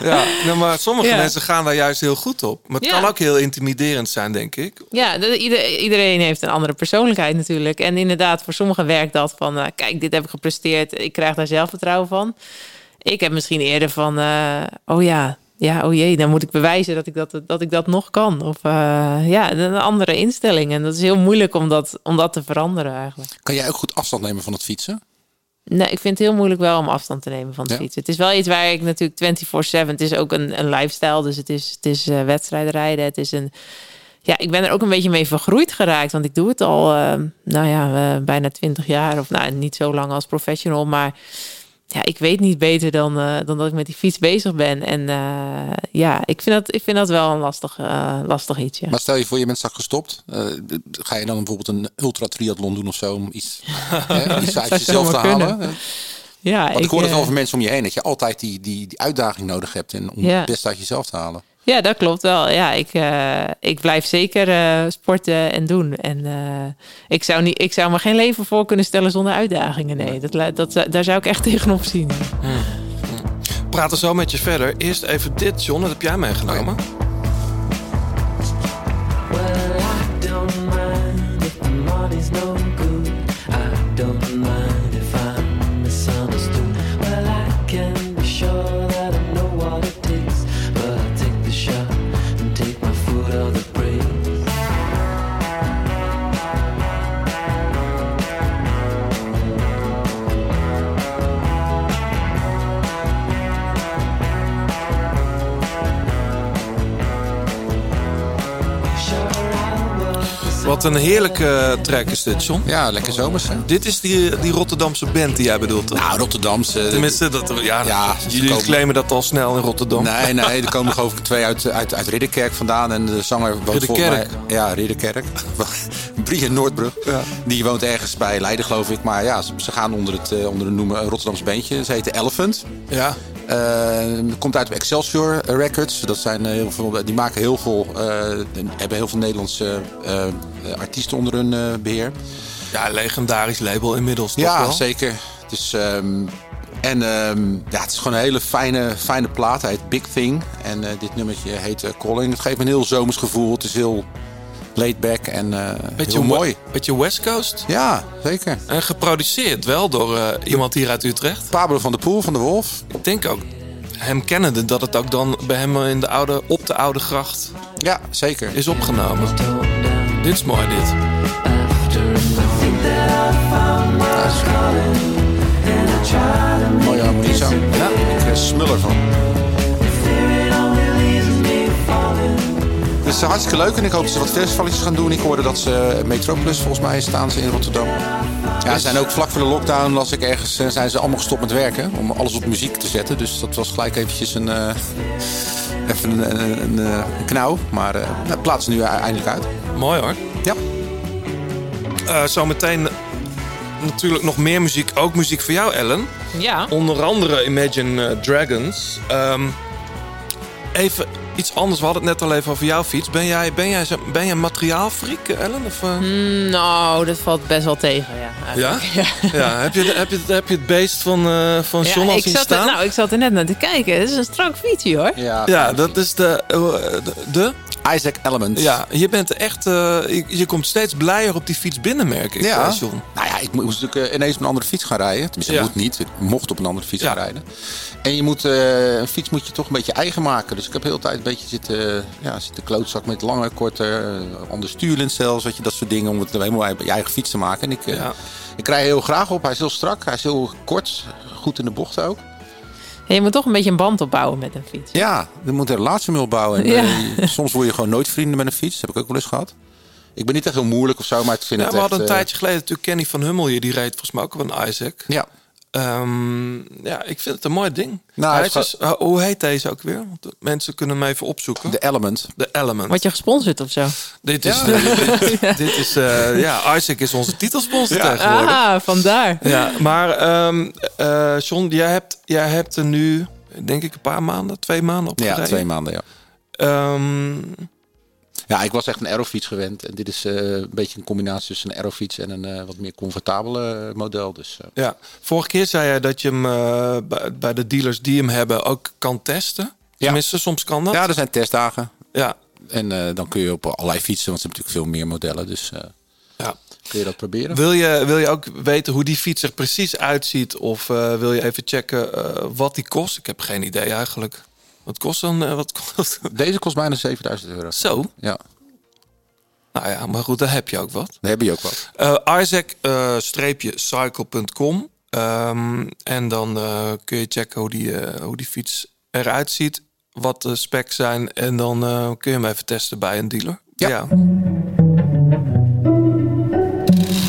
Ja, nou, maar sommige Ja. mensen gaan daar juist heel goed op. Maar het Ja. kan ook heel intimiderend zijn, denk ik. ja dat- iedereen heeft een andere persoonlijkheid natuurlijk. En inderdaad, voor sommigen werkt dat van... eh, kijk, dit heb ik gepresteerd, ik krijg daar zelfvertrouwen van. Ik heb misschien eerder van... eh, oh ja, ja, oh jee, dan moet ik bewijzen dat ik dat, dat, ik dat nog kan. Of eh, ja, een andere instelling. En dat is heel moeilijk om dat, om dat te veranderen eigenlijk. Kan jij ook goed afstand nemen van het fietsen? Nee, ik vind het heel moeilijk wel om afstand te nemen van het Ja. fietsen. Het is wel iets waar ik natuurlijk 24-7... Het is ook een, een lifestyle, dus het is, het is rijden. Het is een... Ja, ik ben er ook een beetje mee vergroeid geraakt. Want ik doe het al, eh, nou ja, bijna 20 jaar. Of nou, niet zo lang als professional. Maar ja, ik weet niet beter dan, eh, dan dat ik met die fiets bezig ben. En eh, ja, ik vind, dat, ik vind dat wel een lastig, eh, lastig iets, ja. Maar stel je voor, je bent straks gestopt. Eh, ga je dan bijvoorbeeld een ultra triathlon doen of zo? Om iets, [laughs] hè, iets uit jezelf te halen? kunnen. Ja, Want ik hoor het wel van mensen om je heen. Dat je altijd die, die, die uitdaging nodig hebt. En om Ja. het beste uit jezelf te halen. Ja, dat klopt wel. Ja, ik, eh, ik blijf zeker eh, sporten en doen. En eh, ik, zou niet, ik zou me geen leven voor kunnen stellen zonder uitdagingen. Nee, dat, dat, daar zou ik echt tegenop zien. We praten zo met je verder. Eerst even dit, John. Dat heb jij meegenomen. Well, I don't mind if the Wat een heerlijke track is dit, John. Ja, lekker zomers. Hè? Dit is die, die Rotterdamse band die jij bedoelt, toch? Nou, Rotterdamse. Tenminste, dat, ja, Ja, jullie komen- claimen dat al snel in Rotterdam. Nee, nee, er [laughs] komen geloof ik twee uit, uit, uit Ridderkerk vandaan. En de zanger woont volgens mij... Ridderkerk? Ja, Ridderkerk. [laughs] Brian Noordbrug. Ja. Die woont ergens bij Leiden, geloof ik. Maar ja, ze, ze gaan onder het, eh, onder de noemen Rotterdamse bandje. Ze heten Elephant. Ja. Eh, komt uit Excelsior Records. Dat zijn eh, heel veel, die maken heel veel, eh, hebben heel veel Nederlandse eh, eh, artiesten onder hun eh, beheer. ja, legendarisch label inmiddels, toch Ja, wel? zeker. Het is, ehm, en ehm, ja, het is gewoon een hele fijne, fijne plaat. Hij heet Big Thing. En eh, dit nummertje heet eh, Calling. Het geeft me een heel zomers gevoel. Het is heel laid back en eh Beetje heel mooi. Beetje West Coast. Ja, zeker. En geproduceerd wel door eh, iemand hier uit Utrecht. Pablo van der Poel van de Wolf. Ik denk ook, hem kennende, dat het ook dan bij hem in de oude, op de Oude Gracht Ja, zeker. is opgenomen. Dit is mooi, dit. Mooie harmonie zo. Ja. Ik eh, smul ervan. Het is hartstikke leuk en ik hoop dat ze wat festivalletjes gaan doen. Ik hoorde dat ze Metropolis, volgens mij staan ze in Rotterdam. Ja, ze zijn ook vlak voor de lockdown, las ik ergens, eh, zijn ze allemaal gestopt met werken. Om alles op muziek te zetten. Dus dat was gelijk eventjes een, eh, [laughs] even een, een, een, eh, een knauw. Maar eh het plaats nu eindelijk uit. Mooi hoor. Ja. Eh, zometeen natuurlijk nog meer muziek. Ook muziek voor jou, Ellen. Ja. Onder andere Imagine Dragons. Ehm, even iets anders. We hadden het net al even over jouw fiets. Ben jij, ben jij, zo- ben jij een materiaalfreak, Ellen? Of, eh? Mm, nou, dat valt best wel tegen, ja. Ja? eigenlijk. [laughs] ja. Heb, je, heb, je, heb je het beest van, eh van Ja, John al ik zien zat er, staan? nou, ik zat er net naar te kijken. Het is een strak fietsje, hoor. Ja, ja, dat is de... eh, de, de? Isaac Element. Ja, je bent echt... eh, je, je komt steeds blijer op die fiets binnen, merk ik, Ja. eh, John. Nou ja, ik moest natuurlijk eh, ineens op een andere fiets gaan rijden. Tenminste, Ja. moet niet. Ik mocht op een andere fiets Ja. gaan rijden. En je moet, een fiets moet je toch een beetje eigen maken. Dus ik heb heel de tijd een beetje zitten, ja, zitten klootzak met lange, korte, eh, ander stuurlint zelfs. Weet je, dat soort dingen om het helemaal je eigen fiets te maken. En ik, Ja. ik rij heel graag op. Hij is heel strak, hij is heel kort, goed in de bochten ook. En je moet toch een beetje een band opbouwen met een fiets. Ja, je moet een relatie mee opbouwen. En, Ja. eh, soms word je gewoon nooit vrienden met een fiets. Dat heb ik ook wel eens gehad. Ik ben niet echt heel moeilijk of zo, maar ik vind Ja, het we echt... hadden een eh, tijdje geleden natuurlijk Kenny van Hummel hier. Die reed volgens mij ook op een Isaac. Ja, Ehm, ja, ik vind het een mooi ding. Nou, Hij het is uh, hoe heet deze ook weer? Want de mensen kunnen hem even opzoeken. de Element. De Element. Word je gesponsord of zo? Dit is, [laughs] dit, dit is eh, [laughs] ja, Isaac is onze titelsponsor tegenwoordig. Ah, vandaar. Ja, maar ehm eh, John, jij hebt, jij hebt er nu, denk ik, een paar maanden, twee maanden op Ja, twee maanden, ja. Ehm, Ja, ik was echt een aerofiets gewend. En dit is eh, een beetje een combinatie tussen een aerofiets en een eh, wat meer comfortabele eh, model. Dus ja. Vorige keer zei jij dat je hem bij, de dealers die hem hebben ook kan testen. Tenminste, soms kan dat. ja, er zijn testdagen. Ja. En dan kun je op allerlei fietsen, want ze hebben natuurlijk veel meer modellen. Dus ja. kun je dat proberen. Wil je, wil je ook weten hoe die fiets er precies uitziet? Of wil je even checken wat die kost? Ik heb geen idee eigenlijk. Wat kost dan? eh, wat kost? [laughs] Deze kost bijna 7000 euro. Zo. Ja, Nou ja, maar goed, daar heb je ook wat. daar heb je ook wat. Eh Isaac-cycle.com. Ehm, en dan eh, kun je checken hoe die, eh, hoe die fiets eruit ziet. Wat de specs zijn. En dan eh, kun je hem even testen bij een dealer. Ja.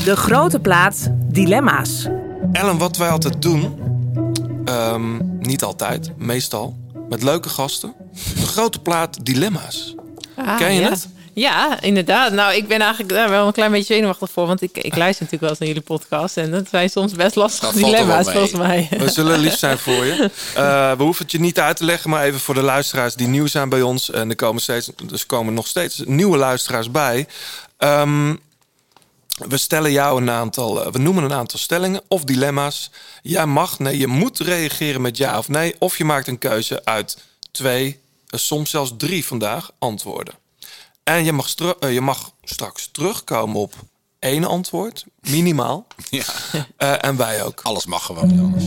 De grote plaat Dilemma's. Ellen, wat wij altijd doen, ehm, niet altijd, meestal, met leuke gasten, de grote plaat Dilemma's. Ah, Ken je ja. het? Ja, inderdaad. Nou, ik ben eigenlijk daar wel een klein beetje zenuwachtig voor. Want ik, ik luister natuurlijk wel eens naar jullie podcast. En dat zijn soms best lastige Dat dilemma's, volgens mij. We zullen lief zijn voor je. [laughs] Eh, we hoeven het je niet uit te leggen, maar even voor de luisteraars die nieuw zijn bij ons. En er komen, steeds, dus komen nog steeds nieuwe luisteraars bij. Ehm, we stellen jou een aantal, eh, we noemen een aantal stellingen of dilemma's. Jij mag, nee, je moet reageren met ja of nee. Of je maakt een keuze uit twee, eh, soms zelfs drie vandaag antwoorden. En je mag, stru- eh, je mag straks terugkomen op één antwoord, minimaal. [laughs] Ja. Eh, en wij ook. Alles mag gewoon niet anders.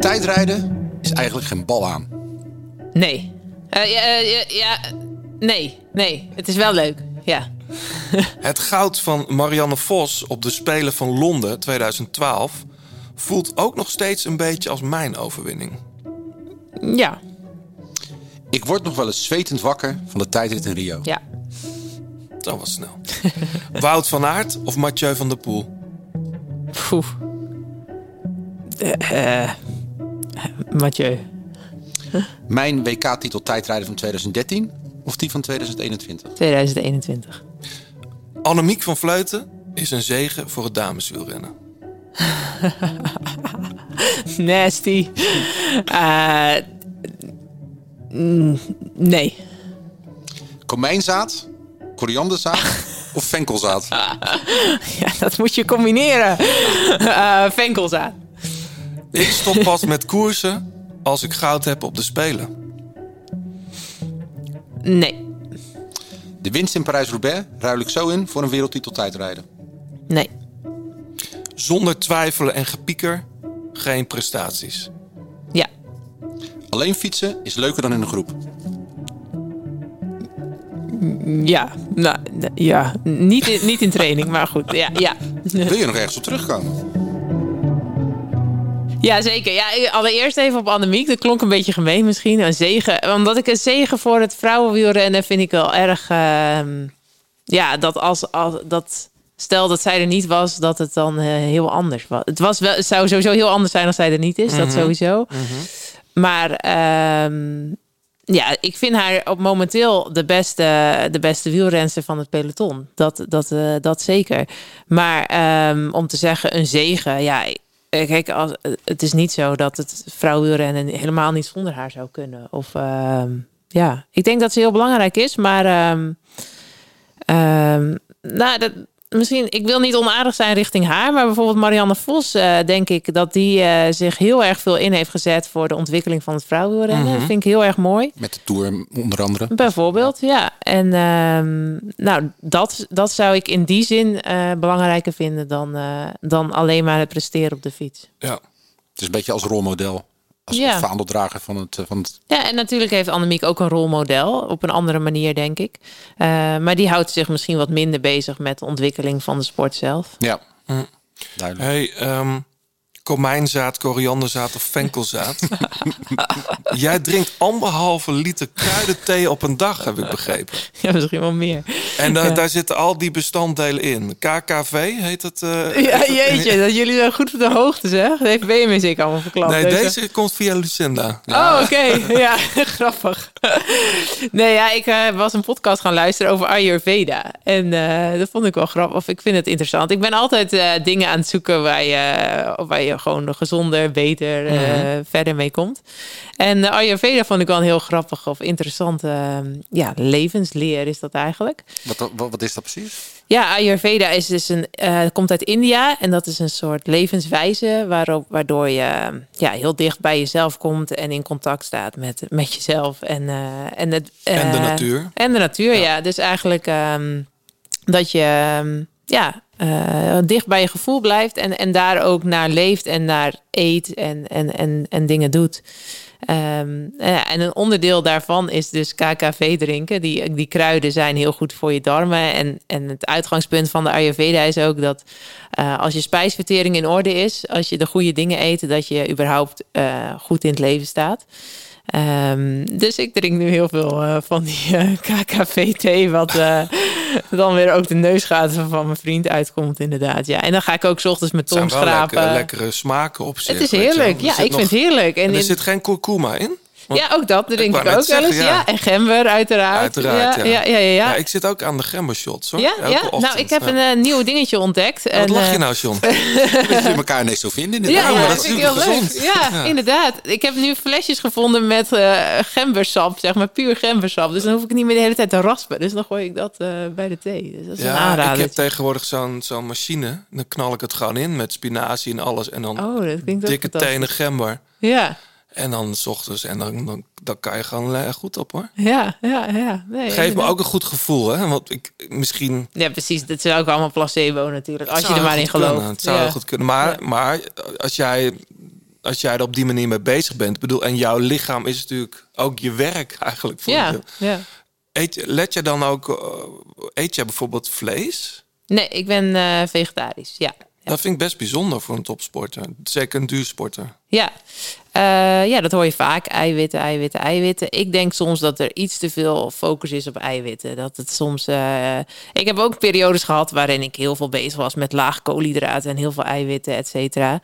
Tijdrijden is eigenlijk geen bal aan. Nee. Ja, ja, ja, nee, nee. Het is wel leuk. Ja. [laughs] Het goud van Marianne Vos op de Spelen van Londen 2012 voelt ook nog steeds een beetje als mijn overwinning. Ja. Ik word nog wel eens zwetend wakker van de tijdrit in Rio. Ja. Dat was snel. [laughs] Wout van Aert of Mathieu van der Poel? Poeh. Eh, eh, Mathieu. Mijn WK-titel tijdrijden van 2013 of die van 2021? 2021. Annemiek van Vleuten is een zegen voor het dameswielrennen. [laughs] Nasty. Eh, mm, nee. Komijnzaad, korianderzaad of venkelzaad? [laughs] Ja, dat moet je combineren. Eh venkelzaad. Ik stop pas met koersen als ik goud heb op de Spelen. Nee. De winst in Parijs-Roubaix ruil ik zo in voor een wereldtitel tijdrijden. Nee. Zonder twijfelen en gepieker geen prestaties. Ja. Alleen fietsen is leuker dan in een groep. Ja. Nou, ja. Niet in, niet in training, maar goed. Ja, ja. Wil je nog ergens op terugkomen? Ja, zeker. Ja, allereerst even op Annemiek. Dat klonk een beetje gemeen misschien. Een zegen. Omdat ik een zegen voor het vrouwenwielrennen vind ik wel erg... ehm, ja, dat als, als... dat Stel dat zij er niet was, dat het dan eh, heel anders was. Het, was wel, het zou sowieso heel anders zijn als zij er niet is. Dat Mhm. sowieso. Maar ehm, ja, ik vind haar op momenteel de beste, de beste wielrenster van het peloton. Dat, dat, eh, dat zeker. Maar ehm, om te zeggen een zegen, ja, kijk, als, het is niet zo dat het vrouwenwielrennen helemaal niet zonder haar zou kunnen. Of ehm, ja, ik denk dat ze heel belangrijk is, maar ehm, nou, dat, misschien, ik wil niet onaardig zijn richting haar, maar bijvoorbeeld Marianne Vos, eh, denk ik dat die eh, zich heel erg veel in heeft gezet voor de ontwikkeling van het vrouwenwielrennen. Mhm. Dat vind ik heel erg mooi. Met de Tour onder andere. Bijvoorbeeld, ja. En ehm, nou, dat, dat zou ik in die zin eh, belangrijker vinden dan, dan alleen maar het presteren op de fiets. Ja. Het is een beetje als rolmodel. Als Ja. vaandeldrager van het, eh, van het... Ja, en natuurlijk heeft Annemiek ook een rolmodel. Op een andere manier, denk ik. Eh, maar die houdt zich misschien wat minder bezig met de ontwikkeling van de sport zelf. Ja, duidelijk. Hey, ehm, komijnzaad, korianderzaad of venkelzaad. [laughs] Jij drinkt anderhalve liter kruidenthee op een dag, heb ik begrepen. [laughs] Ja, misschien wel meer. En da- Ja. daar zitten al die bestanddelen in. KKV heet het. eh, Ja, heet het- jeetje, dat jullie zo goed op de hoogte zijn. Dat heeft BMS ik allemaal verklapt. Nee, deze komt via Lucinda. Oh, oké. [laughs] Ja, grappig. Nee, ja, ik eh, was een podcast gaan luisteren over Ayurveda. En eh, dat vond ik wel grappig. Of ik vind het interessant. Ik ben altijd dingen aan het zoeken waar je, waar je gewoon gezonder, beter eh, Mhm. verder mee komt. En eh, Ayurveda vond ik wel een heel grappig of interessante eh, ja, levensleer is dat eigenlijk. Wat, wat, wat is dat precies? Ja, Ayurveda is dus een, eh, komt uit India en dat is een soort levenswijze waarop, waardoor je ja, heel dicht bij jezelf komt en in contact staat met, met jezelf en, eh, en, het, En de natuur. En de natuur, ja. Dus eigenlijk ehm, dat je ehm, ja, eh, dicht bij je gevoel blijft en, en daar ook naar leeft en naar eet en, en, en, en dingen doet. Ehm, ja, en een onderdeel daarvan is dus KKV drinken. Die, die kruiden zijn heel goed voor je darmen. En, en het uitgangspunt van de Ayurveda is ook dat eh, als je spijsvertering in orde is, als je de goede dingen eet, dat je überhaupt eh, goed in het leven staat. Ehm, dus ik drink nu heel veel eh, van die eh, [laughs] KKV-thee, wat eh, [laughs] dan weer ook de neusgaten van mijn vriend uitkomt, inderdaad. Ja. En dan ga ik ook 's ochtends tong wel schrapen. lekkere, lekkere smaken op zich. Het is heerlijk. Er Ja, ik vind het heerlijk. En En er in- zit geen kurkuma in? Want- ja, ook dat wou ik, ook wel eens. Ja. ja. en gember uiteraard. Uiteraard, ja. ja. Ja, ja, ja, ja. ik zit ook aan de gembershots hoor. Ja, Elke nou ik heb een eh, nieuw dingetje ontdekt. Wat En, lach je eh, nou, John? [laughs] Dat je elkaar ineens zo vinden. Inderdaad. ja, maar dat is heel leuk. gezond. Ja, inderdaad. Ik heb nu flesjes gevonden met eh, gembersap, zeg maar, puur gembersap. Dus dan hoef ik niet meer de hele tijd te raspen. Dus dan gooi ik dat bij de thee. Dus dat is een Ja, aanrader. ik heb tegenwoordig zo'n zo'n machine. Dan knal ik het gewoon in met spinazie en alles. En dan Oh, dikke tenen gember. Ja, En dan s ochtends. En dan, dan, dan kan je gewoon eh, goed op hoor. ja, ja. ja. Nee, Geeft me ook een goed gevoel hè. Want ik misschien... Ja, precies. Dat is ook allemaal placebo natuurlijk. Als je er maar in kunnen, gelooft. Het zou Ja. goed kunnen. Maar, maar als, jij, als jij er op die manier mee bezig bent. Bedoel, en jouw lichaam is natuurlijk ook je werk eigenlijk. Voor Ja, je. ja. Eet, je- let je dan ook... eh, eet jij bijvoorbeeld vlees? Nee, ik ben eh, vegetarisch. Ja. Dat vind ik best bijzonder voor een topsporter. Zeker een duursporter. Ja. Eh, ja, dat hoor je vaak. Eiwitten, eiwitten, eiwitten. Ik denk soms dat er iets te veel focus is op eiwitten. Dat het soms. eh, ik heb ook periodes gehad waarin ik heel veel bezig was met laag koolhydraten en heel veel eiwitten, et cetera.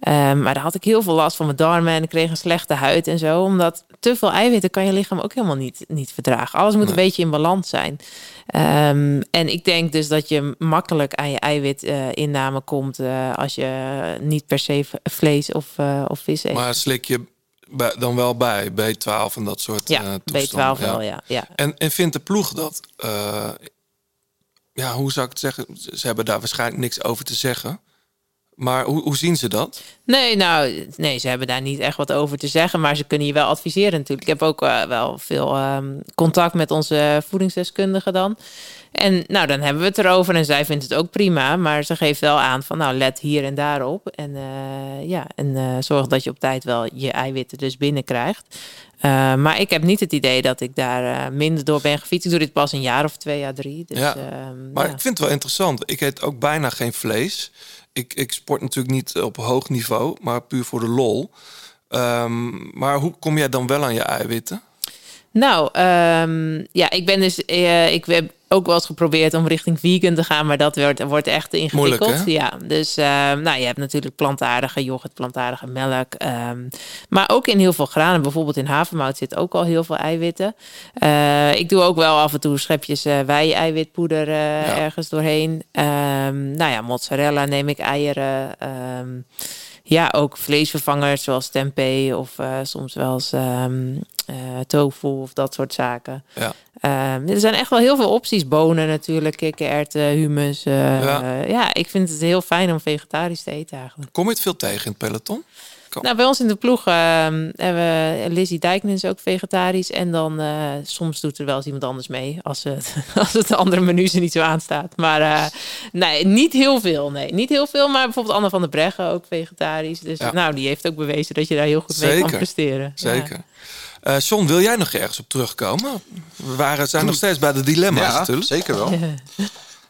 Eh, maar daar had ik heel veel last van mijn darmen en ik kreeg een slechte huid en zo. Omdat te veel eiwitten kan je lichaam ook helemaal niet, niet verdragen. Alles moet een beetje in balans zijn. Ehm, en ik denk dus dat je makkelijk aan je eiwitinname komt eh, als je niet per se vlees of, of vis eet. Maar slik je bij- dan wel bij B12 en dat soort Ja, eh, B12 toestanden? wel, ja, ja. En, en vindt de ploeg dat... eh, ja, hoe zou ik het zeggen? Ze hebben daar waarschijnlijk niks over te zeggen. Maar hoe, hoe zien ze dat? Nee, nou, nee, ze hebben daar niet echt wat over te zeggen, maar ze kunnen je wel adviseren natuurlijk. Ik heb ook eh, wel veel ehm, contact met onze voedingsdeskundige dan. En nou, dan hebben we het erover en zij vindt het ook prima, maar ze geeft wel aan van nou, let hier en daarop. En eh, ja, en eh, zorg dat je op tijd wel je eiwitten dus binnenkrijgt. Eh, maar ik heb niet het idee dat ik daar minder door ben gefietst. Ik doe dit pas een jaar of twee, jaar drie. Dus, ja. ehm, maar ja. ik vind het wel interessant. Ik eet ook bijna geen vlees. Ik, ik sport natuurlijk niet op hoog niveau, maar puur voor de lol. Ehm, maar hoe kom jij dan wel aan je eiwitten? Nou, ehm, ja, ik ben dus, eh, ik heb ook wel eens geprobeerd om richting vegan te gaan, maar dat wordt, wordt echt ingewikkeld. Moeilijk, ja, dus ehm, nou, je hebt natuurlijk plantaardige yoghurt, plantaardige melk, ehm, maar ook in heel veel granen. Bijvoorbeeld in havermout zit ook al heel veel eiwitten. Eh, ik doe ook wel af en toe schepjes eh wei-eiwitpoeder eh, ergens doorheen. Ehm, nou ja, mozzarella neem ik eieren. Ehm, ja, ook vleesvervangers zoals tempeh of eh, soms wel eens eh, tofu of dat soort zaken. Ja. Ehm, er zijn echt wel heel veel opties. Bonen natuurlijk, kikkererwten, humus. eh, Ja. ik vind het heel fijn om vegetarisch te eten eigenlijk. Kom je het veel tegen in het peloton? Kom. Nou, bij ons in de ploeg ehm, hebben we Lizzie Dijkman is ook vegetarisch. En dan eh, soms doet er wel eens iemand anders mee. Als het, [laughs] als het andere menu er niet zo aanstaat. Maar nee, niet heel veel. Nee, niet heel veel. Maar bijvoorbeeld Anne van der Breggen ook vegetarisch. Dus Ja. nou, die heeft ook bewezen dat je daar heel goed mee kan Zeker. presteren. Ja. Eh John, wil jij nog ergens op terugkomen? We waren, zijn nog steeds bij de dilemma's Ja, natuurlijk. zeker wel. [laughs]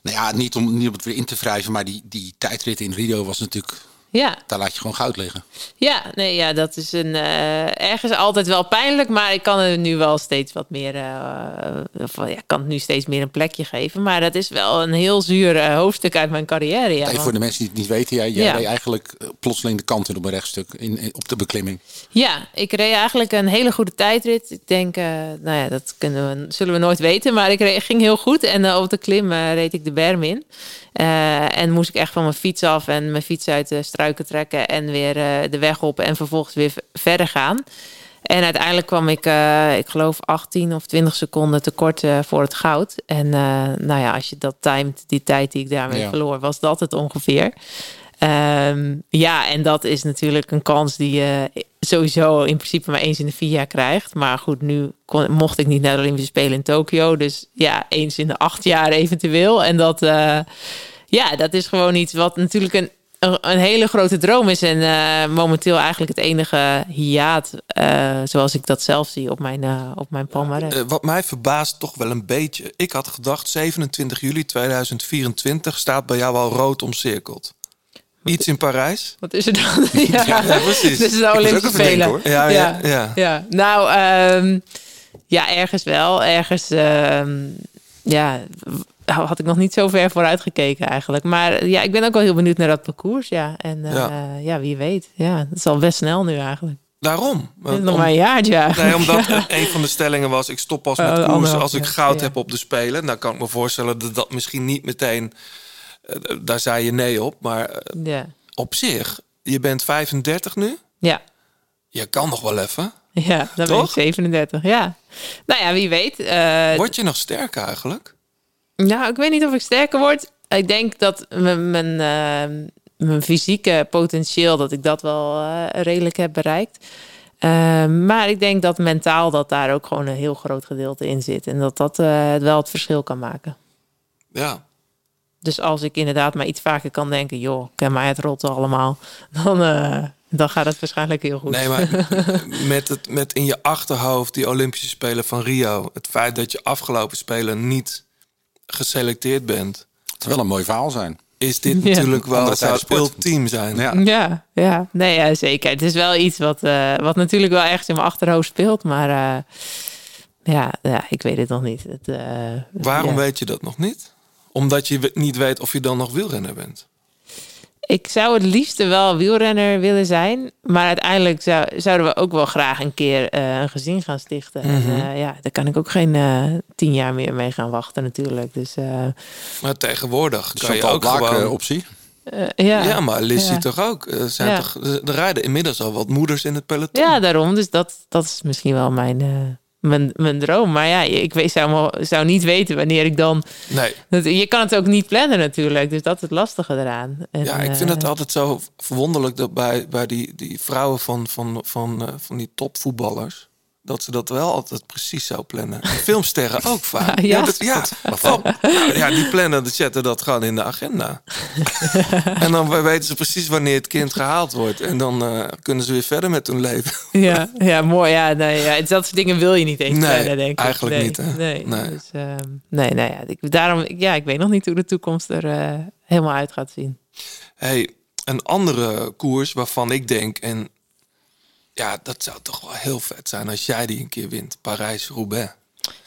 Nou ja, niet om, niet om het weer in te wrijven, maar die, die tijdrit in Rio was natuurlijk... Ja, Daar laat je gewoon goud liggen. ja, nee, ja, dat is een, eh, ergens altijd wel pijnlijk, maar ik kan er nu wel steeds wat meer, eh, of, ja, kan het nu steeds meer een plekje geven. Maar dat is wel een heel zuur eh, hoofdstuk uit mijn carrière. Ja, want- voor de mensen die het niet weten, jij, jij Ja. reed eigenlijk plotseling de kant in op een rechtstuk in, in- op de beklimming. Ja, ik reed eigenlijk een hele goede tijdrit. Ik denk, nou ja, dat kunnen we, zullen we nooit weten. Maar ik reed, ging heel goed. En op de klim reed ik de berm in. Eh, en moest ik echt van mijn fiets af en mijn fiets uit de struiken trekken. En weer eh, de weg op en vervolgens weer verder gaan. En uiteindelijk kwam ik, eh, ik geloof, 18 of 20 seconden tekort voor het goud. En nou ja, als je dat timed, die tijd die ik daarmee Ja. verloor, was dat het ongeveer. Ehm, ja, en dat is natuurlijk een kans die je sowieso in principe maar eens in de vier jaar krijgt. Maar goed, nu mocht ik niet naar de Olympische Spelen in Tokio. Dus ja, eens in de acht jaar eventueel. En dat, eh, ja, dat is gewoon iets wat natuurlijk een, een, hele grote droom is. En eh, momenteel eigenlijk het enige hiaat, eh, zoals ik dat zelf zie op mijn, eh op mijn palmarès. Wat mij verbaast toch wel een beetje. Ik had gedacht 27 juli 2024 staat bij jou al rood omcirkeld. Iets in Parijs? Wat is er dan? [laughs] ja, Ja, precies. Dit is de Olympische Spelen. hoor. Ja, ja, ja. ja. Nou, ehm, ja, ergens wel. Ergens, ehm, ja, had ik nog niet zo ver vooruit gekeken eigenlijk. Maar ja, ik ben ook wel heel benieuwd naar dat parcours, ja. En eh, Ja. ja. wie weet. Ja, het is al best snel nu eigenlijk. Daarom. Nog maar een jaartje eigenlijk. Nee, omdat [laughs] Ja. een van de stellingen was... ik stop pas Oh, met koersen als ik goud heb op de Spelen. Nou kan ik me voorstellen dat dat misschien niet meteen... eh, daar zei je nee op. Maar eh, Ja. op zich, je bent 35 nu. Ja. Je kan nog wel even. Ja, dan ben ik Toch? 37. Ja. Nou ja, wie weet. eh, Word je nog sterker eigenlijk? Nou, ik weet niet of ik sterker word. Ik denk dat mijn, mijn, eh, mijn fysieke potentieel, dat ik dat wel redelijk heb bereikt. Eh, maar ik denk dat mentaal dat daar ook gewoon een heel groot gedeelte in zit. En dat dat wel het verschil kan maken. Ja. Dus als ik inderdaad maar iets vaker kan denken, joh, ken mij het rotte allemaal. [laughs] Dan, eh, dan gaat het waarschijnlijk heel goed. Nee, maar [laughs] met, het, met in je achterhoofd die Olympische Spelen van Rio. Het feit dat je afgelopen Spelen niet geselecteerd bent. Het zou wel een mooi verhaal zijn. is dit Ja. natuurlijk wel, het zou ultiem zijn. Ja. Ja, ja. Nee, ja, zeker. Het is wel iets wat, eh, wat natuurlijk wel ergens in mijn achterhoofd speelt. Maar eh, ja, ja, ik weet het nog niet. Het, eh, Waarom ja. weet je dat nog niet? Omdat je niet weet of je dan nog wielrenner bent. Ik zou het liefste wel wielrenner willen zijn. Maar uiteindelijk zou, zouden we ook wel graag een keer eh, een gezin gaan stichten. En, Mhm. eh, ja, daar kan ik ook geen eh, tien jaar meer mee gaan wachten natuurlijk. Dus eh, Maar tegenwoordig kan je ook Blaak gewoon... optie. eh, ja. ja. maar Lissy Ja. toch ook? Er, zijn Ja. toch, er rijden inmiddels al wat moeders in het peloton. Ja, daarom. Dus dat, dat is misschien wel mijn, eh, mijn, mijn droom. Maar ja, ik weet, zou, zou niet weten wanneer ik dan... Nee. Dat, je kan het ook niet plannen natuurlijk. Dus dat is het lastige eraan. En, Ja, ik vind eh, het altijd zo verwonderlijk dat bij, bij die, die vrouwen van, van, van, eh, van die topvoetballers. Dat ze dat wel altijd precies zo plannen. En filmsterren ook [laughs] vaak. Ja. dat, ja, nou, ja, die plannen, die zetten dat gewoon in de agenda. [laughs] en dan weten ze precies wanneer het kind gehaald wordt. En dan eh, kunnen ze weer verder met hun leven. Ja, ja, mooi. Ja, nee, ja, dat soort dingen wil je niet eens Nee, plannen, denk ik. eigenlijk nee, niet, hè? Nee, Nee. Dus, ehm, nee, nou ja, ik, daarom, ja, ik weet nog niet hoe de toekomst er eh, helemaal uit gaat zien. Hey, een andere koers waarvan ik denk, en ja, dat zou toch wel heel vet zijn als jij die een keer wint. Parijs-Roubaix.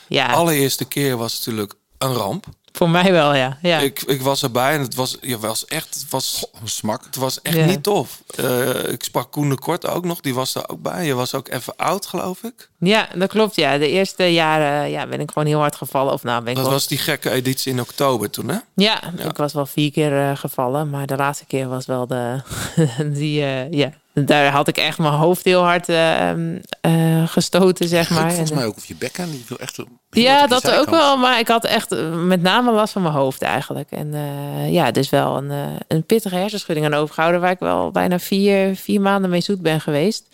Ja, Allereerste keer was natuurlijk een ramp. voor mij wel, ja. ja. Ik, ik was erbij en het was, je was echt, het was, Een smak. het was echt Ja. niet tof. Eh, ik sprak Koen de Kort ook nog, die was er ook bij. Je was ook even oud, geloof ik. ja, dat klopt. Ja, de eerste jaren ja, ben ik gewoon heel hard gevallen. Of nou, ben ik Dat wel- was die gekke editie in oktober toen, hè? Ja, ik was wel vier keer eh, gevallen, maar de laatste keer was wel de. [laughs] die, eh, ja, daar had ik echt mijn hoofd heel hard eh, ehm, eh, gestoten, zeg maar. Volgens En, mij ook of je bekken. Die viel echt Ja, op die dat ook wel. Maar ik had echt eh, met name last van mijn hoofd eigenlijk. En eh, ja, dus wel een, eh, een pittige hersenschudding aan overgehouden... waar ik wel bijna vier, vier maanden mee zoet ben geweest.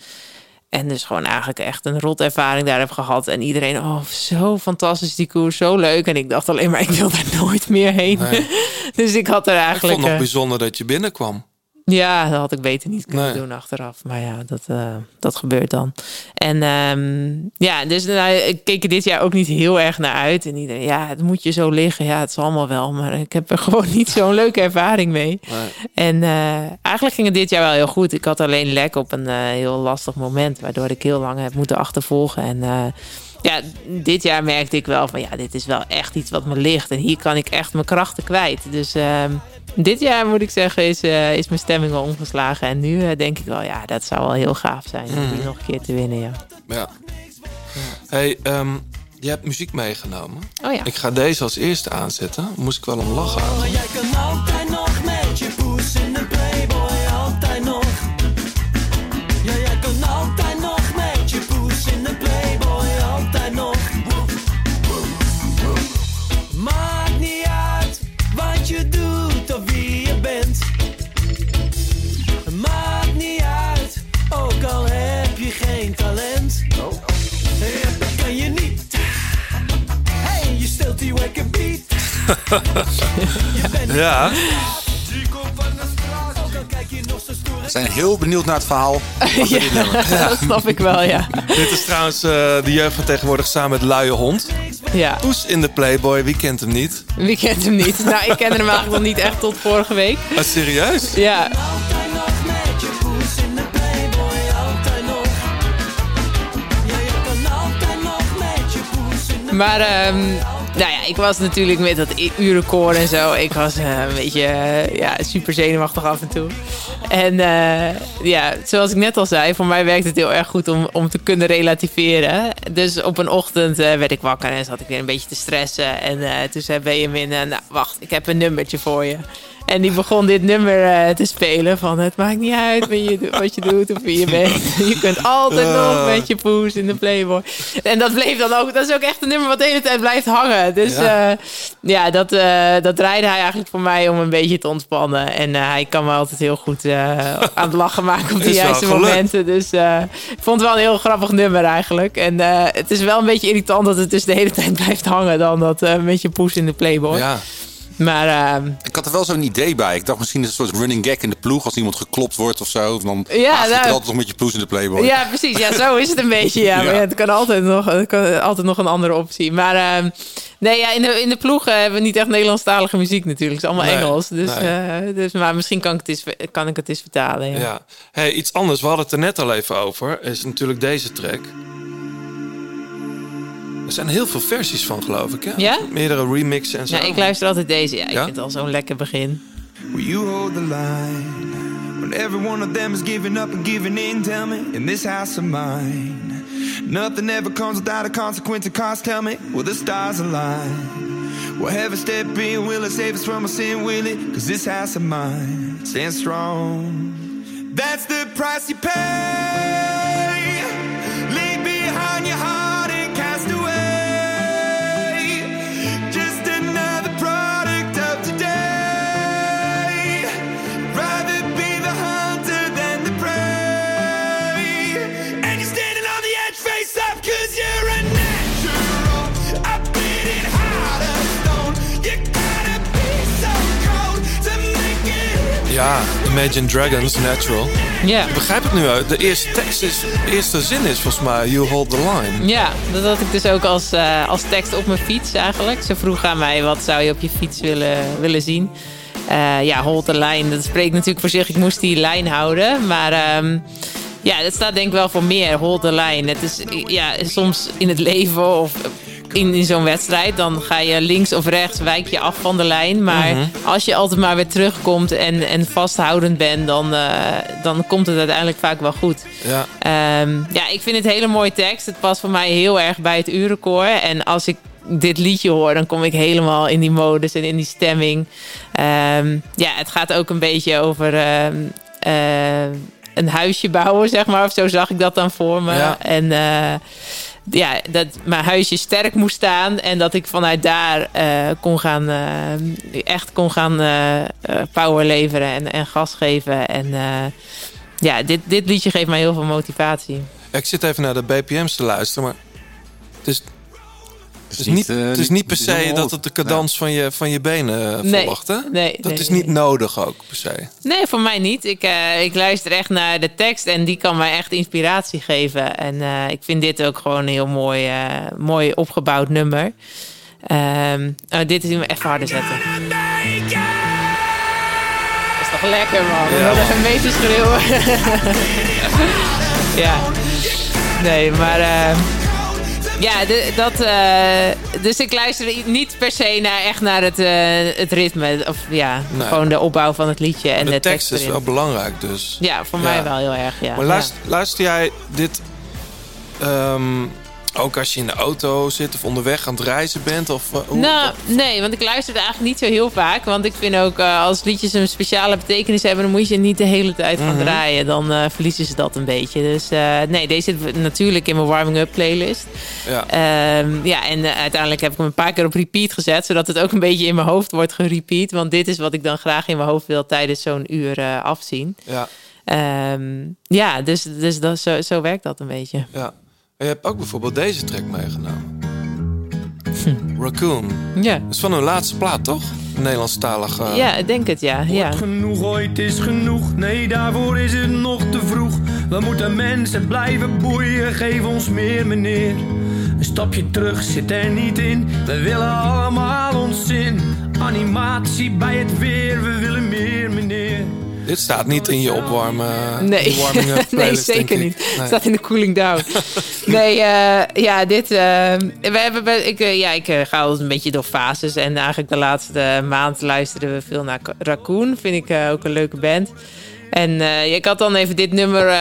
En dus gewoon eigenlijk echt een rot ervaring daar heb gehad. En iedereen, oh, zo fantastisch die koers, zo leuk. En ik dacht alleen maar, ik wil daar [laughs] nooit meer heen. Nee. [laughs] dus ik had er Ik eigenlijk... vond het nog eh, bijzonder dat je binnenkwam. Ja, dat had ik beter niet kunnen Nee. doen achteraf. Maar ja, dat, eh, dat gebeurt dan. En ehm, ja, dus nou, ik keek er dit jaar ook niet heel erg naar uit. En iedereen, ja, het moet je zo liggen. Ja, het is allemaal wel. Maar ik heb er [laughs] gewoon niet zo'n leuke ervaring mee. Nee. En eh, eigenlijk ging het dit jaar wel heel goed. Ik had alleen lek op een eh, heel lastig moment. Waardoor ik heel lang heb moeten achtervolgen. En ja, dit jaar merkte ik wel van ja, dit is wel echt iets wat me ligt. En hier kan ik echt mijn krachten kwijt. Dus ehm, dit jaar moet ik zeggen, is, eh, is mijn stemming wel omgeslagen. En nu eh, denk ik wel, ja, dat zou wel heel gaaf zijn om die nog een keer te winnen. Ja. Ja. Hey, ehm, je hebt muziek meegenomen. Oh ja. Ik ga deze als eerste aanzetten. Moest ik wel om lachen. [laughs] Ja. We zijn heel benieuwd naar het verhaal. [laughs] nummer. [laughs] dat snap ik wel, ja. Dit is trouwens eh, de jeugd van tegenwoordig samen met Luie Hond. ja. Poes in de Playboy, wie kent hem niet? Wie kent hem niet? Nou, ik kende hem eigenlijk nog niet echt tot vorige week. Ah, serieus? Ja. Ja, Maar ehm, nou ja, ik was natuurlijk met dat urenkoor en zo. Ik was eh, een beetje eh, ja, super zenuwachtig af en toe. En eh, ja, zoals ik net al zei, voor mij werkt het heel erg goed om, om te kunnen relativeren. Dus op een ochtend werd ik wakker en zat ik weer een beetje te stressen. En toen zei Benjamin, nou wacht, ik heb een nummertje voor je. En die begon dit nummer eh, te spelen van het maakt niet uit wat je, do- wat je doet of wie je bent. [laughs] Je kunt altijd nog met je poes in de Playboy. En dat bleef dan ook, dat is ook echt een nummer wat de hele tijd blijft hangen. Dus Ja. ja, ja dat, eh, dat draaide hij eigenlijk voor mij om een beetje te ontspannen. En eh, hij kan me altijd heel goed eh, aan het lachen maken op [laughs] de juiste momenten. Dus eh, ik vond het wel een heel grappig nummer eigenlijk. En eh, het is wel een beetje irritant dat het dus de hele tijd blijft hangen dan dat eh, met je poes in de Playboy. Ja. Maar ehm, Ik had er wel zo'n idee bij. Ik dacht misschien is het een soort running gag in de ploeg. Als iemand geklopt wordt of zo. Dan Ja, je er nou- altijd nog met je ploes in de Playboy. ja, precies. Ja, zo is het een beetje. Ja, maar [laughs] Ja. het kan altijd nog, het kan altijd nog een andere optie. Maar ehm, nee, ja, in, de, in de ploeg eh, hebben we niet echt Nederlandstalige muziek natuurlijk. Het is allemaal Nee, Engels. Dus, nee. eh, dus, maar misschien kan ik het eens, kan ik het eens vertalen. Ja. Ja. Hey, iets anders, we hadden het er net al even over, is natuurlijk deze track. Er zijn heel veel versies van, geloof ik. Hè? Ja? Meerdere remixen en zo. Ja, ik luister altijd deze. Ja, ik Ja? vind het al zo'n lekker begin. Will you hold the line when every one of them is giving up and giving in? Tell me, in this house of mine, nothing ever comes without a consequence. And cost, tell me, will the stars align? Will heaven step in? Will it save us from our sin? Will it? Cause this house of mine stands strong. That's the price you pay. Leave behind your heart Ja, Imagine Dragons, Natural. Ja. Ik begrijp het nu uit. De eerste tekst is, de eerste zin is volgens mij You Hold the Line. Ja, dat had ik dus ook als, eh, als tekst op mijn fiets eigenlijk. Ze vroeg aan mij, wat zou je op je fiets willen, willen zien? Eh, ja, hold the line. Dat spreekt natuurlijk voor zich. Ik moest die lijn houden. Maar ehm, ja, dat staat denk ik wel voor meer. Hold the line. Het is ja, soms in het leven of in, in zo'n wedstrijd... dan ga je links of rechts, wijk je af van de lijn. Maar Mhm. als je altijd maar weer terugkomt en, en vasthoudend bent... Dan, eh, dan komt het uiteindelijk vaak wel goed. Ja. Ehm, ja, ik vind het een hele mooie tekst. Het past voor mij heel erg bij het urenkoor. En als ik dit liedje hoor, dan kom ik helemaal in die modus en in die stemming. Ehm, ja, het gaat ook een beetje over ehm, eh, een huisje bouwen, [laughs] zeg maar. Of zo zag ik dat dan voor me. Ja. En eh, ja, dat mijn huisje sterk moest staan. En dat ik vanuit daar eh, kon gaan, eh, echt kon gaan eh, power leveren en, en gas geven. En ja, dit, dit liedje geeft mij heel veel motivatie. Ik zit even naar de BPM's te luisteren, maar het is, het is, niet, niet, eh, het is niet- niet per se dat het de cadans van, je, van je benen eh, Nee, volgt, hè? nee, Dat nee, is nee. niet nodig ook, per se. Nee, voor mij niet. Ik, eh, ik luister echt naar de tekst en die kan mij echt inspiratie geven. En eh, ik vind dit ook gewoon een heel mooi, eh, mooi opgebouwd nummer. Ehm, oh, dit is hem even harder zetten. Dat is toch lekker, man. Ja, Wat man. een beetje schreeuwen. [laughs] ja. Nee, maar... ja, de- dat, eh, dus ik luister niet per se naar, echt naar het, eh, het ritme. Of ja, Nee. gewoon de opbouw van het liedje en de, de, tekst is wel belangrijk, dus. Ja, voor Ja. mij wel heel erg, ja. Maar luister, luister jij dit ehm, ook als je in de auto zit of onderweg aan het reizen bent? Of, eh, hoe- Nou, nee, want ik luister het eigenlijk niet zo heel vaak. Want ik vind ook, eh, als liedjes een speciale betekenis hebben... dan moet je niet de hele tijd gaan Mhm. draaien. Dan eh, verliezen ze dat een beetje. Dus nee, deze zit natuurlijk in mijn warming-up playlist. Ja. Ehm, ja, en uiteindelijk heb ik hem een paar keer op repeat gezet... zodat het ook een beetje in mijn hoofd wordt gerepeat. Want dit is wat ik dan graag in mijn hoofd wil tijdens zo'n uur afzien. ja, Ehm, ja, dus, dus dat, zo, zo werkt dat een beetje. ja. En je hebt ook bijvoorbeeld deze track meegenomen. Raccoon. Ja. Dat is van hun laatste plaat, toch? Nederlandstalig. Ja, ik denk het, ja. ja. Genoeg ooit is genoeg, nee daarvoor is het nog te vroeg. We moeten mensen blijven boeien, geef ons meer meneer. Een stapje terug zit er niet in, we willen allemaal ons zin. Animatie bij het weer, we willen meer meneer. Dit staat niet in je opwarmen. Nee, [laughs] nee zeker niet. Nee. Het staat in de cooling down. [laughs] nee, eh, ja, dit. eh, we hebben, ik, eh, ja, ik ga altijd een beetje door fases. En eigenlijk de laatste maand luisteren we veel naar Raccoon. Vind ik ook een leuke band. En ik had dan even dit nummer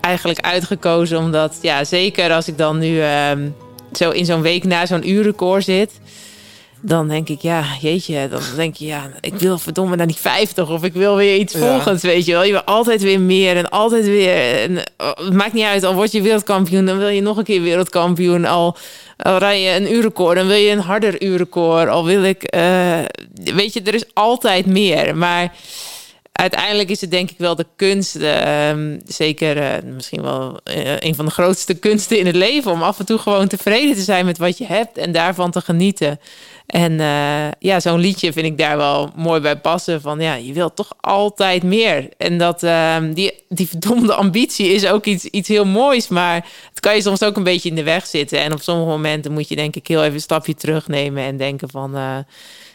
eigenlijk uitgekozen. Omdat, ja, zeker als ik dan nu ehm, zo in zo'n week na zo'n uurrecord zit dan denk ik, ja, jeetje, dan denk je, ja, ik wil verdomme naar die 50 of ik wil weer iets Ja. volgens, weet je wel. Je wil altijd weer meer en altijd weer. En, het maakt niet uit, al word je wereldkampioen, dan wil je nog een keer wereldkampioen. Al, al rij je een uurrecord, dan wil je een harder uurrecord. Al wil ik, eh, weet je, er is altijd meer. Maar uiteindelijk is het denk ik wel de kunst, ehm, zeker eh, misschien wel eh, een van de grootste kunsten in het leven, om af en toe gewoon tevreden te zijn met wat je hebt en daarvan te genieten. En eh, ja, zo'n liedje vind ik daar wel mooi bij passen. Van ja, je wilt toch altijd meer. En dat ehm, die, die verdomde ambitie is ook iets, iets heel moois. Maar het kan je soms ook een beetje in de weg zitten. En op sommige momenten moet je denk ik heel even een stapje terugnemen en denken van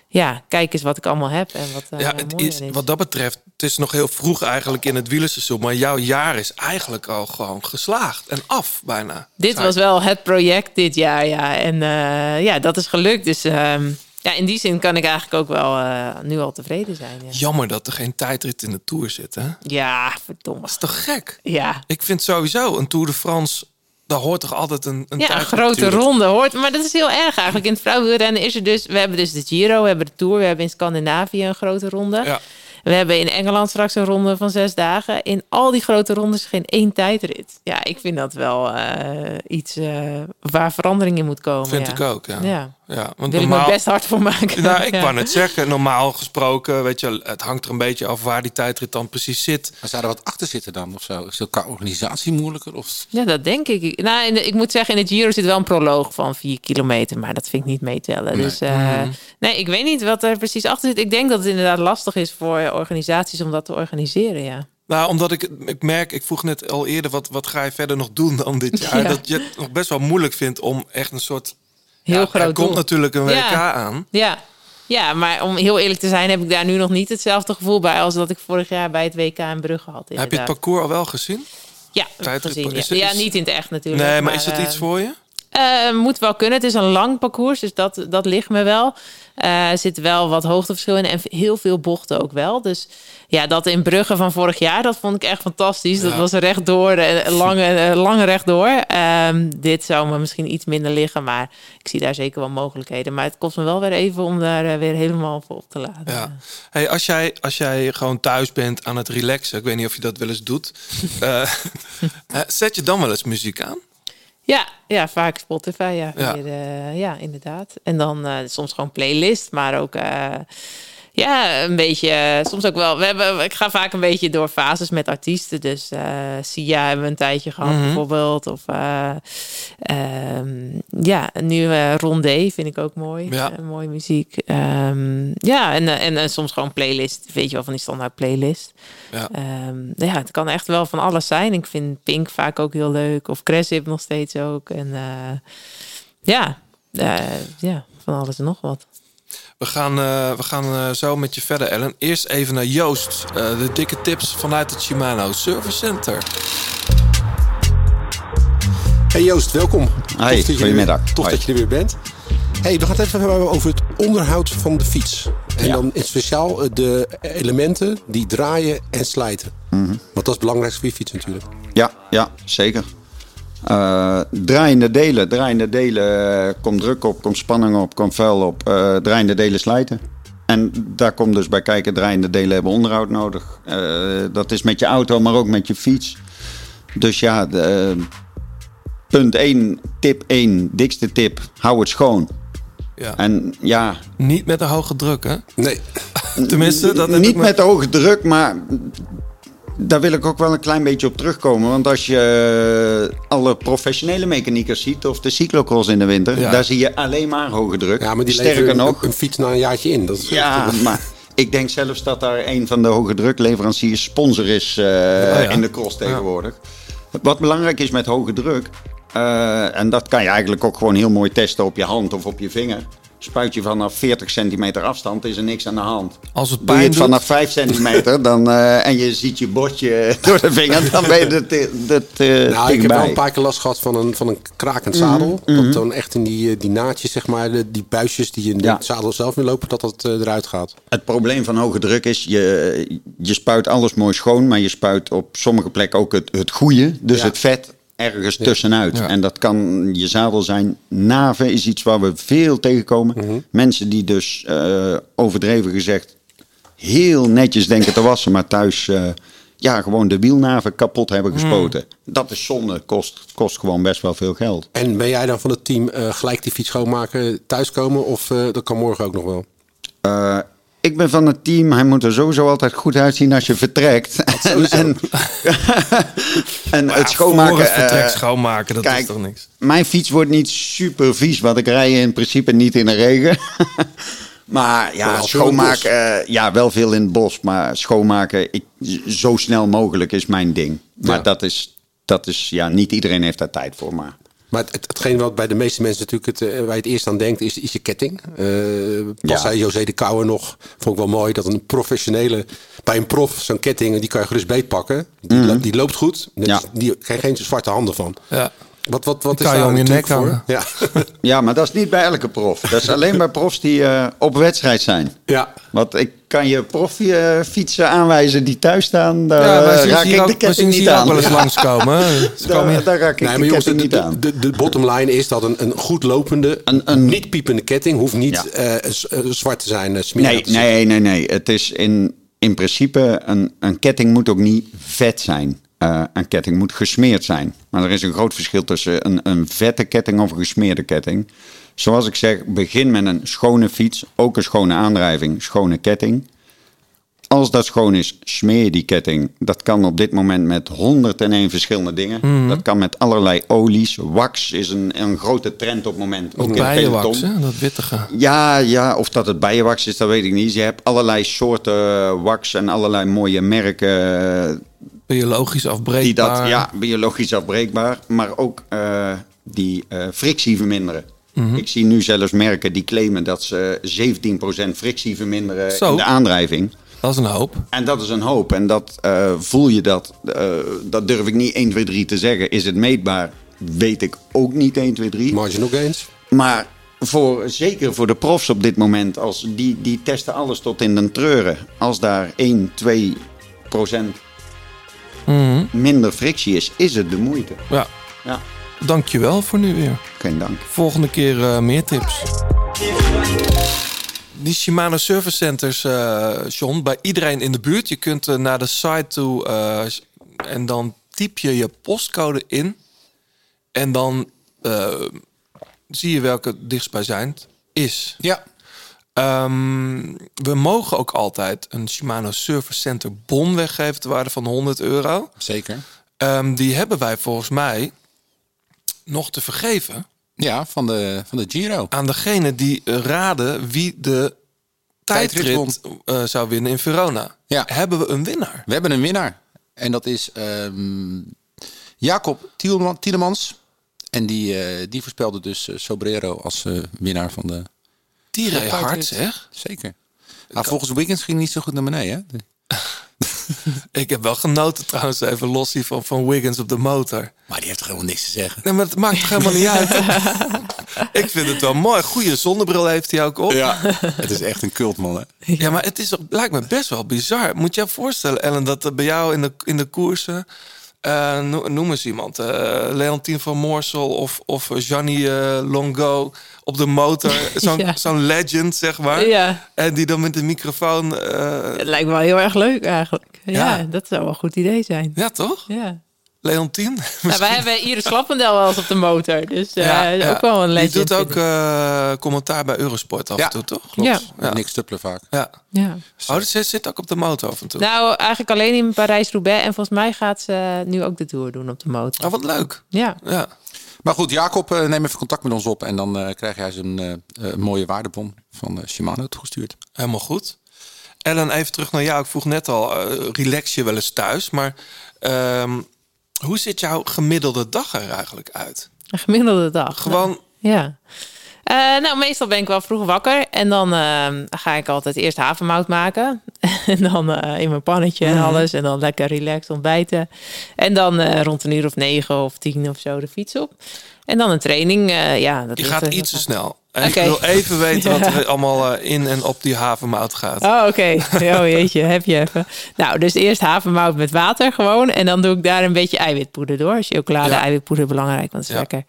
ja, kijk eens wat ik allemaal heb en wat eh Ja, het is, is. wat dat betreft, het is nog heel vroeg eigenlijk in het wielerseizoen. Maar jouw jaar is eigenlijk al gewoon geslaagd en af bijna. Dit was wel het project dit jaar, ja. En eh, ja, dat is gelukt. Dus ehm, ja, in die zin kan ik eigenlijk ook wel eh, nu al tevreden zijn. Ja, Jammer dat er geen tijdrit in de Tour zit, hè? ja verdomme. Dat is toch gek? Ja, Ik vind sowieso een Tour de France, daar hoort toch altijd een, een ja, een grote natuurlijk. ronde hoort. Maar dat is heel erg eigenlijk. In het vrouwenrennen is er dus... We hebben dus de Giro, we hebben de Tour. We hebben in Scandinavië een grote ronde. Ja. We hebben in Engeland straks een ronde van zes dagen. In al die grote rondes geen één tijdrit. Ja, ik vind dat wel eh, iets eh, waar verandering in moet komen. Vind ja. ik ook, ja. Ja. Ja, want Wil ik normaal, me best hard voor maken. Nou, ik [laughs] Ja. wou net zeggen, normaal gesproken, weet je, het hangt er een beetje af waar die tijdrit dan precies zit. Maar zou er wat achter zitten dan of zo? Is het qua organisatie moeilijker? Of... Ja, dat denk ik. Nou, in de- ik moet zeggen, in de Giro zit wel een proloog van 4 kilometer, maar dat vind ik niet meetellen. Nee. Dus eh, Mhm. nee, ik weet niet wat er precies achter zit. Ik denk dat het inderdaad lastig is voor organisaties om dat te organiseren, ja. Nou, omdat ik, ik merk, ik vroeg net al eerder, wat, wat ga je verder nog doen dan dit jaar? [laughs] Ja. Dat je het nog best wel moeilijk vindt om echt een soort... Heel ja, groot Er komt natuurlijk een WK Ja. aan. Ja. ja, maar om heel eerlijk te zijn heb ik daar nu nog niet hetzelfde gevoel bij als dat ik vorig jaar bij het WK in Brugge had. Heb je het parcours al wel gezien? Ja, gezien. Ja. is niet in het echt natuurlijk. Nee, maar is het eh, iets voor je? Eh, moet wel kunnen. Het is een lang parcours, dus dat, dat ligt me wel. Er zit wel wat hoogteverschil in en heel veel bochten ook wel. Dus ja, dat in Brugge van vorig jaar, dat vond ik echt fantastisch. Dat was rechtdoor, eh, lange, eh, lange rechtdoor. Ehm, dit zou me misschien iets minder liggen, maar ik zie daar zeker wel mogelijkheden. Maar het kost me wel weer even om daar weer helemaal voor op te laden. Ja. Hey, als, jij, als jij gewoon thuis bent aan het relaxen, ik weet niet of je dat wel eens doet, [laughs] [laughs] zet je dan wel eens muziek aan? Ja, ja, vaak Spotify. Ja, Ja. Weer, eh, ja inderdaad. En dan eh, soms gewoon playlist, maar ook eh, ja, een beetje. eh, soms ook wel. We hebben, ik ga vaak een beetje door fases met artiesten. Dus eh Sia hebben we een tijdje gehad, Mhm. bijvoorbeeld. Of eh, ehm, ja, nu eh Rondé vind ik ook mooi. Ja. Mooie muziek. Ehm, ja, en, en, eh, soms gewoon playlist. Weet je wel, van die standaard playlist. Ja. Ehm, ja, het kan echt wel van alles zijn. Ik vind Pink vaak ook heel leuk. Of Cressip nog steeds ook. En ja, ja, van alles en nog wat. We gaan, eh, we gaan eh, zo met je verder, Ellen. Eerst even naar Joost. eh, de dikke tips vanuit het Shimano Service Center. Hey Joost, welkom. Hi, tof dat je er goedemiddag. weer- tof Hoi. dat je er weer bent. Hey, we gaan het even hebben over het onderhoud van de fiets. En Ja. dan in het speciaal de elementen die draaien en slijten. Mhm. Want dat is het belangrijkste voor je fiets natuurlijk. Ja, ja, zeker. Eh, draaiende delen. Draaiende delen eh, komt druk op, komt spanning op, komt vuil op. Eh, draaiende delen slijten. En daar komt dus bij kijken, draaiende delen hebben onderhoud nodig. Eh, dat is met je auto, maar ook met je fiets. Dus ja, de, punt 1, tip 1, dikste tip, hou het schoon. Ja. En ja, Niet met een hoge druk, hè? Nee. [laughs] Tenminste, dat heb niet ik me- met hoge druk, maar daar wil ik ook wel een klein beetje op terugkomen. Want als je alle professionele mechaniekers ziet, of de cyclocross in de winter, Ja. daar zie je alleen maar hoge druk. Ja, maar die Sterker leveren nog, een, een fiets na een jaartje in. Dat is ja, [laughs] maar ik denk zelfs dat daar een van de hoge drukleveranciers sponsor is eh, in de cross tegenwoordig. Wat belangrijk is met hoge druk, eh, en dat kan je eigenlijk ook gewoon heel mooi testen op je hand of op je vinger. Spuit je vanaf 40 centimeter afstand, is er niks aan de hand. Als het Doe je pijn het doet, vanaf 5 centimeter [laughs] dan, eh, en je ziet je bordje [laughs] door de vinger, dan ben je te- er te Nou, ik heb wel een paar keer last gehad van een, van een krakend zadel. mhm. Dat dan echt in die, eh, die naadjes, zeg maar, de- die buisjes die in Ja. het zadel zelf in lopen, dat dat eh, eruit gaat. Het probleem van hoge druk is, je, je spuit alles mooi schoon, maar je spuit op sommige plekken ook het, het goede, dus Ja. het vet, ergens tussenuit. Ja. En dat kan je zadel zijn. Naven is iets waar we veel tegenkomen. Mhm. Mensen die dus, eh, overdreven gezegd, heel netjes denken te wassen, maar thuis eh, ja, gewoon de wielnaven kapot hebben gespoten. Dat is zonde, kost, kost gewoon best wel veel geld. En ben jij dan van het team eh, gelijk die fiets schoonmaken, thuiskomen of dat kan morgen ook nog wel? Ik ben van het team. Hij moet er sowieso altijd goed uitzien als je vertrekt. En, en, [laughs] en het schoonmaken. Voor het vertrek eh, schoonmaken, dat is kijk, toch niks? Mijn fiets wordt niet super vies, want ik rij in principe niet in de regen. [laughs] maar ja, schoonmaken, eh, ja, wel veel in het bos. Maar schoonmaken, ik, zo snel mogelijk is mijn ding. Maar Ja. dat is, dat is, ja, niet iedereen heeft daar tijd voor. Maar Maar het, het- hetgeen wat bij de meeste mensen natuurlijk het, eh, waar je het eerst aan denkt, is, is je ketting. Eh pas Ja. zei José de Kouwer nog, vond ik wel mooi, dat een professionele, bij een prof, zo'n ketting, die kan je gerust beetpakken. Die, Mhm. die loopt goed. Ja. Die krijg je geen zwarte handen van. Ja. Wat, wat, wat is je daar om je nek voor? hangen. Ja. [laughs] Ja, maar dat is niet bij elke prof. Dat is alleen bij profs die eh, op wedstrijd zijn. Ja. Want ik kan je profietsen aanwijzen die thuis staan. Daar Ja, wij eh, zien raak ik ook- de ketting niet aan. wel eens langskomen? [laughs] Ze Daar, hier- daar raak ik Nee, de maar jongens, ketting niet de, aan. de, de bottom line is dat een, een goed lopende, Een- een- niet piepende ketting hoeft niet Ja. eh, eh, zwart te zijn, eh, smerig Nee, nee, nee, nee. Het is in, in principe, een, een ketting moet ook niet vet zijn. Eh, een ketting moet gesmeerd zijn. Maar er is een groot verschil tussen een, een vette ketting of een gesmeerde ketting. Zoals ik zeg, begin met een schone fiets, ook een schone aandrijving, schone ketting. Als dat schoon is, smeer je die ketting. Dat kan op dit moment met 101 verschillende dingen. Mhm. Dat kan met allerlei olies. Wax is een, een grote trend op het moment. Ook bijenwax, hè? Dat wittige. Ja, ja, of dat het bijenwax is, dat weet ik niet. Je hebt allerlei soorten wax en allerlei mooie merken. Biologisch Die afbreekbaar. dat, ja, biologisch afbreekbaar. Maar ook eh, die eh, frictie verminderen. Mhm. Ik zie nu zelfs merken die claimen dat ze 17% frictie verminderen Zo. in de aandrijving. Dat is een hoop. En dat is een hoop. En dat eh, voel je dat. eh, dat durf ik niet 1, 2, 3 te zeggen. Is het meetbaar? Weet ik ook niet 1, 2, 3. Margin nog eens. Maar voor, zeker voor de profs op dit moment, als die, die testen alles tot in den treuren. Als daar 1, 2 procent Mhm. minder frictie is, is het de moeite. Ja. Ja. Dankjewel voor nu weer. Geen dank. Volgende keer eh, meer tips. Die Shimano Service Centers, eh John, bij iedereen in de buurt. Je kunt eh, naar de site toe eh, en dan typ je je postcode in. En dan eh, zie je welke dichtstbijzijnd is. Ja. Ehm, we mogen ook altijd een Shimano Service Center bon weggeven ter waarde van 100 euro. Zeker. Ehm, die hebben wij volgens mij nog te vergeven Ja, van de, van de Giro. aan degene die raden wie de Tijdrit eh, zou winnen in Verona. Ja. Hebben we een winnaar? We hebben een winnaar. En dat is ehm, Jacob Tielemans. En die, eh, die voorspelde dus eh, Sobrero als winnaar van de... Tijdrit. hard, zeg. Zeker. Maar volgens Wiggins ging niet zo goed naar beneden. Hè? [laughs] Ik heb wel genoten trouwens, even los van, van Wiggins op de motor. Maar die heeft toch helemaal niks te zeggen? Nee, maar het maakt toch helemaal niet uit? [laughs] Ik vind het wel mooi. Goede zonnebril heeft hij ook op. Ja, het is echt een cultman. Hè? Ja, maar het is, lijkt me best wel bizar. Moet je je voorstellen, Ellen, dat er bij jou in de, in de koersen... eh, no- noem eens iemand. Leontien van Moorsel of, of Gianni eh, Longo op de motor. [laughs] Zo'n Ja. zo'n legend, zeg maar. Ja. En die dan met de microfoon... Het lijkt me wel heel erg leuk eigenlijk. Ja, Ja. dat zou wel een goed idee zijn. ja, toch? Ja. Leontien? Nou, [laughs] wij hebben Iris Klappendel wel eens op de motor. Dus eh, ook wel een legend. Die doet ook eh, commentaar bij Eurosport af Ja, en toe, toch? Ja. Ja. Niks Tuppelen vaak. Ja. Ja. Oh, dus ze zit ook op de motor af en toe. Nou, eigenlijk alleen in Parijs-Roubaix. En volgens mij gaat ze nu ook de Tour doen op de motor. Oh, wat leuk. Ja. Ja. Maar goed, Jacob, eh, neem even contact met ons op. En dan eh, krijg jij eh, eh, mooie waardebon van Shimano toegestuurd. Helemaal goed. Ellen, even terug naar jou. Ik vroeg net al, eh, relax je wel eens thuis? Maar ehm, hoe ziet jouw gemiddelde dag er eigenlijk uit? Een gemiddelde dag. Gewoon, Ja. Eh, nou, meestal ben ik wel vroeg wakker. En dan eh, ga ik altijd eerst havermout maken. [laughs] en dan eh, in mijn pannetje en Mhm. alles. En dan lekker relaxed ontbijten. En dan rond een uur of negen of tien of zo de fiets op. En dan een training. ja, dat je gaat iets te snel. En ik wil even weten wat [laughs] er allemaal eh, in en op die havermout gaat. Oh, oké. Oh, jeetje, heb je even. Nou, dus eerst havermout met water gewoon. En dan doe ik daar een beetje eiwitpoeder door. Chocolade, Ja. eiwitpoeder, belangrijk, want het is Ja. lekker.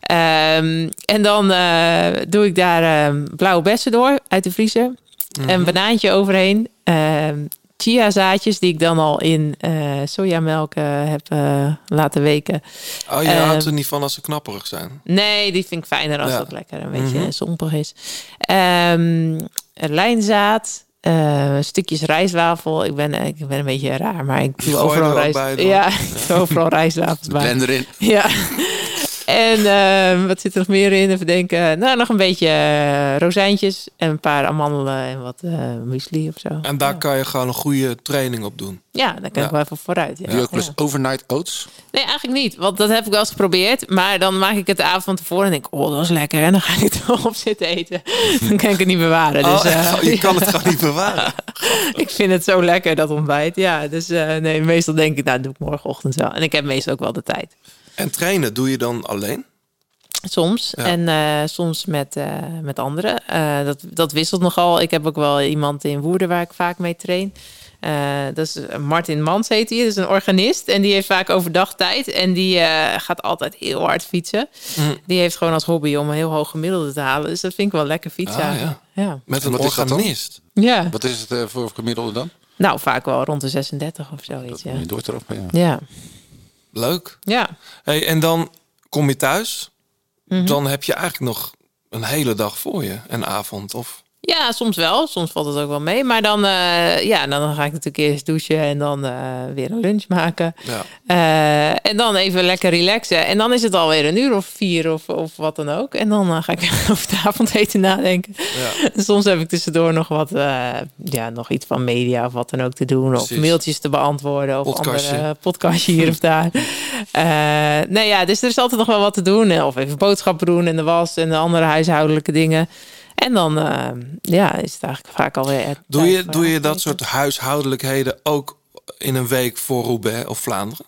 Ehm, en dan eh, doe ik daar ehm, blauwe bessen door uit de vriezer. Mhm. Een banaantje overheen. Ehm chia zaadjes die ik dan al in eh sojamelk eh, heb eh, laten weken. Oh, je Ehm, houdt er niet van als ze knapperig zijn. Nee, die vind ik fijner als Ja. dat lekker een beetje Mhm. sompig is. Ehm lijnzaad, stukjes rijstwafel. Ik ben, ik ben een beetje raar, maar ik doe gooi overal er rijst. bij ja, [laughs] doe overal rijstwafels bij. Blend erin. Ja. [laughs] En eh, wat zit er nog meer in? Even denken. Nou, nog een beetje eh, rozijntjes en een paar amandelen en wat eh muesli of zo. En daar kan je gewoon een goede training op doen. Ja, daar kan ik wel even vooruit. Ja. Doe je ook eens overnight oats? Nee, eigenlijk niet. Want dat heb ik wel eens geprobeerd. Maar dan maak ik het de avond van tevoren en denk ik, oh, dat is lekker. En dan ga ik het [laughs] op zitten eten. Dan kan ik het niet bewaren. Dus, Oh, [laughs] je kan het [laughs] gewoon niet bewaren. ik vind het zo lekker, dat ontbijt. Ja, dus eh, nee, meestal denk ik, nou, dat doe ik morgenochtend wel. En ik heb meestal ook wel de tijd. En trainen doe je dan alleen? Soms. Ja. En eh, soms met, eh, met anderen. Eh, dat, dat wisselt nogal. Ik heb ook wel iemand in Woerden waar ik vaak mee train. Eh, dat is Martin Mans heet hij. Dat is een organist. En die heeft vaak overdag tijd. En die eh, gaat altijd heel hard fietsen. Mm. Die heeft gewoon als hobby om een heel hoog gemiddelde te halen. Dus dat vind ik wel lekker fietsen. Ah, ja. Met En een dat organist. Ja. Wat is het voor gemiddelde dan? Nou, vaak wel rond de 36 of zoiets. Ja. Je door erop, ja. Ja. Leuk. Ja. Hey, en dan kom je thuis. Mhm. Dan heb je eigenlijk nog een hele dag voor je. Een avond. Of... Ja, soms wel. Soms valt het ook wel mee. Maar dan, eh, ja, dan ga ik natuurlijk eerst douchen en dan eh, weer een lunch maken. Ja. Eh, en dan even lekker relaxen. En dan is het alweer een uur of vier of, of wat dan ook. En dan ga ik [laughs] over het avondeten nadenken. Ja. Soms heb ik tussendoor nog wat, ja, nog iets van media of wat dan ook te doen. Of mailtjes te beantwoorden. Of Podcastje. andere podcastje hier of daar. [laughs] Nou ja, dus er is altijd nog wel wat te doen. Of even boodschappen doen en de was en de andere huishoudelijke dingen. En dan eh, ja, is het eigenlijk vaak alweer. Doe je, doe je dat soort huishoudelijkheden ook in een week voor Roubaix of Vlaanderen?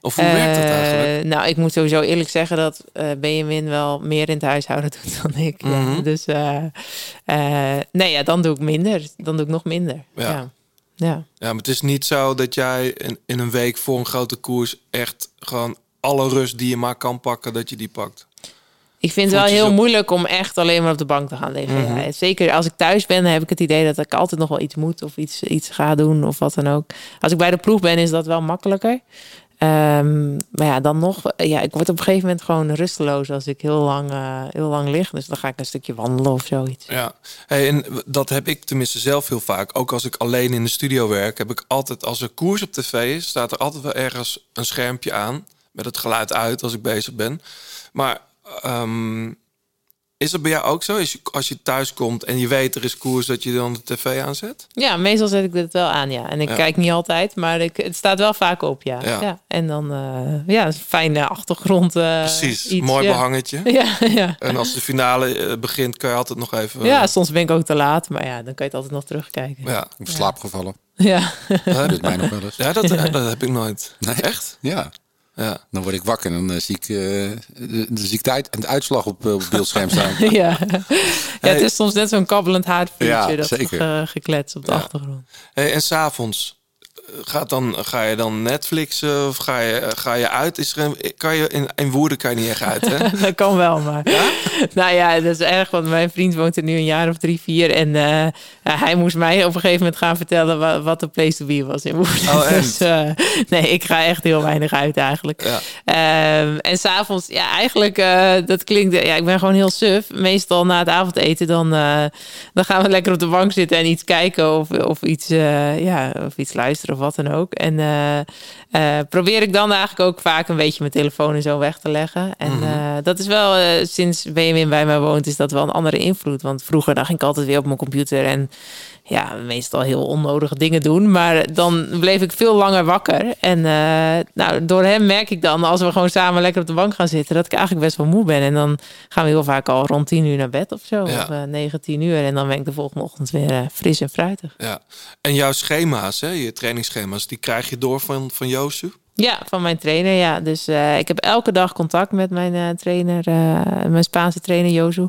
Of hoe werkt dat eigenlijk? Eh, nou, ik moet sowieso eerlijk zeggen dat eh, Benjamin wel meer in het huishouden [laughs] doet dan ik. ja. Mhm. Dus eh, nee, ja, dan doe ik minder. Dan doe ik nog minder. Ja. Ja. ja. Ja, maar het is niet zo dat jij in, in een week voor een grote koers echt gewoon alle rust die je maar kan pakken, dat je die pakt. Ik vind het wel heel moeilijk om echt alleen maar op de bank te gaan liggen. Mhm. ja. Zeker als ik thuis ben, heb ik het idee dat ik altijd nog wel iets moet of iets, iets ga doen of wat dan ook. Als ik bij de ploeg ben, is dat wel makkelijker. Ehm, maar ja, dan nog, ja, ik word op een gegeven moment gewoon rusteloos als ik heel lang, eh, heel lang lig. Dus dan ga ik een stukje wandelen of zoiets. Ja, hey, en dat heb ik tenminste zelf heel vaak. Ook als ik alleen in de studio werk, heb ik altijd, als er koers op tv is, staat er altijd wel ergens een schermpje aan. Met het geluid uit als ik bezig ben. Maar ehm, is dat bij jou ook zo? Als je, als je thuis komt en je weet er is koers, dat je dan de tv aanzet? Ja, meestal zet ik dit wel aan, ja. En ik Ja. kijk niet altijd, maar ik, het staat wel vaak op, ja. Ja. ja. En dan, eh, ja, een fijne achtergrond. eh, Precies, iets, mooi ja. behangetje. [laughs] Ja, ja. En als de finale eh, begint, kan je altijd nog even... Ja, soms ben ik ook te laat, maar ja, dan kan je het altijd nog terugkijken. Ja. Of slaapgevallen. Ja. Dat mij nog wel eens. Ja, dat, dat heb ik nooit. Nee? Echt? Ja. Ja. Dan word ik wakker en dan eh, zie ik, eh, de, de, zie ik de, uit- de uitslag op, eh, op het beeldscherm staan. [laughs] ja. ja, het is soms net zo'n kabbelend haardvuurtje. Ja, dat ge- geklets op de Ja. achtergrond. Hey, en s'avonds, gaat dan, ga je dan Netflixen of ga je, ga je uit? Is er een, kan je in, in woorden kan je niet echt uit, hè? [laughs] dat kan wel, maar... [laughs] Nou ja, dat is erg, want mijn vriend woont er nu een jaar of drie, vier. En eh, hij moest mij op een gegeven moment gaan vertellen wa- wat de place to be was in Woerden. Oh? [laughs] Dus eh, nee, ik ga echt heel weinig uit eigenlijk. Ja. Ehm, en s'avonds, ja, eigenlijk, eh, dat klinkt, ja, ik ben gewoon heel suf. Meestal na het avondeten, dan, eh, dan gaan we lekker op de bank zitten en iets kijken of, of, iets, eh, ja, of iets luisteren of wat dan ook. En eh, eh, probeer ik dan eigenlijk ook vaak een beetje mijn telefoon en zo weg te leggen. En Mhm. eh, dat is wel, sinds Benjamin bij mij woont, is dat wel een andere invloed. Want vroeger dan ging ik altijd weer op mijn computer en ja, meestal heel onnodige dingen doen. Maar dan bleef ik veel langer wakker. En eh, nou, door hem merk ik dan, als we gewoon samen lekker op de bank gaan zitten, dat ik eigenlijk best wel moe ben. En dan gaan we heel vaak al rond 10 uur naar bed of zo. Ja. Of uh, 9, 10 uur. En dan ben ik de volgende ochtend weer eh, fris en fruitig. Ja. En jouw schema's, hè, je trainingsschema's, die krijg je door van, van Josu? Ja, van mijn trainer, ja. Dus uh, ik heb elke dag contact met mijn uh, trainer, uh, mijn Spaanse trainer Josu.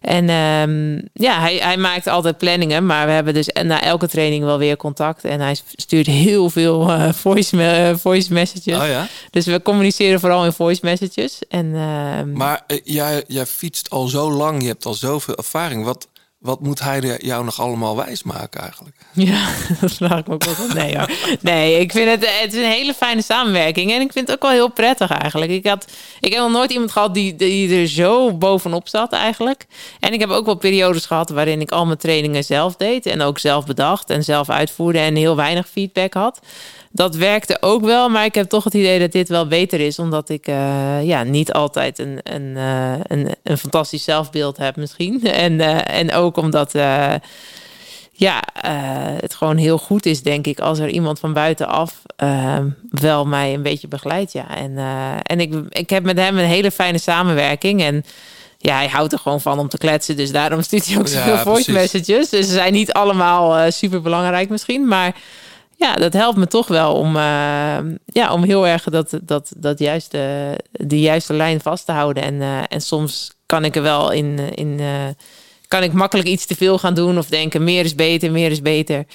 En um, ja, hij, hij maakt altijd planningen, maar we hebben dus na elke training wel weer contact. En hij stuurt heel veel voice, voice messages. Oh ja? Dus we communiceren vooral in voice messages. En, maar jij, jij fietst al zo lang, je hebt al zoveel ervaring. Wat, Wat moet hij jou nog allemaal wijsmaken eigenlijk? Ja, [laughs] dat vraag ik me ook wel. Nee, nee, ik vind het, het is een hele fijne samenwerking. En ik vind het ook wel heel prettig eigenlijk. Ik, had, ik heb nog nooit iemand gehad die, die er zo bovenop zat eigenlijk. En ik heb ook wel periodes gehad waarin ik al mijn trainingen zelf deed. En ook zelf bedacht en zelf uitvoerde en heel weinig feedback had. Dat werkte ook wel, maar ik heb toch het idee dat dit wel beter is. Omdat ik eh, ja, niet altijd een, een, eh, een, een fantastisch zelfbeeld heb misschien. [laughs] En, eh, en ook omdat ja, het gewoon heel goed is, denk ik, als er iemand van buitenaf wel mij een beetje begeleidt. Ja. En, en ik, ik heb met hem een hele fijne samenwerking. En ja, hij houdt er gewoon van om te kletsen. Dus daarom stuurt hij ook Ja, zoveel voice precies. messages. Dus ze zijn niet allemaal super belangrijk misschien. Maar ja, dat helpt me toch wel om, eh, ja, om heel erg dat, dat, dat juiste, die juiste lijn vast te houden. En, eh, en soms kan ik er wel in, in eh, kan ik makkelijk iets te veel gaan doen of denken meer is beter, meer is beter.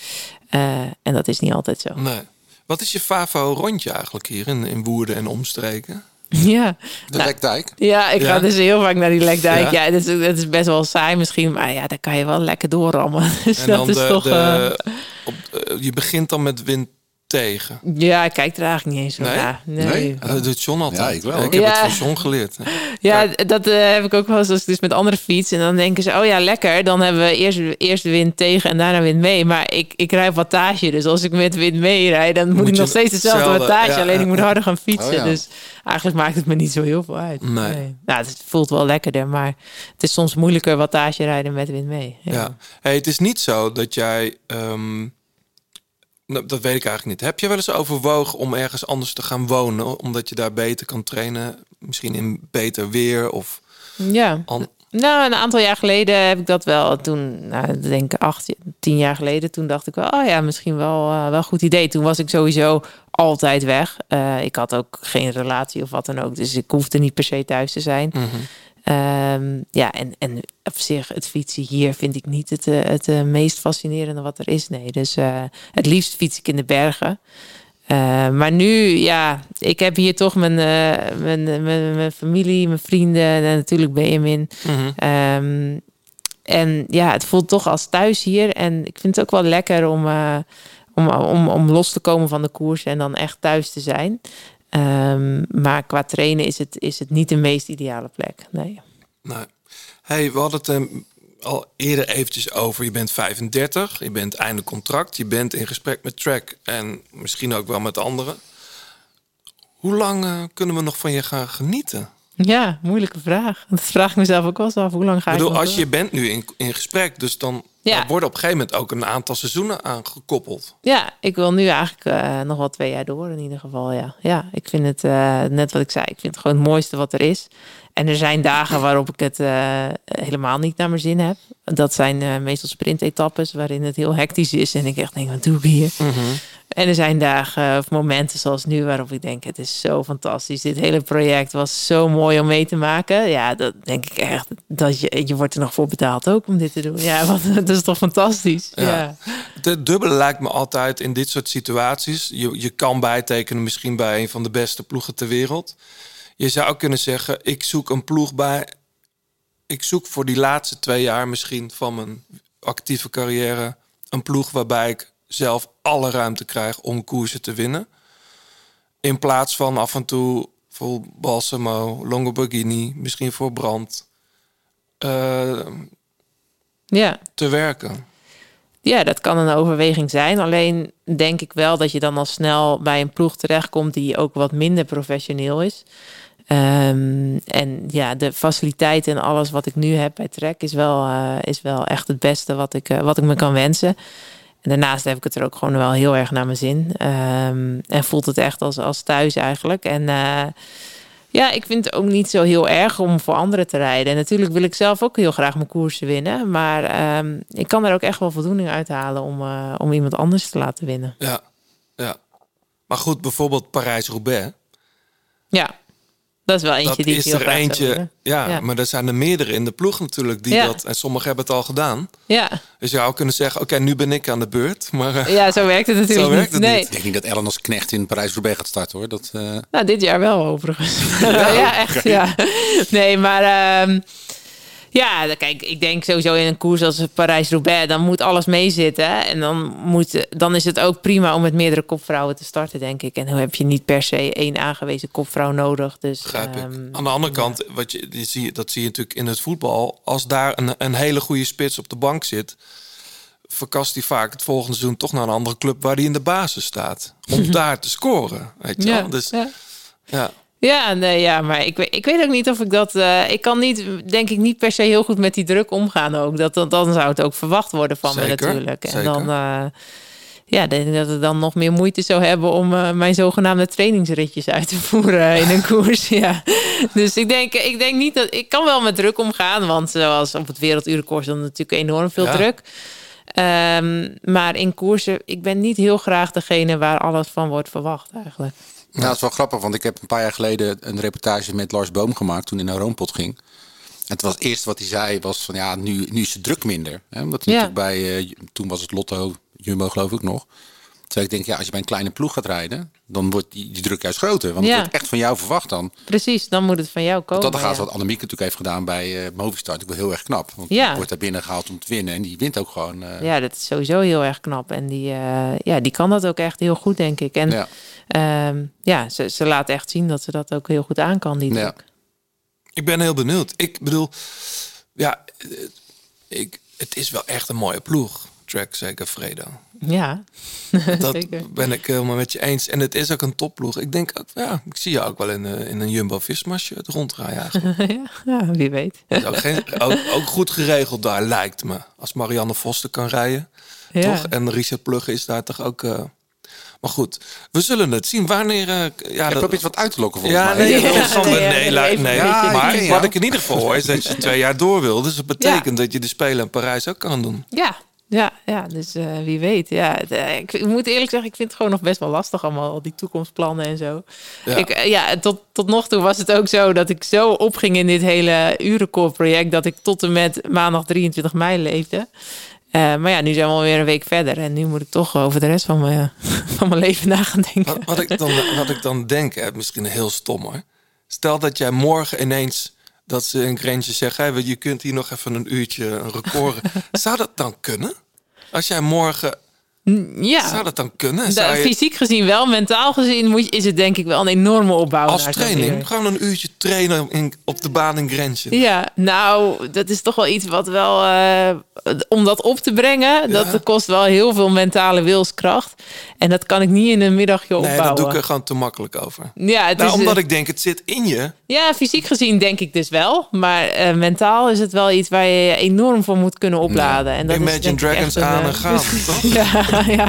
En dat is niet altijd zo. Nee. Wat is je favo rondje eigenlijk hier in, in Woerden en omstreken? [laughs] Ja. De Nou, Lekdijk. Ja, ik ga Ja? dus heel vaak naar die Lekdijk. Ja? Ja, dat, is, dat is best wel saai misschien, maar ja, daar kan je wel lekker doorrammen. [laughs] Dus dat is toch... eh, op, eh, je begint dan met wind tegen. ja, ik kijk er eigenlijk niet eens zo Nee? naar. Nee. Ah, dat doet John altijd. Ja, ik wel. Ik heb Ja. het van John geleerd. Ja, dat eh, heb ik ook wel eens als ik dus met andere fiets. En dan denken ze, oh ja, lekker. Dan hebben we eerst, eerst de wind tegen en daarna wind mee. Maar ik, ik rij wattage. Dus als ik met wind mee rijd, dan moet, Moet ik nog steeds dezelfde wattage. ja, alleen ik moet harder gaan fietsen. Oh ja. Dus eigenlijk maakt het me niet zo heel veel uit. Nee. Nou, het voelt wel lekkerder. Maar het is soms moeilijker wattage rijden met wind mee. Ja. Hey, het is niet zo dat jij... ehm, nou, dat weet ik eigenlijk niet. Heb je wel eens overwogen om ergens anders te gaan wonen? Omdat je daar beter kan trainen? Misschien in beter weer? Of Ja. Nou, een aantal jaar geleden heb ik dat wel. Toen, nou, ik denk acht, tien jaar geleden, toen dacht ik wel, oh ja, misschien wel, eh, wel een goed idee. Toen was ik sowieso altijd weg. Eh, ik had ook geen relatie of wat dan ook, dus ik hoefde niet per se thuis te zijn. Mhm. Ehm, ja, en, en op zich, het fietsen hier vind ik niet het, eh, het eh, meest fascinerende wat er is. Nee, dus eh, het liefst fiets ik in de bergen. Eh, maar nu, ja, ik heb hier toch mijn, mijn, mijn, mijn familie, mijn vrienden en natuurlijk Benjamin. Mhm. Ehm, en ja, het voelt toch als thuis hier. En ik vind het ook wel lekker om, om, om, om los te komen van de koers en dan echt thuis te zijn. Ehm, maar qua trainen is het, is het niet de meest ideale plek. Nee. Nee. Hey, we hadden het ehm, al eerder eventjes over. Je bent 35, je bent einde contract, je bent in gesprek met Track en misschien ook wel met anderen. Hoe lang eh, kunnen we nog van je gaan genieten? Ja, moeilijke vraag. Dat vraag ik mezelf ook wel eens af. Hoe lang ga Ik ik bedoel, als je bent nu in, in gesprek, dus dan Ja. worden op een gegeven moment ook een aantal seizoenen aangekoppeld. Ja, ik wil nu eigenlijk eh, nog wel twee jaar door in ieder geval. Ja, ja ik vind het, eh, net wat ik zei, ik vind het gewoon het mooiste wat er is. En er zijn dagen waarop ik het eh, helemaal niet naar mijn zin heb. Dat zijn meestal sprintetappes waarin het heel hectisch is. En ik echt denk, wat doe ik hier? En er zijn dagen of momenten zoals nu waarop ik denk, het is zo fantastisch. Dit hele project was zo mooi om mee te maken. Ja, dat denk ik echt. Dat je, je wordt er nog voor betaald ook om dit te doen. Ja, want [laughs] dat is toch fantastisch. Ja. ja. De dubbele lijkt me altijd in dit soort situaties. Je, je kan bijtekenen misschien bij een van de beste ploegen ter wereld. Je zou kunnen zeggen, ik zoek een ploeg bij. Ik zoek voor die laatste twee jaar misschien van mijn actieve carrière een ploeg waarbij ik zelf alle ruimte krijg om koersen te winnen. In plaats van af en toe voor Balsamo, Longoborghini, misschien voor Brand eh, ja. te werken. Ja, dat kan een overweging zijn. Alleen denk ik wel dat je dan al snel bij een ploeg terechtkomt die ook wat minder professioneel is. Ehm, en ja, de faciliteiten en alles wat ik nu heb bij Trek is wel, eh, is wel echt het beste wat ik, eh, wat ik me kan wensen. En daarnaast heb ik het er ook gewoon wel heel erg naar mijn zin. Ehm, en voelt het echt als, als thuis eigenlijk. En eh, ja, ik vind het ook niet zo heel erg om voor anderen te rijden. En natuurlijk wil ik zelf ook heel graag mijn koersen winnen. Maar ehm, ik kan er ook echt wel voldoening uit halen om, eh, om iemand anders te laten winnen. Ja, ja. Maar goed, bijvoorbeeld Parijs-Roubaix. Ja, dat is wel eentje dat die is heel er eentje. Ja, Ja. maar er zijn er meerdere in de ploeg natuurlijk die Ja. dat. En sommigen hebben het al gedaan. Ja. Dus je zou kunnen zeggen: Oké, nu ben ik aan de beurt. Maar eh, [laughs] ja, zo werkt het [laughs] natuurlijk Zo werkt niet. het nee. niet. Ik denk niet dat Ellen als knecht in Parijs-Roubaix gaat starten hoor. Dat, eh, Nou, dit jaar wel overigens. ja, [laughs] echt. Ja. Nee, maar ehm, Ja, kijk, ik denk sowieso in een koers als Parijs-Roubaix, dan moet alles meezitten. En dan, moet, dan is het ook prima om met meerdere kopvrouwen te starten, denk ik. En dan heb je niet per se één aangewezen kopvrouw nodig. Dus, ehm, Aan de andere kant, wat je, die zie, dat zie je natuurlijk in het voetbal. Als daar een, een hele goede spits op de bank zit, verkast hij vaak het volgende seizoen toch naar een andere club waar hij in de basis staat. Om [laughs] daar te scoren. Weet je Ja, wel? Dus ja. ja. Ja, nee, ja, maar ik, weet- ik weet ook niet of ik dat. eh, ik kan niet, denk ik, niet per se heel goed met die druk omgaan ook. Dat, dat, dan zou het ook verwacht worden van me natuurlijk. En zeker. dan. eh, ja, ik denk dat het dan nog meer moeite zou hebben om eh, mijn zogenaamde trainingsritjes uit te voeren [laughs] in een koers. Ja. Dus ik denk, ik denk niet dat ik kan wel met druk omgaan, want zoals op het werelduurkoers dan natuurlijk enorm veel Ja. druk. Ehm, maar in koersen, ik ben niet heel graag degene waar alles van wordt verwacht eigenlijk. Ja, dat is wel grappig, want ik heb een paar jaar geleden een reportage met Lars Boom gemaakt toen hij naar Roompot ging. En het was het eerste wat hij zei was van ja, nu, nu is de druk minder. Hè? Omdat Ja. natuurlijk bij, eh, toen was het Lotto, Jumbo geloof ik nog. Terwijl ik denk, ja, als je bij een kleine ploeg gaat rijden, dan wordt die, die druk juist groter. Want Ja. het wordt echt van jou verwacht dan. Precies, dan moet het van jou komen. dat gaat ja. wat Annemiek natuurlijk heeft gedaan bij eh Movistar. Ik wel heel erg knap. Want Ja. die wordt daar binnen gehaald om te winnen. En die wint ook gewoon. eh, Ja, dat is sowieso heel erg knap. En die, eh, ja, die kan dat ook echt heel goed, denk ik. En Ja. ja, ja ze, ze laat echt zien dat ze dat ook heel goed aan kan, die Ja. druk. Ik ben heel benieuwd. Ik bedoel, ja, ik, het is wel echt een mooie ploeg. Track zeker Fredo. Ja, [laughs] Dat zeker. ben ik helemaal met je eens. En het is ook een topploeg. Ik denk ook, ja, ik zie je ook wel in, eh, in een Jumbo Visma shirt rondrijden [laughs] eigenlijk. ja, ja, wie weet. Is ook, geen, ook, ook goed geregeld daar, lijkt me. Als Marianne Voster kan rijden, Ja. toch? En Richard Plugge is daar toch ook... eh, maar goed, we zullen het zien. Wanneer... eh, ja, Je dat- probeert wat uit te lokken volgens ja, mij. nee, Ja, nee, nee, maar wat ik in ieder geval hoor, is dat je twee jaar door wil. Dus dat betekent dat je de Spelen in Parijs ook kan doen. Ja, ja, ja dus eh, wie weet. Ja, het, eh, ik, ik moet eerlijk zeggen, ik vind het gewoon nog best wel lastig allemaal, al die toekomstplannen en zo. Ja. Ik, eh, ja, tot, tot nog toe was het ook zo dat ik zo opging in dit hele urencore-project dat ik tot en met maandag 23 mei leefde. Maar ja, nu zijn we alweer een week verder en nu moet ik toch over de rest van mijn, [laughs] van mijn leven na gaan denken. Wat, wat, ik, dan, wat ik dan denk, hè, misschien heel stom hoor. Stel dat jij morgen ineens dat ze in Grensje zeggen... Hey, je kunt hier nog even een uurtje een record... [laughs] Zou dat dan kunnen? Als jij morgen... Ja, Zou dat dan kunnen? Da- Zou je- fysiek gezien wel, mentaal gezien moet je, is het denk ik wel een enorme opbouw. als training, gewoon een uurtje trainen in, op de baan in Grensje. Ja, nou, dat is toch wel iets wat wel. eh, om dat op te brengen, dat kost wel heel veel mentale wilskracht. En dat kan ik niet in een middagje Nee, opbouwen. dat doe ik er gewoon te makkelijk over. Ja, het Nou, is, omdat eh, ik denk, het zit in je. ja, fysiek gezien denk ik dus wel. Maar eh, mentaal is het wel iets waar je enorm voor moet kunnen opladen. En dat is Imagine ik Dragons aan en gaan, [laughs] toch? ja, ja.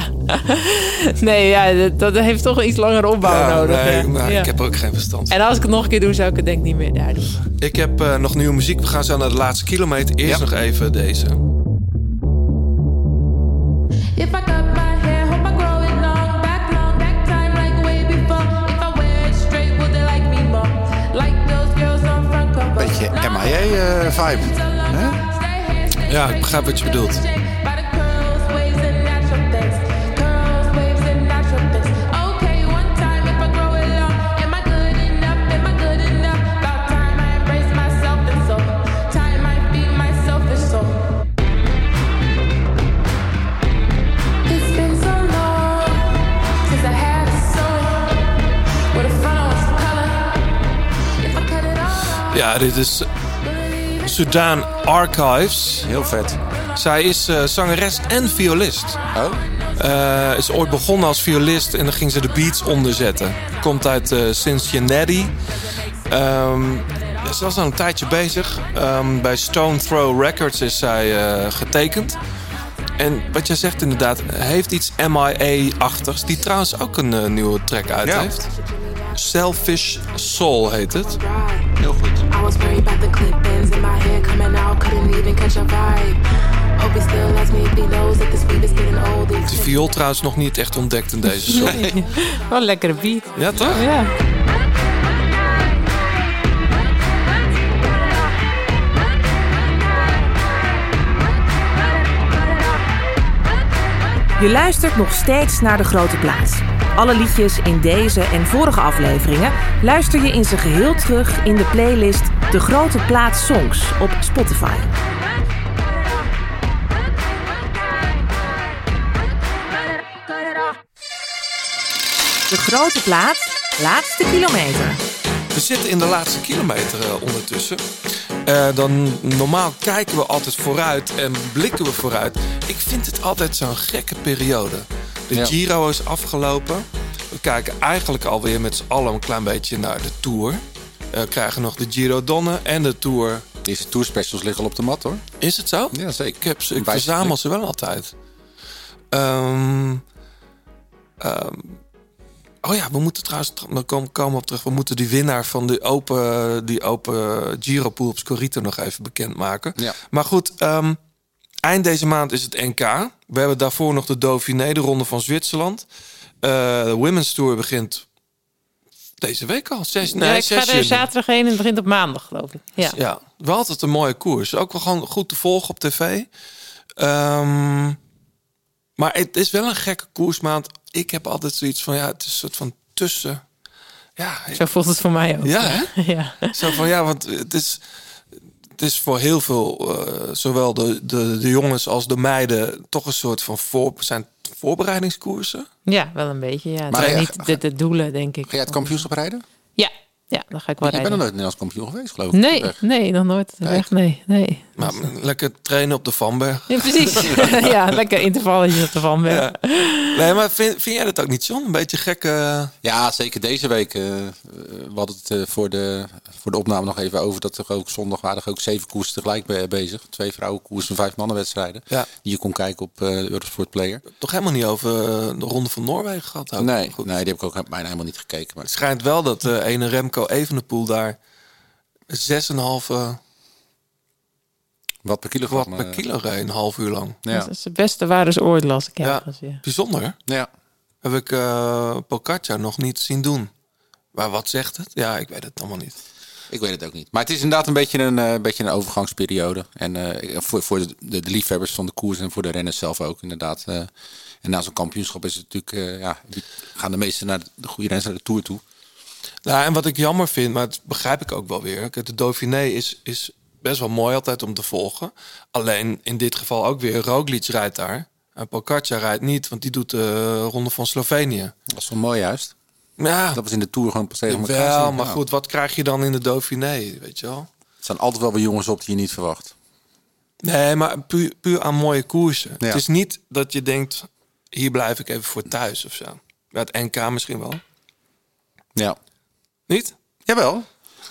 Nee, ja, dat, dat heeft toch een iets langer opbouw Ja, nodig. nee, ja. nou, Ja. ik heb er ook geen verstand van. En als ik het nog een keer doe, zou ik het denk ik niet meer daar doen. Ik heb eh, nog nieuwe muziek. We gaan zo naar de laatste kilometer. Eerst nog even deze. If I cut my hair, hope I grow Ja, dit is Sudan Archives. Heel vet. Zij is eh, zangeres en violist. Oh? is ooit begonnen als violist en dan ging ze de beats onderzetten. Komt uit eh, Cincinnati. Ehm, ze was al een tijdje bezig. Ehm, bij Stone Throw Records is zij getekend. En wat jij zegt inderdaad, heeft iets MIA-achtigs. Die trouwens ook een eh, nieuwe track uit Ja. heeft. Selfish Soul heet het. Heel goed. I was worried about the in my coming out, couldn't even catch a vibe. Die viool trouwens nog niet echt ontdekt in deze [laughs] song. Wat een lekkere beat. Ja, toch? Ja. Je luistert nog steeds naar De Grote Plaats. Alle liedjes in deze en vorige afleveringen luister je in zijn geheel terug in de playlist De Grote Plaats Songs op Spotify. De Grote Plaats, laatste kilometer. We zitten in de laatste kilometer eh, ondertussen. Eh, dan normaal kijken we altijd vooruit en blikken we vooruit. Ik vind het altijd zo'n gekke periode. De Ja. Giro is afgelopen. We kijken eigenlijk alweer met z'n allen een klein beetje naar de Tour. We krijgen nog de Giro Donne en de Tour. Deze Tour specials liggen al op de mat hoor. Is het zo? Ja, zeker. Ik, heb ze, ik verzamel ze wel altijd. Ehm, oh ja, we moeten trouwens, we komen, komen op terug. We moeten die winnaar van die open, die open Giro Pool op Scorito nog even bekendmaken. Ja. Maar goed, ehm, eind deze maand is het NK. We hebben daarvoor nog de Dauphiné, de Ronde van Zwitserland. Eh, de Women's Tour begint deze week al. Zes, nee, ja, ik ga 6 er zaterdag heen en het begint op maandag, geloof ik. Ja. Ja, wel altijd een mooie koers. Ook wel gewoon goed te volgen op tv. Ehm, maar het is wel een gekke koersmaand. Ik heb altijd zoiets van, ja, het is een soort van tussen. Ja, Zo voelt het voor mij ook. Ja, hè? [laughs] ja. Zo van, ja, want het is, het is voor heel veel, eh, zowel de, de, de jongens als de meiden, toch een soort van voor, zijn voorbereidingskoersen. ja, wel een beetje. Ja. Het Maar zijn ja, niet de, de doelen, denk ik. Ga jij het kampioenschap rijden? Ja, ja, dan ga ik wel Je bent rijden. nog nooit Nederlands kampioen geweest, geloof ik. Nee, nee, nog nooit. Weg, nee, nee. Maar lekker trainen op de Vanberg. Ja, precies. [laughs] [laughs] ja, lekker intervalletje op de Vanberg. Ja. Nee, maar vind, vind jij dat ook niet, John? Een beetje gekke... Ja, zeker deze week. eh, eh, we hadden het eh, voor, de, voor de opname nog even over dat er ook zondag waren er ook zeven koersen tegelijk be- bezig. Twee vrouwenkoersen en vijf mannenwedstrijden. Ja. Die je kon kijken op eh Eurosport Player. Toch helemaal niet over eh, de Ronde van Noorwegen gehad. ook. Nee, nee, die heb ik ook bijna helemaal niet gekeken. Maar Het schijnt wel dat de ene Remco Evenepoel daar 6,5 wat per kilogram. watt per eh, kilo reed, een half uur lang. Ja. Dat is de beste waardes ooit, las ik Ja. Ja. bijzonder. Ja. Heb ik eh Pogacar nog niet zien doen. Maar wat zegt het? Ja, ik weet het allemaal niet. Ik weet het ook niet. Maar het is inderdaad een beetje een, eh, beetje een overgangsperiode. En eh, voor, voor de, liefhebbers van de koers en voor de renners zelf ook inderdaad. eh. en na zo'n kampioenschap is het natuurlijk, eh, ja, die gaan de meesten naar de, de goede renners naar de Tour toe. Nou, en wat ik jammer vind, maar dat begrijp ik ook wel weer. De Dauphiné is, is best wel mooi altijd om te volgen. Alleen in dit geval ook weer, Roglic rijdt daar. En Pogacar rijdt niet, want die doet de Ronde van Slovenië. Dat is wel mooi juist. Ja, Dat was in de Tour gewoon tegen elkaar wel, maar goed, wat krijg je dan in de Dauphiné, weet je wel? Er staan altijd wel weer jongens op die je niet verwacht. Nee, maar puur, puur aan mooie koersen. Ja. Het is niet dat je denkt, hier blijf ik even voor thuis of zo. Bij het NK misschien wel. Ja. Niet? Jawel.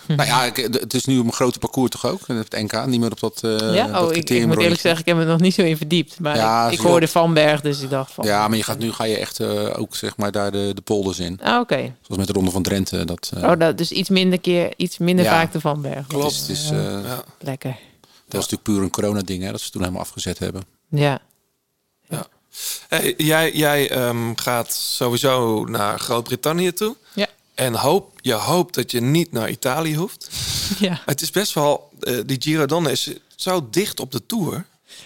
Nou ja, ik- het is nu een grote parcours toch ook? Het NK, niet meer op dat, eh ja? dat Oh, ik, ik moet eerlijk zeggen, ik heb me er nog niet zo in verdiept. Maar Ja, ik, hoorde Van Berg, dus ik dacht van... Ja, maar je gaat, nu ga je echt eh, ook zeg maar daar de, de polders in. Ah, oké. Zoals met de Ronde van Drenthe. Dat, eh, Oh, dat, dus iets minder keer, iets minder Ja. vaak de Van Berg. Klopt. Het is, eh, Ja. Lekker. Dat was natuurlijk puur een corona-ding, hè, dat ze toen helemaal afgezet hebben. Ja. Hey, jij jij ehm, gaat sowieso naar Groot-Brittannië toe. Ja. En hoop, je hoopt dat je niet naar Italië hoeft. [laughs] Ja. Het is best wel, eh, die Giro Donne is zo dicht op de Tour.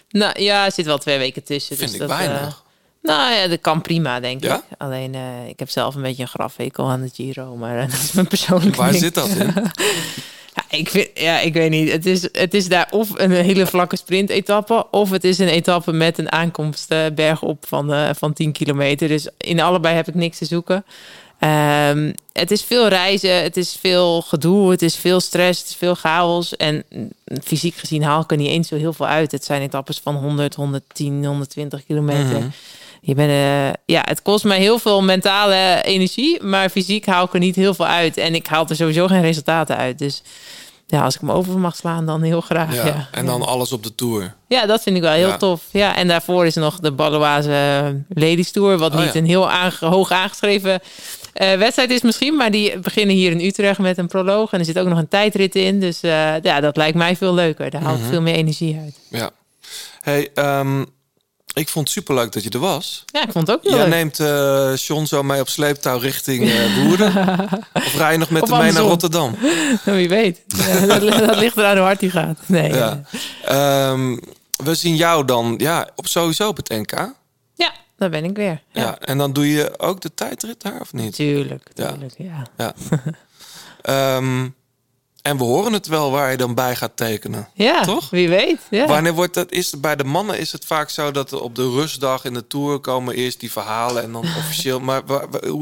Nou ja, er zit wel twee weken tussen. Vind dus ik dat, weinig. eh, nou ja, dat kan prima, denk Ja? ik. Alleen, eh, ik heb zelf een beetje een grafhekel aan de Giro. Maar [laughs] dat is mijn persoonlijke Waar ding. zit dat in? [laughs] Ja, ik, vind, ja, ik weet niet. Het is, het is daar of een hele vlakke sprintetappe... of het is een etappe met een aankomst bergop van, van 10 kilometer. Dus in allebei heb ik niks te zoeken. Ehm, het is veel reizen, het is veel gedoe, het is veel stress, het is veel chaos. En fysiek gezien haal ik er niet eens zo heel veel uit. Het zijn etappes van 100, 110, 120 kilometer. Mhm. Je bent, eh, ja, het kost me heel veel mentale energie, maar fysiek haal ik er niet heel veel uit. En ik haal er sowieso geen resultaten uit. Dus ja, als ik hem over mag slaan, dan heel graag. Ja. Ja, En dan alles op de Tour. ja dat vind ik wel heel Ja. tof. Ja, en daarvoor is nog de Balloise Ladies Tour, wat Oh, niet een heel aange- hoog aangeschreven eh, wedstrijd is misschien, maar die beginnen hier in Utrecht met een proloog en er zit ook nog een tijdrit in. Dus eh, ja, dat lijkt mij veel leuker. Daar haal ik Mhm. veel meer energie uit. Ja. Hey, ehm, ik vond het superleuk dat je er was. Ja, ik vond het ook Jij leuk. neemt eh John zo mee op sleeptouw richting Woerden. [laughs] of rij je nog met Of hem mee naar. Rotterdam? [laughs] Wie weet. Ja, dat, dat ligt eraan hoe hard hij gaat. Nee. Ja. Ehm, we zien jou dan ja, op, sowieso op het NK. Ja, daar ben ik weer. Ja. en dan doe je ook de tijdrit daar of niet? Tuurlijk, tuurlijk, ja. ja. [laughs] Ehm, en we horen het wel waar je dan bij gaat tekenen. Ja, toch? wie weet. Ja. Wanneer wordt dat? Is bij de mannen is het vaak zo dat er op de rustdag in de tour komen eerst die verhalen en dan [laughs] officieel. Maar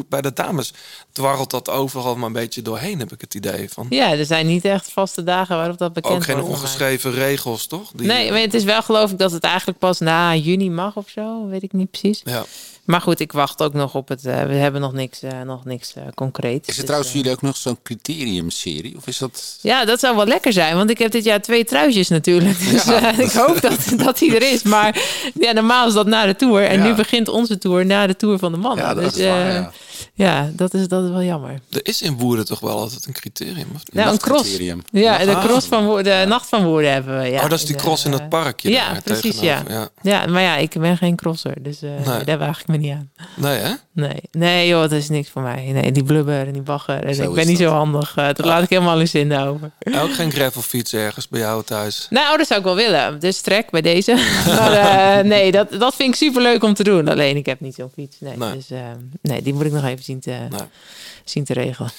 bij de dames dwarrelt dat overal maar een beetje doorheen, heb ik het idee van. Ja, er zijn niet echt vaste dagen waarop dat bekend Ook geen wordt gemaakt. ongeschreven regels, toch? Die- Nee, maar het is wel geloof ik dat het eigenlijk pas na juni mag of zo. Weet ik niet precies. Ja. Maar goed, ik wacht ook nog op het. eh, we hebben nog niks, eh, nog niks eh, concreets. Is er Dus, trouwens voor jullie ook nog zo'n criteriumserie? Of is dat... Ja, dat zou wel lekker zijn. Want ik heb dit jaar twee truitjes natuurlijk. Dus Ja. ik hoop dat, [laughs] dat die er is. Maar ja, normaal is dat na de Tour. En Ja. nu begint onze Tour na de Tour van de mannen. Ja, dat dus, is waar, ja. ja, dat is, dat is wel jammer. Er is in Woerden toch wel altijd een criterium? Of niet? Nou, een cross. Ja, de cross van Woerden, de nacht van Woerden hebben we. Ja, oh, dat is die cross in dat parkje. Ja, precies. Ja. Ja. maar ja, ik ben geen crosser. Dus daar waag ik me niet aan. Nee, hè? Nee, nee joh, dat is niks voor mij. Nee, die blubber en die bagger. En Zo ik ben niet dat. zo handig. Eh, dat laat ik helemaal in zin over. Ook geen gravelfiets ergens bij jou thuis. Nou, dat zou ik wel willen. Dus trek bij deze. [laughs] maar eh, nee, dat, dat vind ik super leuk om te doen. Alleen ik heb niet zo'n fiets. Nee, Nee. Dus eh, nee, die moet ik nog even zien te, zien te regelen.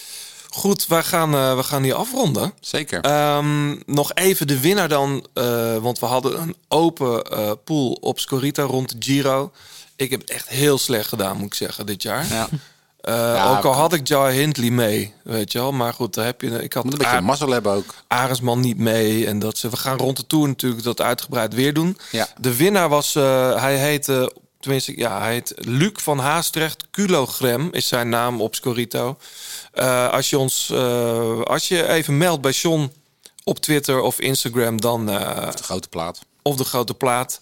Goed, wij gaan, eh, we gaan hier afronden. Zeker. Ehm, nog even de winnaar dan. eh, want we hadden een open eh, pool op Scorita rond de Giro. Ik heb het echt heel slecht gedaan, moet ik zeggen, dit jaar. Ja. Eh, Ja, ook al had ik Joy Hindley mee, weet je wel. Maar goed, daar heb je... Ik had een beetje mazzel hebben ook. Arendsman niet mee. En dat ze, we gaan rond de Tour natuurlijk dat uitgebreid weer doen. Ja. De winnaar was, eh, hij heette, tenminste, ja, hij heet Luc van Haastrecht. Kilogram is zijn naam op Scorito. Eh, als, je ons, eh, als je even meldt bij John op Twitter of Instagram, dan... eh, de grote plaat. Of de grote plaat.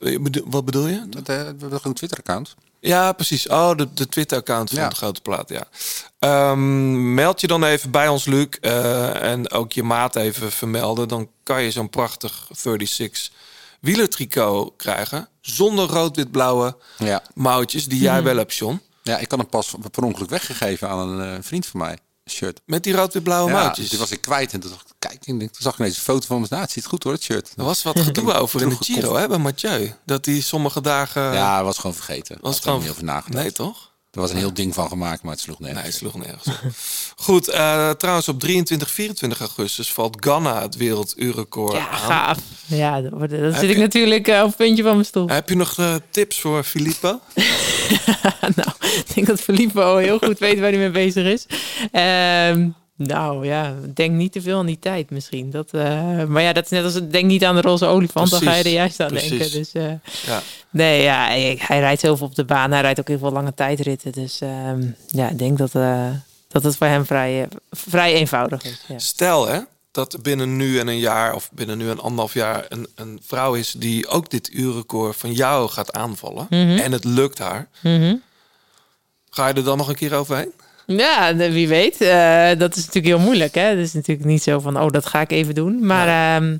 Eh, Wat bedoel je? Dat, eh, we hebben een Twitter-account? Ja, precies. Oh, de, de Twitter-account van Ja. de grote plaat, ja. Ehm, meld je dan even bij ons, Luc. eh, en ook je maat even vermelden. Dan kan je zo'n prachtig 36 wielertricot krijgen. Zonder rood-wit-blauwe Ja. mouwtjes die jij Mhm. wel hebt, John. Ja, ik had hem pas per ongeluk weggegeven aan een vriend van mij. Shirt. Met die rood-wit-blauwe ja, mouwtjes. Die was ik kwijt. En toen dacht ik, kijk, ik denk, toen zag ik ineens een foto van hem. Nou, het ziet goed hoor, het shirt. Er was wat [laughs] gedoe over in de Giro, hè, bij Mathieu. Dat hij sommige dagen... Ja, was gewoon vergeten. Was Had er gewoon- niet over nagedacht. Nee, toch? Er was een heel ding van gemaakt, maar het sloeg nergens. Nee, het sloeg nergens. [laughs] Goed, eh, trouwens op 23, 24 augustus valt Ghana het werelduurrecord Ja, aan. gaaf. Ja, dat, zit ik je- natuurlijk eh, op het puntje van mijn stoel. Heb je nog eh, tips voor [laughs] Filippo? [laughs] Ik denk dat Filippo heel goed weet waar hij mee bezig is. Ehm, nou ja, denk niet te veel aan die tijd misschien. Dat, eh, maar ja, dat is net als denk niet aan de roze olifant. Dan ga je er juist aan precies. denken. Dus, eh, Ja. Nee, ja, hij, hij rijdt heel veel op de baan. Hij rijdt ook heel veel lange tijdritten. Dus ehm, ja, ik denk dat, eh, dat het voor hem vrij, vrij eenvoudig is. Ja. Stel hè, dat binnen nu en een jaar of binnen nu en anderhalf jaar een, een vrouw is die ook dit uurrecord van jou gaat aanvallen. Mhm. En het lukt haar. Mhm. Ga je er dan nog een keer overheen? Ja, wie weet. Eh, dat is natuurlijk heel moeilijk. Hè? Het is natuurlijk niet zo van, oh, dat ga ik even doen. Maar ehm,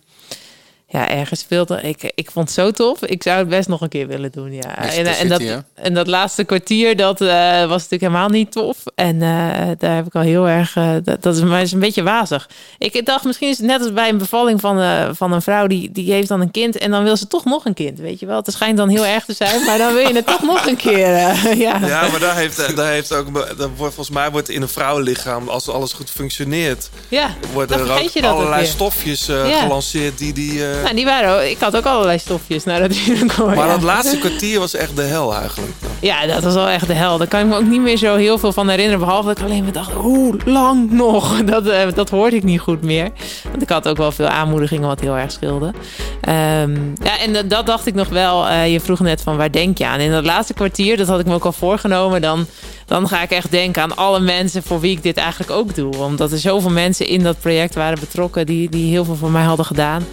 ja, ergens speelde ik. Ik vond het zo tof. Ik zou het best nog een keer willen doen. Ja. En, en, dat, hè? en dat laatste kwartier, dat eh, was natuurlijk helemaal niet tof. En eh, daar heb ik al heel erg. eh, dat, dat is maar is een beetje wazig. Ik dacht, misschien is het net als bij een bevalling van, eh, van een vrouw die, die heeft dan een kind. En dan wil ze toch nog een kind. Weet je wel? Het schijnt dan heel erg te zijn, maar dan wil je het toch nog een keer. eh, [laughs] ja. Ja, maar daar heeft, eh, daar heeft ook. daar wordt, volgens mij wordt in een vrouwenlichaam, als alles goed functioneert, Ja, worden er ook allerlei stofjes eh, Ja. gelanceerd die die. Eh, Nou, die waren ik had ook allerlei stofjes naar dat uurrecord. [laughs] maar ja. dat laatste kwartier was echt de hel eigenlijk. Ja, dat was wel echt de hel. Daar kan ik me ook niet meer zo heel veel van herinneren. Behalve dat ik alleen maar dacht, hoe lang nog? [laughs] Dat, eh, dat hoorde ik niet goed meer. Want ik had ook wel veel aanmoedigingen wat heel erg scheelde. Ehm, ja, en dat, dat dacht ik nog wel. Eh, je vroeg net van waar denk je aan? In dat laatste kwartier, dat had ik me ook al voorgenomen. Dan, dan ga ik echt denken aan alle mensen voor wie ik dit eigenlijk ook doe. Omdat er zoveel mensen in dat project waren betrokken die, die heel veel voor mij hadden gedaan.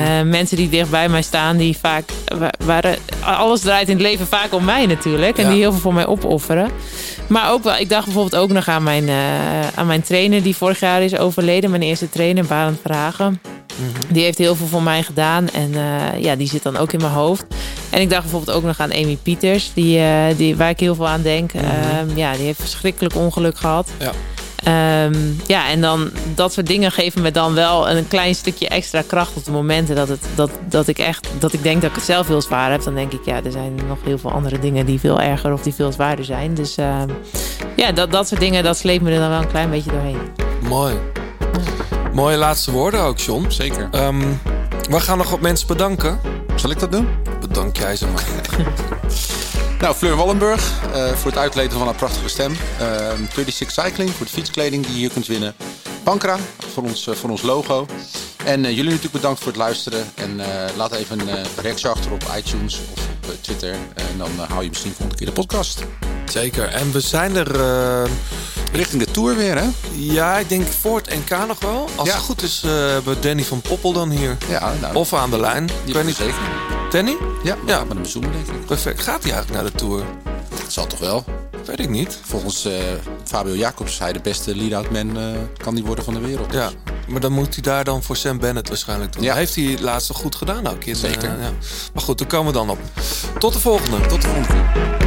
Eh, mensen die dicht bij mij staan, die vaak wa- waren. Alles draait in het leven vaak om mij natuurlijk. En Ja. die heel veel voor mij opofferen. Maar ook wel, ik dacht bijvoorbeeld ook nog aan mijn, eh, aan mijn trainer die vorig jaar is overleden. Mijn eerste trainer, Barend Vragen. Die heeft heel veel voor mij gedaan. En eh, ja, die zit dan ook in mijn hoofd. En ik dacht bijvoorbeeld ook nog aan Amy Pieters, die, die, waar ik heel veel aan denk. Ehm, ja, die heeft verschrikkelijk ongeluk gehad. Ja. Ehm, ja, en dan dat soort dingen geven me dan wel een klein stukje extra kracht op de momenten dat, het, dat, dat ik echt dat ik denk dat ik het zelf heel zwaar heb. Dan denk ik, ja, er zijn nog heel veel andere dingen die veel erger of die veel zwaarder zijn. Dus ehm, ja, dat, dat soort dingen, dat sleept me er dan wel een klein beetje doorheen. Mooi. Mooie laatste woorden ook, John. Zeker. Ehm, we gaan nog wat mensen bedanken. Zal ik dat doen? Bedank jij ze maar. [laughs] Nou, Fleur Wallenburg eh, voor het uitleden van haar prachtige stem. Eh 36 Cycling voor de fietskleding die je hier kunt winnen. Pankra voor ons, eh, ons logo. En jullie natuurlijk bedankt voor het luisteren. En laat even een reactie achter op iTunes of op Twitter. En dan hou je misschien volgende keer de podcast. Zeker. En we zijn er... eh, Richting de Tour weer, hè? Ja, ik denk voor het NK nog wel. Als Ja. het goed is, eh, hebben we Danny van Poppel dan hier. Ja, nou, Of aan de lijn. Ik weet niet. zeker. Danny? Ja, Ja. met een bezoeker denk ik. Perfect. Gaat hij eigenlijk naar de Tour? Dat zal toch wel. Weet ik niet. Volgens eh, Fabio Jacobs, hij de beste lead-out man kan die worden van de wereld. Ja, maar dan moet hij daar dan voor Sam Bennett waarschijnlijk doen. Ja. Heeft hij laatst nog goed gedaan ook. In, Zeker. ja. Maar goed, daar komen we dan op. Tot de volgende. Tot de volgende keer.